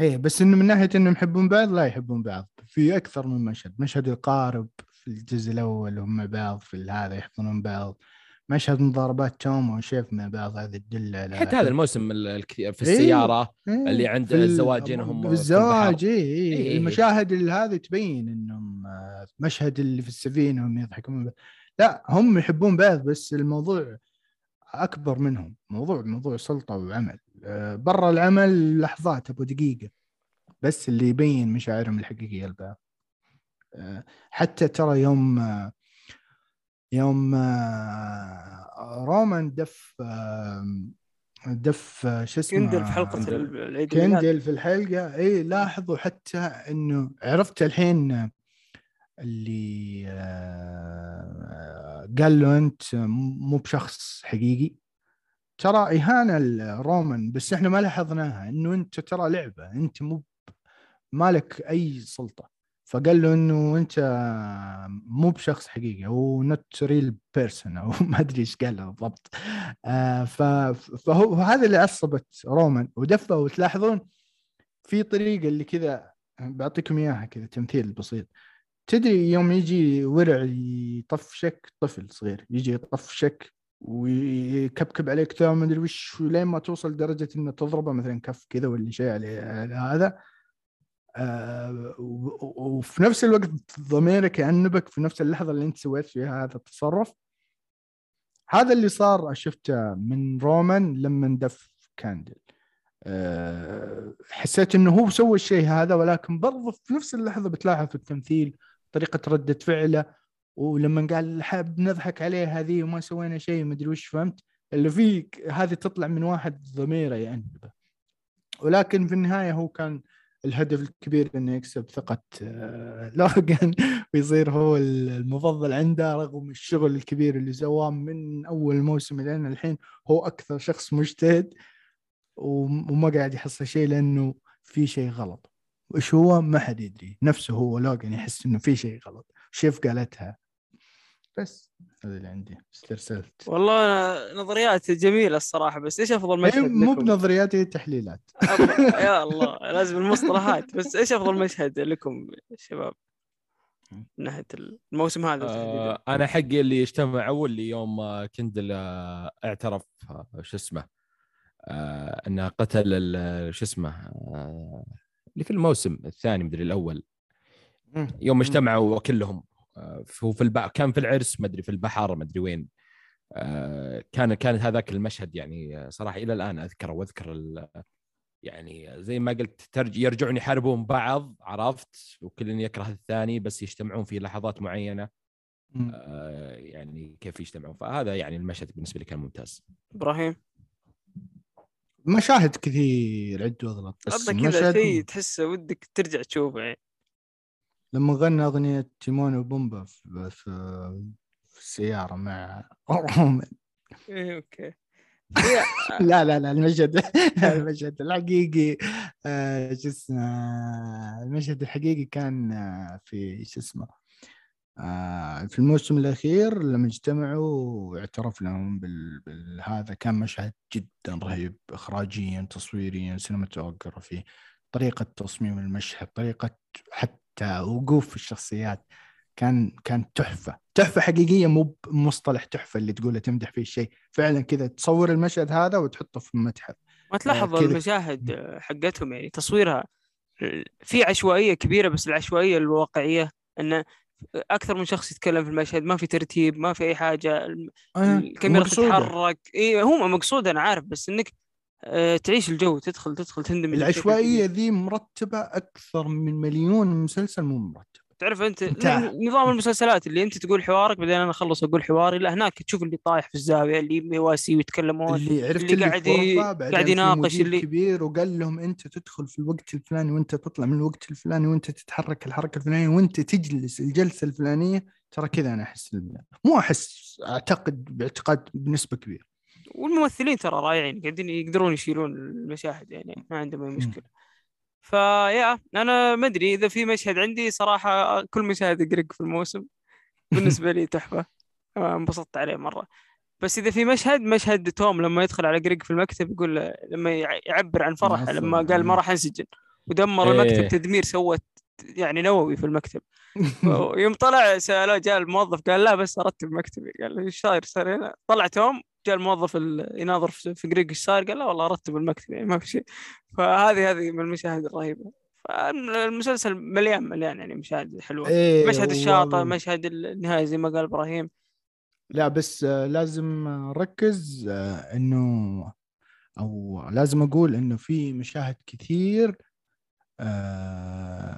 إيه بس إنه من ناحية إنهم يحبون بعض لا يحبون بعض في أكثر من مشهد مشهد القارب في الجزء الأول هم مع بعض في هذا يحضنون بعض مشهد مضاربات توم وشيف مع بعض هذه تدل على حتى هذا الموسم ال- الكثير في إيه. السيارة إيه، اللي عند في ال- الزواجين هم في بالزواج اي إيه، إيه. المشاهد اللي هذه تبين إنهم آه، مشهد اللي في السفينة هم يضحكون. لا هم يحبون بعض بس الموضوع أكبر منهم. موضوع موضوع سلطة وعمل. آه، برا العمل لحظات أبو دقيقة. بس اللي يبين مشاعرهم الحقيقية لبعض آه، حتى ترى يوم آه، يوم رومان دف دف شو اسمه؟ كندل في حلقة. العيد. كندل في الحلقة. إي لاحظوا حتى إنه عرفت الحين اللي قال له انت مو بشخص حقيقي. ترى إهانة لرومان بس إحنا ما لاحظناها إنه أنت ترى لعبة أنت مو مالك أي سلطة. فقال له إنه أنت مو بشخص حقيقي هو not real person أو ما أدري إيش قال بالضبط. آه، فهو هذا اللي عصبت رومان. ودفه وتلاحظون في طريقة اللي كذا بعطيكم إياها كذا تمثيل بسيط. تدري يوم يجي ورع يطفشك؟ طفل صغير. يجي يطفشك ويكبكب عليك ثوم ما أدري وش لين ما توصل لدرجه إنه تضربه مثلا كف كذا ولا شيء على هذا. آه، وفي نفس الوقت ضميرك يأنبك في نفس اللحظة اللي أنت سويت فيها هذا التصرف. هذا اللي صار شفته من رومان لما دف كاندل. آه، حسيت إنه هو سوى الشيء هذا ولكن برضه في نفس اللحظة بتلاحظ في التمثيل طريقة رده فعله ولما قال حاب نضحك عليه هذه وما سوينا شيء ما أدري وش فهمت؟ اللي فيه هذه تطلع من واحد ضميره يأنبه ولكن في النهاية هو كان الهدف الكبير إنه يكسب ثقة آه، لوغان. ويصير هو المفضل عنده رغم الشغل الكبير اللي سواه من أول موسم لين الحين هو أكثر شخص مجتهد وم- وما قاعد يحصل شيء لأنه في شيء غلط. وش هو؟ ما حد يدري. نفسه هو لوغان يحس إنه في شيء غلط. شيف قالتها. بس هذا اللي عندي. استرسلت. والله أنا نظريات جميلة الصراحة بس إيش أفضل هي مشهد مو لكم؟ بنظرياتي هي تحليلات. يا الله لازم المصطلحات. بس إيش أفضل مشهد لكم شباب؟ من ناحيه الموسم هذا تحديدا. آه أنا حقي اللي اجتمعوا اللي يوم آه، كندل آه، اعترف آه، شو اسمه آه إنه قتل ال- شو اسمه آه اللي في الموسم الثاني مدري الأول. يوم اجتمعوا كلهم آه، هو في الب... كان في العرس مدري في البحر مدري وين. آه، كان كان هذاك المشهد يعني آه، صراحة إلى الآن أذكره وأذكر ال... يعني زي ما قلت ترج... يرجعون يحاربون بعض عرفت؟ وكل يكره الثاني بس يجتمعون في لحظات معينة. يعني كيف يجتمعون؟ فهذا يعني المشهد بالنسبة لي كان ممتاز. إبراهيم؟ مشاهد كثير عد واغلط بس كذا شيء تحسه ودك ترجع تشوفه يعني. لما غنى أغنية تيمون وبومبا في, في, السياره مع رومان إيه أوكي. لا لا لا المشهد المشهد الحقيقي آه، شو اسمه المشهد الحقيقي كان آه، في شو اسمه في الموسم الأخير لما اجتمعوا واعترف لهم بالهذا كان مشهد جدا رهيب اخراجيا تصويريا سينماتوجرافي طريقة تصميم المشهد طريقة حتى وقوف الشخصيات كان كان تحفة تحفة حقيقية مو بمصطلح تحفة اللي تقوله تمدح فيه الشيء فعلا كذا تصور المشهد هذا وتحطه في المتحف ما تلاحظ كذا. المشاهد حقتهم يعني تصويرها في عشوائية كبيرة بس العشوائية الواقعية انه أكثر من شخص يتكلم في المشهد ما في ترتيب ما في أي حاجة الكاميرا مقصودة. تتحرك اي هو مقصود أنا عارف بس إنك آه، تعيش الجو تدخل تدخل تندمج العشوائية. ذي مرتبة أكثر من مليون مسلسل مو مرتب تعرف أنت. نظام المسلسلات اللي أنت تقول حوارك بعدين أنا أخلص أقول حواري لا هناك تشوف اللي طايح في الزاوية اللي مواسي ويتكلمون اللي عرفت اللي اللي, قاعد قاعد يناقش اللي- كبير وقال لهم أنت تدخل في الوقت الفلاني وأنت تطلع من الوقت الفلاني وأنت تتحرك الحركة الفلانية وأنت تجلس الجلسة الفلانية. ترى كذا أنا أحس مو أحس أعتقد باعتقاد بنسبة كبيرة. والممثلين ترى رائعين قاعدين يقدرون يشيلون المشاهد يعني ما عندهم أي مشكلة. فيا أنا ما أدري إذا في مشهد عندي صراحة كل مشاهد جريج في الموسم بالنسبة لي تحفة انبسطت عليه مرة بس إذا في مشهد مشهد توم لما يدخل على جريج في المكتب يقول لما يع- يعبر عن فرحه لما قال ما. راح أنسجن ودمر إيه. المكتب تدمير سوت يعني نووي في المكتب. يوم طلع سأله جاء الموظف قال لا بس أرتب مكتبي. قال إيش صاير؟ صار هنا. طلع توم جاء الموظف ال- يناظر في جريج إيش صاير؟ قال لا والله أرتب المكتب يعني ما في شيء. فهذه هذه من المشاهد الرهيبة. فالمسلسل مليان مليان يعني مشاهد حلوة. إيه، مشهد الشاطئ. مشهد النهاية زي ما قال إبراهيم. لا بس آه، لازم نركز آه، إنه أو لازم أقول إنه في مشاهد كثير آه،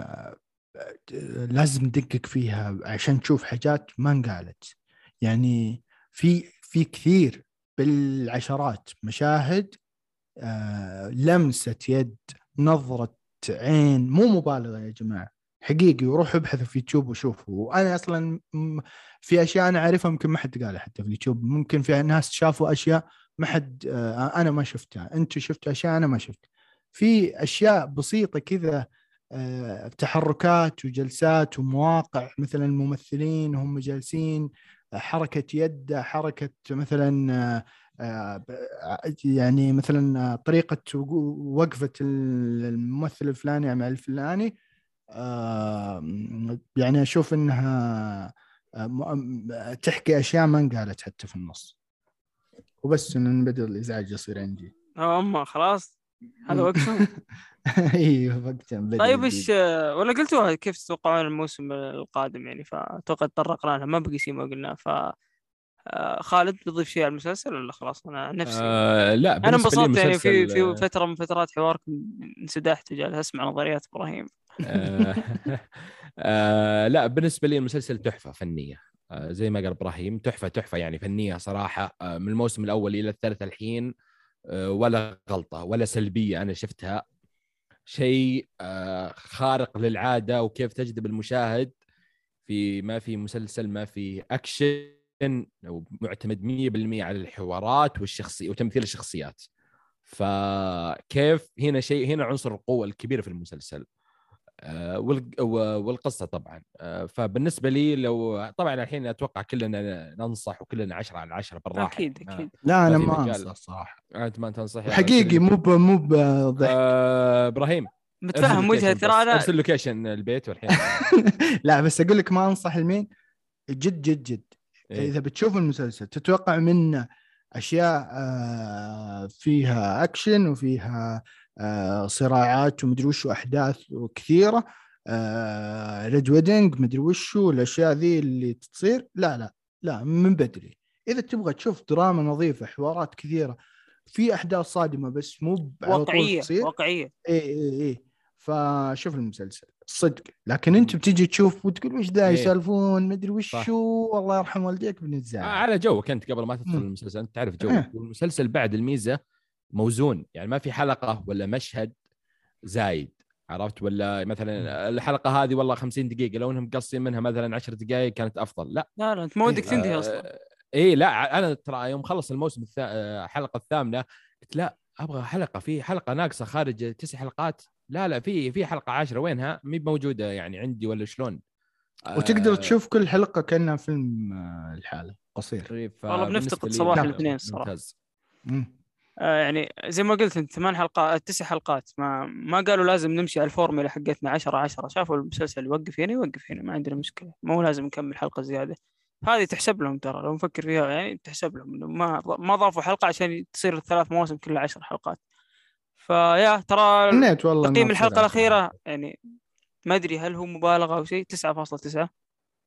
لازم ندقق فيها عشان تشوف حاجات ما انقالت. يعني في في كثير بالعشرات مشاهد آه، لمسة يد نظرة عين مو مبالغة يا جماعة. حقيقي وروحوا ابحثوا في يوتيوب وشوفوا. وأنا أصلا في أشياء أنا أعرفها ممكن ما حد قالها حتى في اليوتيوب. ممكن في ناس شافوا أشياء ما حد آه، أنا ما شفتها. أنتم شفتوا أشياء أنا ما شفت في أشياء بسيطة كذا تحركات وجلسات ومواقع مثلا الممثلين هم جالسين آه، حركة يد حركة مثلا آه، آه، يعني مثلا طريقة وقو- وقفة الممثل الفلاني مع الفلاني آه، يعني آه، م- تحكي أشياء ما انقالت حتى في النص. وبس إن بدأ الإزعاج يصير عندي. أما خلاص. هذا وقتهم؟ أيوه وقتها بدأ طيب. إيش ولا قلتوها كيف تتوقعون الموسم القادم يعني؟ فاتوقع تطرقنا لها ما بقي شيء ما قلناه ف آه، خالد بتضيف شيء على المسلسل ولا خلاص؟ أنا نفسي. آه لا أنا انبسطت يعني في مسلسل- في فترة من فترات حواركم انسدحت وجالس اسمع نظريات إبراهيم. آه، آه، لا بالنسبة لي المسلسل تحفة فنية. آه، زي ما قال إبراهيم تحفة تحفة يعني فنية صراحة. آه، من الموسم الأول إلى الثالث الحين آه، ولا غلطة ولا سلبية أنا شفتها. شيء آه، خارق للعادة وكيف تجذب المشاهد. في ما في مسلسل ما في أكشن معتمد 100% على الحوارات والشخصي وتمثيل الشخصيات. فكيف هنا شيء هنا عنصر القوة الكبير في المسلسل. آه، والقصة طبعا. آه، فبالنسبة لي لو طبعا الحين أتوقع كلنا ننصح وكلنا 10 على 10 بالراحة. أكيد آه، أكيد. لا أنا ما. أنصح. صراحة أنت ما تنصح حقيقي مو مو بضحك آه، إبراهيم متفهم وجهة ترى أنا ارسل لوكيشن البيت والحين. لا بس أقول لك ما أنصح لمين؟ جد جد جد. إيه. إذا بتشوف المسلسل تتوقع منه أشياء آه، فيها اكشن وفيها آه، صراعات ومدري وش أحداث كثيرة. Red Wedding مدري وشو الاشياء ذي اللي تصير. لا لا لا من بدري. إذا تبغى تشوف دراما نظيفة حوارات كثيرة في أحداث صادمة بس مو واقعية تصير. واقعية. إي إي إي. فشوف المسلسل. صدق. لكن أنت بتجي تشوف وتقول وش ذا. يسالفون؟ مدري وش. شو الله يرحم والديك آه، بنتزعل. على جوك أنت قبل ما تدخل. المسلسل. أنت تعرف جو إيه. والمسلسل بعد الميزة موزون يعني ما في حلقة ولا مشهد زايد عرفت؟ ولا مثلا الحلقة هذه والله 50 دقيقة لو إنهم قصين منها مثلا 10 دقائق كانت أفضل. لا. لا لا أنت ما ودك إيه. تنتهي آه، أصلا. اي لا أنا ترى يوم خلص الموسم الثا... آه، الحلقة الثامنة قلت لا أبغى حلقة في حلقة ناقصة خارج تسع حلقات. لا لا في في حلقة عشرة وينها؟ مي موجودة يعني عندي ولا شلون؟ وتقدر آه، تشوف كل حلقة كأنها فيلم آه، الحالة قصير. إيه، والله بنفتقد صباح لا، الاثنين الصراحة. ممتاز مم. آه يعني زي ما قلت انت ثمان حلقات تسع حلقات. ما ما قالوا لازم نمشي على الفورمولا حقتنا 10 10 شافوا المسلسل يوقف هنا يوقف هنا ما عندنا مشكلة. مو لازم نكمل حلقة زيادة. هذه تحسب لهم ترى لو نفكر فيها يعني تحسب لهم. ما ما ضافوا حلقة عشان تصير الثلاث مواسم كلها 10 حلقات. فيا ترى تقييم الحلقة. الأخيرة يعني ما أدري هل هو مبالغة أو شيء 9.9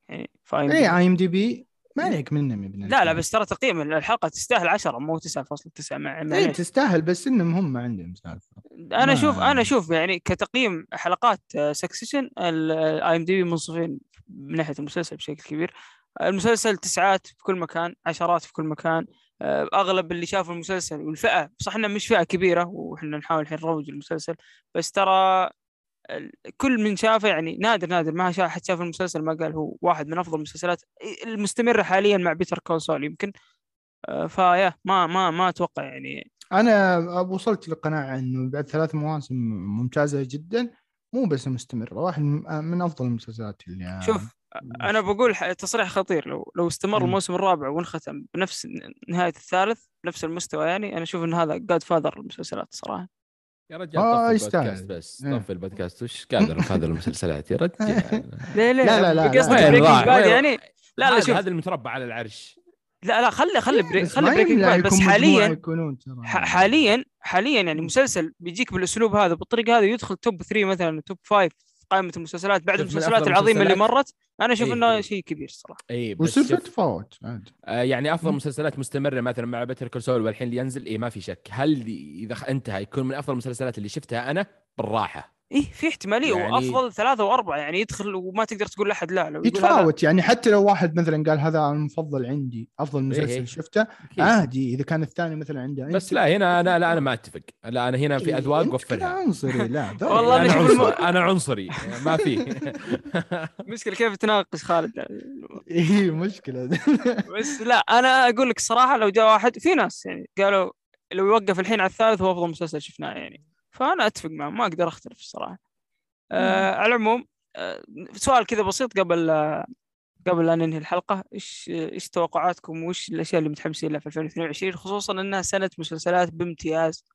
يعني فاين اي آي إم دي بي ما عليك منهم يا ابن لا لا. بس ترى تقييم الحلقة تستاهل 10 مو 9.9 مع اي. تستاهل بس إنهم هم عندهم سالفة أنا أشوف أنا أشوف يعني كتقييم حلقات Succession ال IMDb منصفين من ناحية المسلسل بشكل كبير المسلسل تسعات في كل مكان عشرات في كل مكان آه، أغلب اللي شافوا المسلسل والفئة صح انها مش فئة كبيرة وإحنا نحاول الحين نروج المسلسل بس ترى كل من شافه يعني نادر نادر ما شاف حد شاف المسلسل ما قال هو واحد من أفضل المسلسلات المستمرة حاليا مع Better Call Saul يمكن. آه، فيا ما ما ما أتوقع يعني. أنا وصلت لقناعة إنه بعد ثلاث مواسم ممتازة جدا مو بس مستمرة واحد من أفضل المسلسلات اللي شوف أنا بقول تصريح خطير لو لو استمر. الموسم الرابع وانختم بنفس نهاية الثالث بنفس المستوى يعني أنا أشوف إن هذا Godfather المسلسلات صراحة. يا رجال آه، طفي يستاهل. البودكاست بس إيه. طفي البودكاست وش قادر في هذه المسلسلات يا رجال ليه ليه لا، لا، لا، قصدك لا. Breaking? Bad وين يعني لا لا هذا- شوف هذا المتربع على العرش لا لا خلي خلي بري... بس خلي Breaking Bad بس حاليا حاليا حاليا يعني مسلسل بيجيك بالأسلوب هذا بالطريقة هذه يدخل top 3 مثلا top 5 في قائمة المسلسلات بعد المسلسلات العظيمه اللي مرت أنا أشوف إيه، إنه. شيء كبير صراحة. اي بس ويصير في تفاوت آه، يعني أفضل مم. مسلسلات مستمرة مثلا مع بتر كول والحين اللي ينزل اي ما في شك. هل إذا انتهى يكون من أفضل المسلسلات اللي شفتها أنا؟ بالراحة. إيه في احتمالية يعني- وأفضل ثلاثة وأربعة يعني يدخل وما تقدر تقول لأحد لا لو يتفاوت يعني حتى لو واحد مثلا قال هذا المفضل عندي أفضل إيه. مسلسل شفته أكيد. عادي. إذا كان الثاني مثلا عنده بس لا هنا أنا لا أنا ما أتفق. لا أنا هنا في إيه، أذواق وفرها عنصري لا والله أنا عنصري أنا عنصري. ما في. مشكلة كيف تناقش خالد؟ إيه مشكلة. بس لا أنا أقول لك الصراحه لو جاء واحد في ناس يعني قالوا لو يوقف الحين على الثالث هو أفضل مسلسل شفناه يعني. فأنا أتفق معه ما أقدر أختلف الصراحة. آه على العموم آه سؤال كذا بسيط قبل آه قبل لا ننهي الحلقة. إيش إيش توقعاتكم؟ وإيش الأشياء اللي متحمسين لها في 2022 خصوصا إنها سنة مسلسلات بامتياز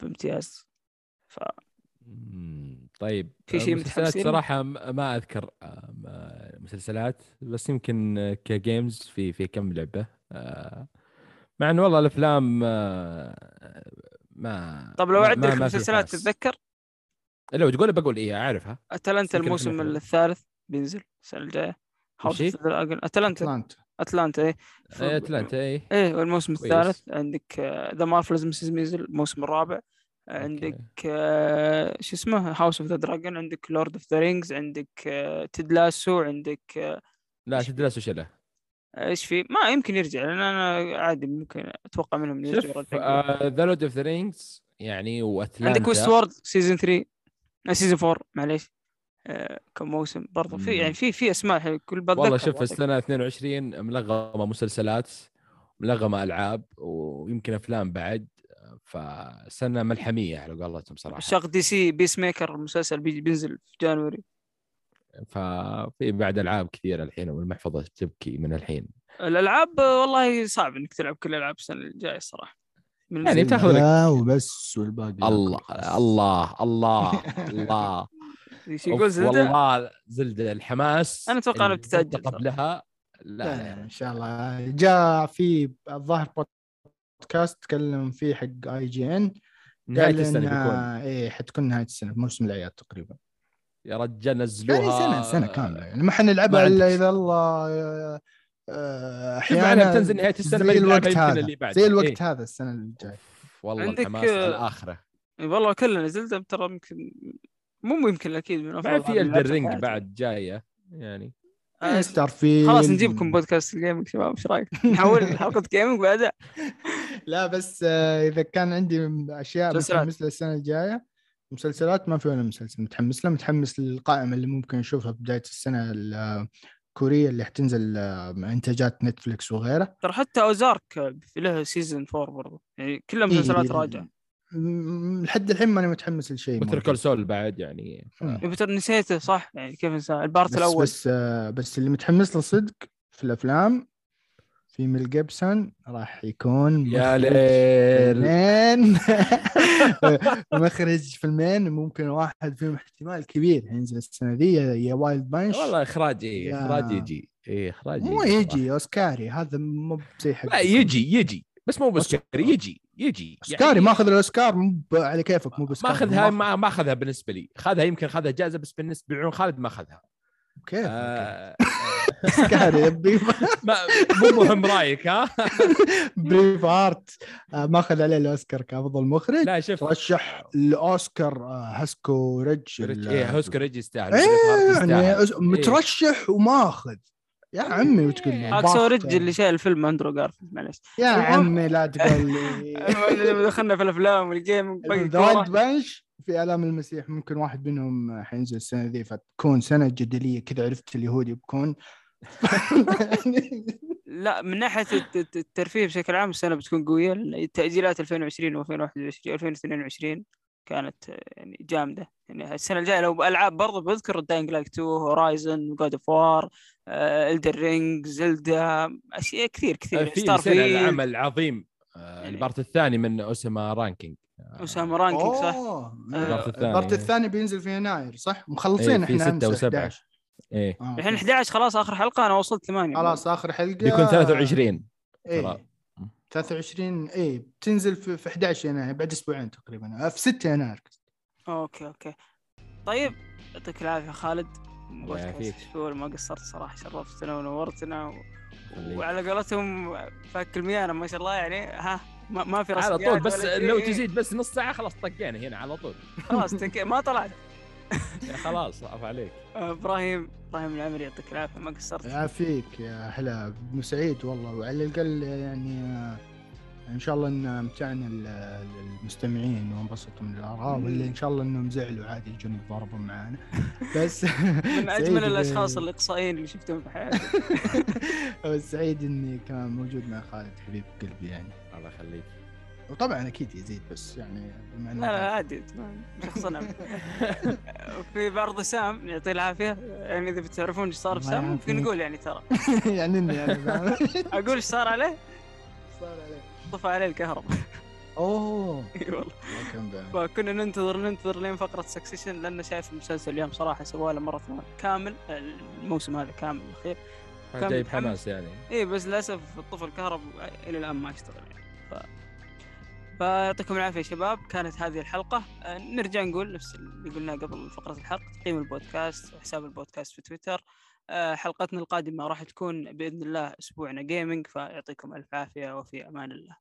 بامتياز. ف طيب. في شيء مسلسلات؟ صراحة ما أذكر آه، مسلسلات بس يمكن آه، ك games في في كم لعبة. آه، مع انه والله الأفلام ما طب لو في مسلسلات. تتذكر؟ لو تقول بقول إيه أعرفها. أتلانتا الموسم. الثالث بينزل السنة الجاية. House هي؟ of Dragon أتلانتا. أتلانتا. أتلانتا إيه. ف- إيه، أتلانتا إيه. إيه والموسم كويس. الثالث عندك The Marvelous Mrs. Maisel الموسم الرابع. عندك آه، شو اسمه؟ House of the Dragon عندك Lord of the Rings عندك Ted Lasso عندك آه، لا تدرس وش له إيش في ما يمكن يرجع لأن أنا عادي ممكن أتوقع منهم يرجعوا. The Lord of the Rings يعني وأتلانتا عندك Westworld season 3 season 4 معليش آه، كم موسم برضه في. يعني في في أسماء كل بتذكر والله شوف. السنة 22 ملغمة مسلسلات ملغمة ألعاب ويمكن أفلام بعد فسنة ملحمية على قولتهم صراحة شق DC Peacemaker المسلسل بيجي بينزل في January ففي بعد ألعاب كثيرة الحين والمحفظة تبكي من الحين. الألعاب والله صعب إنك تلعب كل الالعاب السنة الجاية الصراحه من يعني Zelda. بتاخذ لك- وبس والباقي الله الله الله الله. يقول زلدة؟ والله زلدة الحماس أنها الزلدة بتتأجل ترى. قبلها. لا. إن شاء الله. جاء في الظاهر بودكاست تكلم فيه حق اي جي إن السنة إن بيكون. إيه حتكون نهاية السنة في موسم الاعياد تقريبا. يا رجال نزلوها يعني سنة سنة كاملة يعني ما حنلعبها إلا. إذا الله آه، آه، أحيانا بتنزل نهاية السنة زي الوقت هذا اللي بعد زي الوقت إيه. هذا السنة الجايه والله عندك، الحماس آه، الآخرة والله كلنا Zelda ترى يمكن مو يمكن أكيد من أفضل في Elden Ring. بعد جاية يعني آه، Starfield خلاص نجيبكم بودكاست ال gaming شباب إيش رأيك؟ نحول حلقة gaming بعدها لا بس آه، إذا كان عندي أشياء. متحمس لها السنة الجاية مسلسلات ما في ولا مسلسل. متحمس له؟ متحمس للقائمة اللي ممكن نشوفها بداية السنة الكورية اللي حتنزل آه، مع إنتاجات نتفلكس وغيره. ترى حتى Ozark له season 4 برضه يعني كلها مسلسلات إيه، راجعة. م- لحد الحين ماني متحمس لشيء مثل موجود. Call Saul بعد يعني. ف-. إيه، نسيته صح؟ يعني كيف انسى ال part بس الأول. بس آه، بس اللي متحمس له صدق في الأفلام في ميل جيبسون راح يكون يا ليل. مخرج فيلمين ممكن واحد فيهم احتمال كبير. ينزل السنة دي يا- Wild Bunch. والله اخراج يا- اخراج يجي. إيه اخراج مو. يجي أوسكاري. هذا مو زي حق لا يجي يجي. بس مو بس يجي يجي. أوسكاري ماخذ الأوسكار مو على كيفك مو بس ماخذها ما ماخذها بالنسبة لي. خذها يمكن خذها جائزة بس بالنسبة لعيون خالد ما اخذها كيف؟ آه، ما مو مهم رأيك ها؟ بريف ارت آه، ماخذ عليه الأوسكار كأفضل مخرج. لا شوف. رشح الأوسكار آه، هاسكو ريج إيه هوسكر يجي يستاهل. يستاهل. يعني إيه. مترشح وماخذ. يا عمي وتقول لي Hacksaw باخ- Ridge اللي شايل الفيلم أندرو جارفيلد معلش يا عمي لا تقول لي. دخلنا في الأفلام وال game The Wild. Bunch في آلام المسيح ممكن واحد منهم حينزل السنة ذي فتكون سنة جدلية كذا عرفت اليهودي بكون لا من ناحية الت- الت- الترفيه بشكل عام السنة بتكون قوية. تاجيلات 2020 و2021 2022 كانت آه، يعني جامدة. يعني السنة الجاية لو العاب برضه بذكر Dying Light 2 Horizon God of War Elden Ring Zelda أشياء كثير كثير. في Starfield العمل عظيم. آه، ال part الثاني من اسما رانكينج أوساما Ranking صح؟ أوه، ال part الثاني. ال part الثاني. بينزل في يناير صح؟ مخلصين إيه، في إحنا أمس وسبعة. 11 إيه. آه، الحين 11 خلاص آخر حلقة أنا وصلت 8 خلاص آخر حلقة. بيكون 23 إيه. ترى. 23 إيه. بتنزل في في 11 يناير بعد أسبوعين تقريبا. آه، في 6 يناير. okay okay. طيب يعطيك العافية خالد. الله بودكاست يعافيك. شهور ما قصرت صراحة شرفتنا ونورتنا و... وعلى قولتهم فك الميانة ما شاء الله يعني. ها ما, ما في على رسميات طول بس ولا شيء. لو تزيد بس نص ساعة خلاص طقينا هنا على طول. خلاص تك... ما طلعت. خلاص عف عليك. إبراهيم إبراهيم العمري يعطيك العافية ما قصرت. يعافيك يا هلا سعيد والله وعلى الأقل يعني آه، إن شاء الله إن أمتعنا ال- المستمعين وانبسطوا من الاراء ولا إن شاء الله إنهم زعلوا عادي يجون يتضاربوا معنا بس من أجمل الأشخاص الإقصائيين اللي شفتهم في حياتي. بس سعيد إني كان موجود مع خالد حبيب قلبي يعني. الله يخليك. وطبعا أكيد يزيد بس يعني بما لا لا عادي شخصنا في برضه سام يعطيه العافية يعني إذا بتعرفون إيش صار بسام يعافيك. ممكن نقول يعني ترى يعني إني أنا فاهم؟ أقول إيش صار عليه صار عليه. طفى عليه الكهرباء أوه إي والله. فكنا ننتظر ننتظر لين فقرة Succession لأن شايف المسلسل اليوم صراحة سوى له ماراثون كامل الموسم هذا كامل الأخير كان جاي متحمس. بحماس يعني إي بس للأسف الطفل الكهرب إلى الآن ما اشتغل يعني. فيعطيكم العافية يا شباب كانت هذه الحلقة. آه، نرجع نقول نفس اللي قلناه قبل فقرة الحلقة تقييم البودكاست وحساب البودكاست في تويتر. آه، حلقتنا القادمة راح تكون بإذن الله أسبوعنا جيمنج فيعطيكم ألف عافية وفي أمان الله.